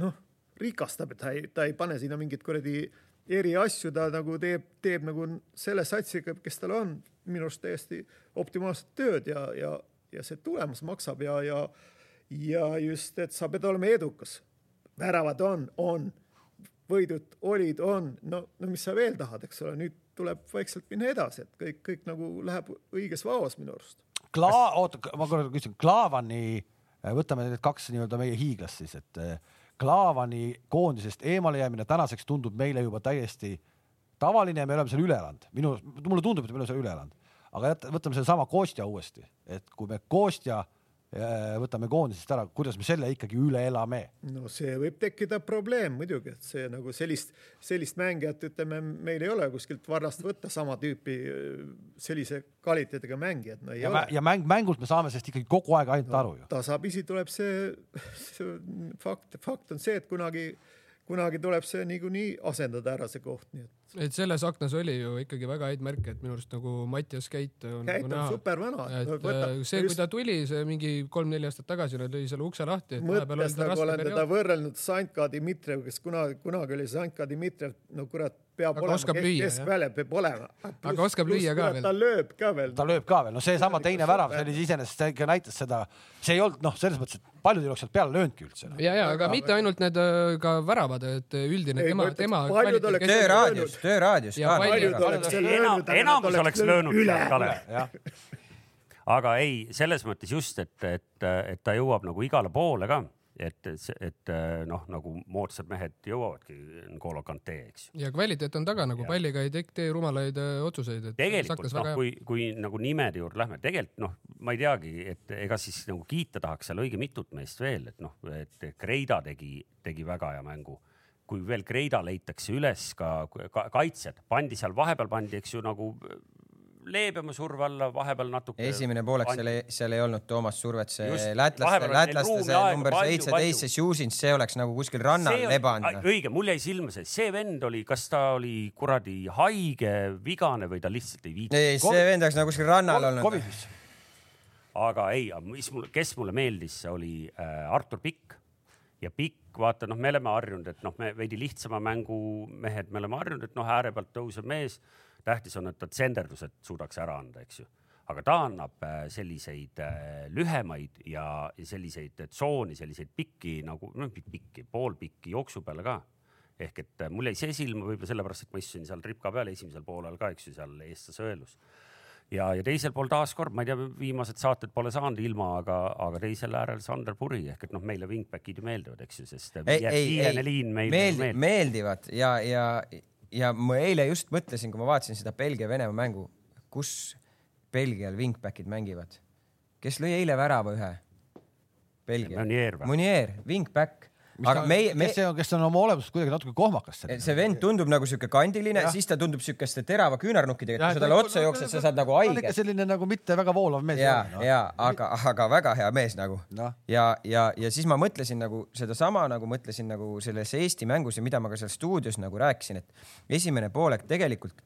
noh, rikastab, et ta ei, ta ei pane sinna mingit kuradi eriasju, ta nagu teeb, teeb nagu selle satsiga, kes tal on, minu arust täiesti optimaalset tööd ja, ja, ja see tulemus maksab ja, ja ja just, et sa pead olema edukas. väravad on, on võidud olid, on, no, no mis sa veel tahad, eks ole, nüüd tuleb vaikselt minna edasi, et kõik, kõik nagu läheb õiges vaos minu arust. Kla-, oota, ma korra küsin, Klaavani, võtame need kaks nii-öelda meie hiiglast siis, et eh, Klaavani koondisest eemalejäämine tänaseks tundub meile juba täiesti tavaline ja me oleme selle üle elanud. minu, mulle tundub, et me oleme selle üle elanud. aga võtame sellesama Kostja uuesti, et kui me Kostja äh, võtame koondisest ära, kuidas me selle ikkagi üle elame? no see võib tekkida probleem muidugi, et see nagu sellist, sellist mängijat, ütleme, meil ei ole kuskilt varrast võtta sama tüüpi äh, sellise kvaliteediga mängijat, no ei ja, ole. ja mäng, mängult me saame sellest ikkagi kogu aeg ainult no, aru ju. tasapisi tuleb see, see fakt, fakt on see, et kunagi, kunagi tuleb see niikuinii asendada ära see koht, nii et et selles aknas oli ju ikkagi väga häid märke, et minu arust nagu Mattias Käit on Käit nagu on näha. super vana. et Võta- äh, see, kui ta tuli, see mingi kolm-neli aastat tagasi lõi selle ukse lahti. mõttes nagu olen teda võrrelnud Sanka Dmitrijev, kes kunagi, kunagi oli Sanka Dmitrijev, no kurat, peab Aga olema keskvälja peab olema. Aga oskab lüüa ka veel. ta lööb ka veel. ta lööb ka veel, no seesama teine värav, see oli iseenesest see ikka näitas seda, see ei olnud noh, selles mõttes, et paljud ei oleks sealt peale löönudki üldse no.. ja, ja aga mitte ainult need äh, ka väravad, et üldine Ei, tema tema paljud oleks- kvaliteet- tööraadius Ja ka. enam enamus nad oleks löönud üle. Kalev. aga ei, selles mõttes just, et, et, et ta jõuab nagu igale poole ka, et, et noh, nagu moodsad mehed jõuavadki N'Golo Kante, eks ja kvaliteet on taga nagu palliga ei tee, tee rumalaid äh, otsuseid. tegelikult noh, kui, kui nagu nimede juurde lähme, tegelikult noh, ma ei teagi, et ega siis nagu kiita tahaks seal õige mitut meest veel, et noh, et Kreida tegi, tegi väga hea mängu kui veel Kreida leitakse üles ka, ka kaitsjad, pandi seal vahepeal pandi, eks ju nagu leebema surve alla, vahepeal natuke. esimene poolek seal ei, seal ei olnud Toomas Survet, see Just, lätlaste, lätlaste see number seitseteist, see Šužin, see oleks nagu kuskil rannal lebanud. õige, mul jäi silma see, see vend oli, kas ta oli kuradi haige, vigane või ta lihtsalt ei viitsinud. ei, see vend oleks nagu kuskil rannal olnud. Aga ei, mis mul, kes mulle meeldis, oli äh, Artur Pikk ja Pikk, vaata noh, me oleme harjunud, et noh, me veidi lihtsama mängu mehed, me oleme harjunud, et noh, ääre pealt tõusev mees. tähtis on, et ta tsenderdused suudaks ära anda, eks ju. aga ta annab äh, selliseid äh, lühemaid ja selliseid tsooni, selliseid pikki nagu, noh pikki, poolpikki jooksu peale ka ehk et äh, mul jäi see silma võib-olla sellepärast, et ma istusin seal ripka peal esimesel poolel ka, eks ju, seal eestlase õelus ja, ja teisel pool taaskord, ma ei tea, viimased saated pole saanud ilma, aga, aga teisel äärel Sander Puri ehk et noh, meile wingback'id ju meeldivad, eks ju, sest ei, ei, ei liin, meile meeldi, meeldib. meeldivad ja, ja, ja ma eile just mõtlesin, kui ma vaatasin seda Belgia-Venemaa mängu, kus Belgial wingback'id mängivad, kes lõi eile värava ühe? Belgia. Munier, wingback, aga meie, me kes, see on, kes on oma olemuselt kuidagi natuke kohmakas. see vend tundub nagu siuke kandiline, siis ta tundub siukeste terava küünarnukkidega, kui sa ta- talle otsa jooksed, sa saad nagu ta on ikka haige. selline nagu mitte väga voolav mees. ja, ja aga, aga väga hea mees nagu noh, ja, ja, ja siis ma mõtlesin nagu sedasama nagu mõtlesin nagu selles Eesti mängus ja mida ma ka seal stuudios nagu rääkisin, et esimene poolek tegelikult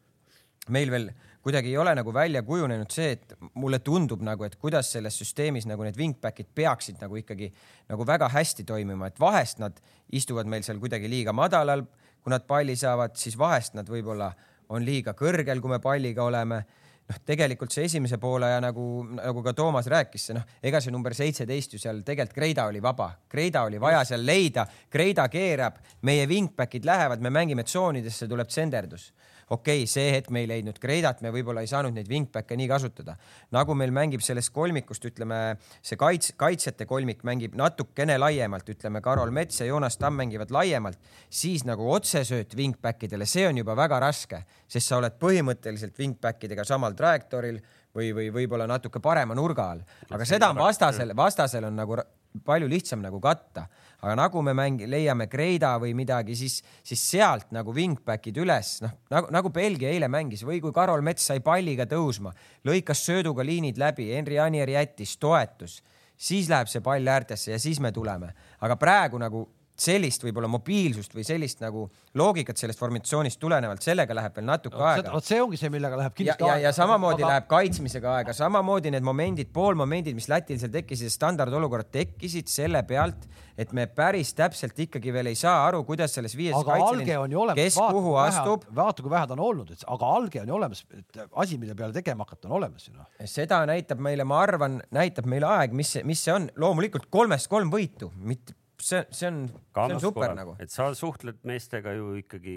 meil veel kuidagi ei ole nagu välja kujunenud see, et mulle tundub nagu, et kuidas selles süsteemis nagu need wingback'id peaksid nagu ikkagi nagu väga hästi toimima, et vahest nad istuvad meil seal kuidagi liiga madalal, kui nad palli saavad, siis vahest nad võib-olla on liiga kõrgel, kui me palliga oleme. Noh, tegelikult see esimese poole ja nagu, nagu ka Toomas rääkis, noh, ega see number seitseteist ju seal tegelikult Kreida oli vaba, Kreida oli vaja seal leida, Kreida keerab, meie wingback'id lähevad, me mängime tsoonidesse, tuleb tsenderdus okei okay,, see hetk me ei leidnud Kreidat, me võib-olla ei saanud neid wingback'e nii kasutada. nagu meil mängib sellest kolmikust, ütleme see kaits-, kaitsjate kolmik mängib natukene laiemalt, ütleme Karol Mets ja Joonas Tamm mängivad laiemalt, siis nagu otsesööt wingback idele, see on juba väga raske, sest sa oled põhimõtteliselt wingback idega samal trajektooril või, või võib-olla natuke parema nurga all, aga seda on vastasel, vastasel on nagu palju lihtsam nagu katta, aga nagu me mängi-, leiame Kreida või midagi, siis, siis sealt nagu wingback'id üles, noh nagu, nagu Belgia eile mängis või kui Karol Mets sai palliga tõusma, lõikas sööduga liinid läbi, Henri Anier jättis, toetus, siis läheb see pall äärtesse ja siis me tuleme, aga praegu nagu sellist võib-olla mobiilsust või sellist nagu loogikat sellest formatsioonist tulenevalt, sellega läheb veel natuke aega. vot see ongi see, millega läheb ja, kindlasti ja, ja samamoodi läheb kaitsmisega aega, samamoodi need momendid, poolmomendid, mis Lätil seal tekkisid, standardolukorrad tekkisid selle pealt, et me päris täpselt ikkagi veel ei saa aru, kuidas selles viies aga alge on ju olemas, kes kuhu astub, vaata, kui vähe ta on olnud, et aga alge on ju olemas, et asi, mille peale tegema hakata, on olemas ju noh. seda näitab meile, ma arvan, näitab meile aeg, mis, mis see on, loomulikult kolmest kolm võitu, mitte see, see on, see on super nagu. et sa suhtled meestega ju ikkagi,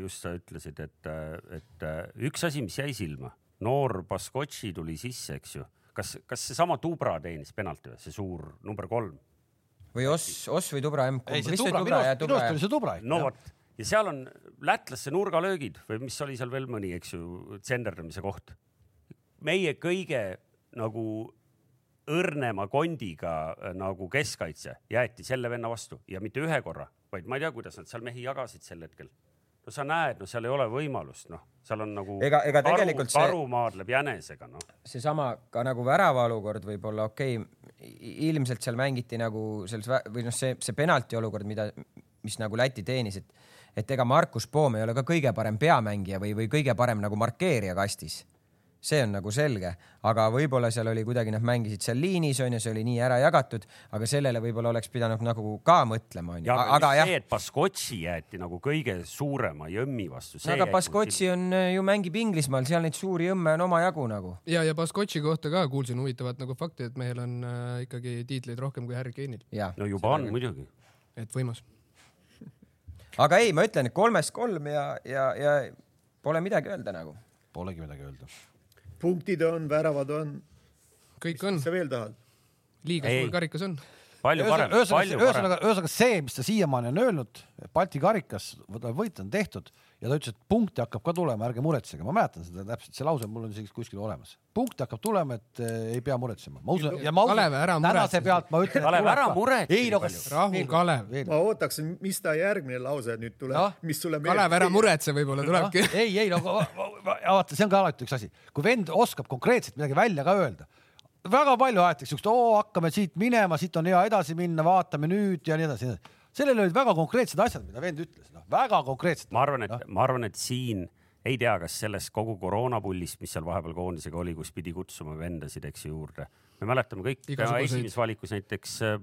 just sa ütlesid, et, et üks asi, mis jäi silma, noor Baskotši tuli sisse, eks ju. kas, kas seesama Dubra teenis penalti või, see suur number kolm? või Oss, Oss või Dubra M? ei, see Dubra, minu arust, oli see Dubra no vot, ja seal on lätlaste nurgalöögid või mis oli seal veel mõni, eks ju, tsenderdamise koht. meie kõige nagu õrnema kondiga äh, nagu keskkaitse jäeti selle venna vastu ja mitte ühe korra, vaid ma ei tea, kuidas nad seal mehi jagasid sel hetkel. no sa näed, no seal ei ole võimalust, noh, seal on nagu Ega- ega karu, karu maadleb jänesega, noh. seesama ka nagu värava olukord võib-olla okei okay,, ilmselt seal mängiti nagu selles või noh, see, see penalti olukord, mida, mis nagu Läti teenis, et, et ega Markus Poom ei ole ka kõige parem peamängija või, või kõige parem nagu markeerija kastis see on nagu selge, aga võib-olla seal oli kuidagi nad mängisid seal liinis onju, see oli nii ära jagatud, aga sellele võib-olla oleks pidanud nagu ka mõtlema onju, ja aga aga jah see, et Baskotši jäeti nagu kõige suurema jõmmi vastu. aga Baskotši on äh, ju mängib Inglismaal, seal neid suuri jõmme on omajagu nagu. ja, ja Baskotši kohta ka kuulsin huvitavat nagu fakti, et mehel on äh, ikkagi tiitleid rohkem kui Harry Kane'il, no juba on muidugi. et võimas. aga ei, ma ütlen, et kolmest kolm ja, ja, ja pole midagi öelda nagu. Polegi midagi öelda. Punktid on, väravad on, kõik on mis, sa veel tahad? liiga suur karikas on. palju parem, palju parem. ühesõnaga, ühesõnaga see, mis ta siiamaani on öelnud, Balti karikas võit on tehtud ja ta ütles, et punkte hakkab ka tulema, ärge muretsege, ma mäletan seda täpselt, see lause on mul on isegi kuskil olemas. punkte hakkab tulema, et eh, ei pea muretsema, ma usun ja ma usun Kalev, ära, tänase pealt ma ütlen. Kalev, ära muretse ei no nii kas rahu, Kalev. ma ootaks, mis ta järgmine lause nüüd tuleb Jah., mis sulle Kalev, ära muretse, võib-olla tulebki. ei, ei no va- va- va- vaata, see on ka alati üks asi, kui vend oskab konkreetselt midagi välja ka öelda, väga palju aetakse siukest, oo hakkame siit minema, siit on hea edasi minna, vaatame nüüd ja nii edasi. Sellel olid väga konkreetsed asjad, mida vend ütles, noh väga konkreetsed. ma arvan, et, ma arvan, et siin ei tea, kas sellest kogu koroonapullist, mis seal vahepeal koondisega oli, kus pidi kutsuma vendasid, eks ju juurde. me mäletame kõik, esimeses valikus näiteks äh,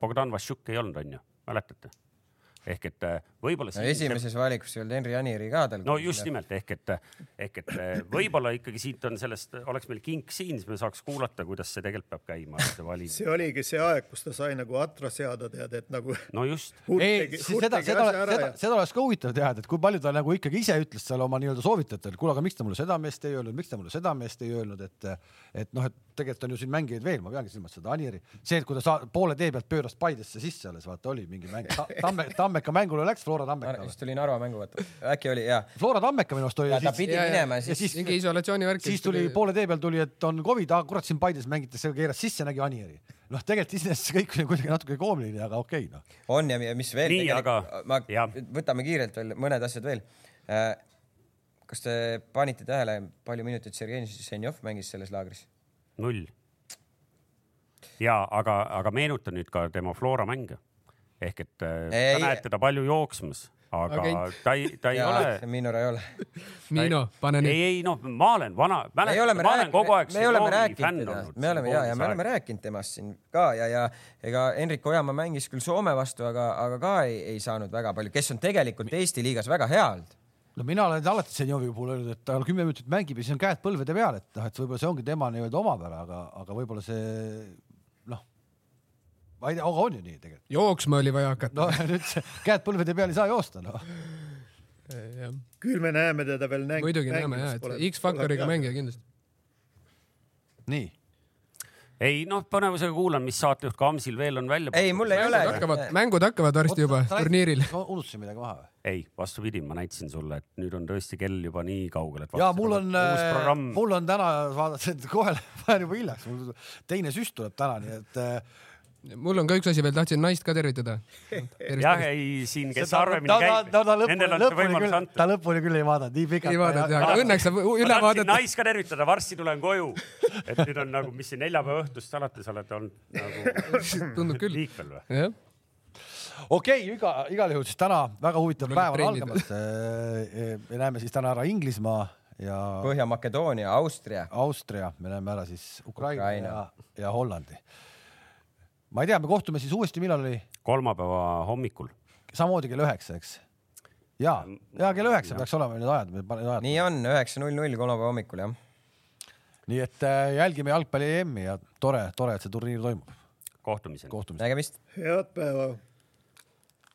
Bogdan Vassiuk ei olnud, onju, mäletate? Ehk et äh, võib-olla no esimeses valikus ei olnud Henri Anieri ka tal. no just nimelt ehk et, ehk et äh, võib-olla ikkagi siit on sellest, oleks meil kink siin, siis me saaks kuulata, kuidas see tegelikult peab käima, see valimine. see oligi see aeg, kus ta sai nagu atra seada, tead, et nagu no just, ei, seda, seda, seda, seda oleks ka huvitav teada, et kui palju ta nagu ikkagi ise ütles seal oma nii-öelda soovitajatele, kuule, aga miks te mulle seda meest ei öelnud, miks te mulle seda meest ei öelnud, et et noh, et tegelikult on ju siin mängijaid veel, ma peangi silmas seda Anieri, see, et kui ta saa- poole tee pealt pööras Paidesse sisse alles, vaata oli mingi mäng Ta,, Tamme, Tammeka mängule läks, Flora Tammeka, vist tuli Narva mängu, vaata, äkki oli ja, Flora Tammeka minu arust oli ta siis, pidi ja- minema ja ja siis siis mingi isolatsioonivärk. siis tuli poole tee peal tuli, et on Covid, ah kurat siin Paides mängitakse, see keeras sisse, nägi Anieri. noh, tegelikult iseenesest see kõik oli kuidagi natuke koomiline, aga okei okay, noh. on ja mis veel. Nii, aga- ma jah., võtame kiirelt veel mõned asjad veel. kas te panite tähele, palju minuteid Sergei Ženjov mängis selles laagris? null. ja aga, aga meenuta nüüd ka tema Flora mänge. ehk et äh, Ei. sa näed teda palju jooksmas, aga Agent. ta ei, ta ei ole. Minor ei ole. Miino, pane ei, nüüd. ei noh, ma olen vana, me mäletan, oleme ma olen kogu aeg rääkinud, me oleme rääkinud teda, me oleme ja, ja me oleme rääkinud temast siin ka ja, ja ega Henrik Ojamaa mängis küll Soome vastu, aga, aga ka ei, ei saanud väga palju, kes on tegelikult Eesti liigas väga hea olnud. No mina olen alati Zenjovi puhul öelnud, et ta kümme minutit mängib ja siis on käed põlvede peal, et noh, et võib-olla see ongi tema nii-öelda omapära, aga, aga võib-olla see noh, ma ei tea, aga on ju nii tegelikult. jooksma oli vaja hakata no nüüd see käed põlvede peal ei saa joosta, noh. no.. küll me näeme teda veel näng-. muidugi näeme ja, et X-faktoriga mängija kindlasti. nii, ei noh, põnevusega kuulan, mis saatejuht Kamsil veel on välja ei, mul ei ole mängud. hakkavad, mängud hakkavad varsti juba turniiril. unustasin midagi maha või? ei, vastupidi, ma näitasin sulle, et nüüd on tõesti kell juba nii kaugel, et ja mul on, uus programm. mul on täna vaadates, et kohe lähen juba hiljaks, mul teine süst tuleb täna, nii et äh, mul on ka üks asi veel, tahtsin naist ka tervitada. jah, ei siin, kes harvemini käib ta- ta, lõpuni- nendel on see võimalus küll- antud ta. lõpuni küll ei vaadanud, nii pikalt. ei vaadata, aga õnneks saab üle vaadata. naist ka tervitada, varsti tulen koju. et nüüd on nagu, mis see neljapäeva õhtust alates olete olnud nagu tundub küll. liikvel või? jah, okei okay,, iga, igal juhul siis täna väga huvitav Tuleb päev on algamas. me näeme siis täna ära Inglismaa ja Põhja-Makedoonia, Austria. Austria, me näeme ära siis Ukraina, Ukraina. ja, ja Hollandi. ma ei tea, me kohtume siis uuesti, millal oli? kolmapäeva hommikul. samamoodi kell üheksa, eks? ja, ja kell üheksa peaks olema need ajad, nii on, üheksa null null kolmapäeva hommikul jah. nii et äh, jälgime jalgpalli EM-i ja tore, tore, et see turniir toimub. kohtumiseni. kohtumiseni. nägemist. head päeva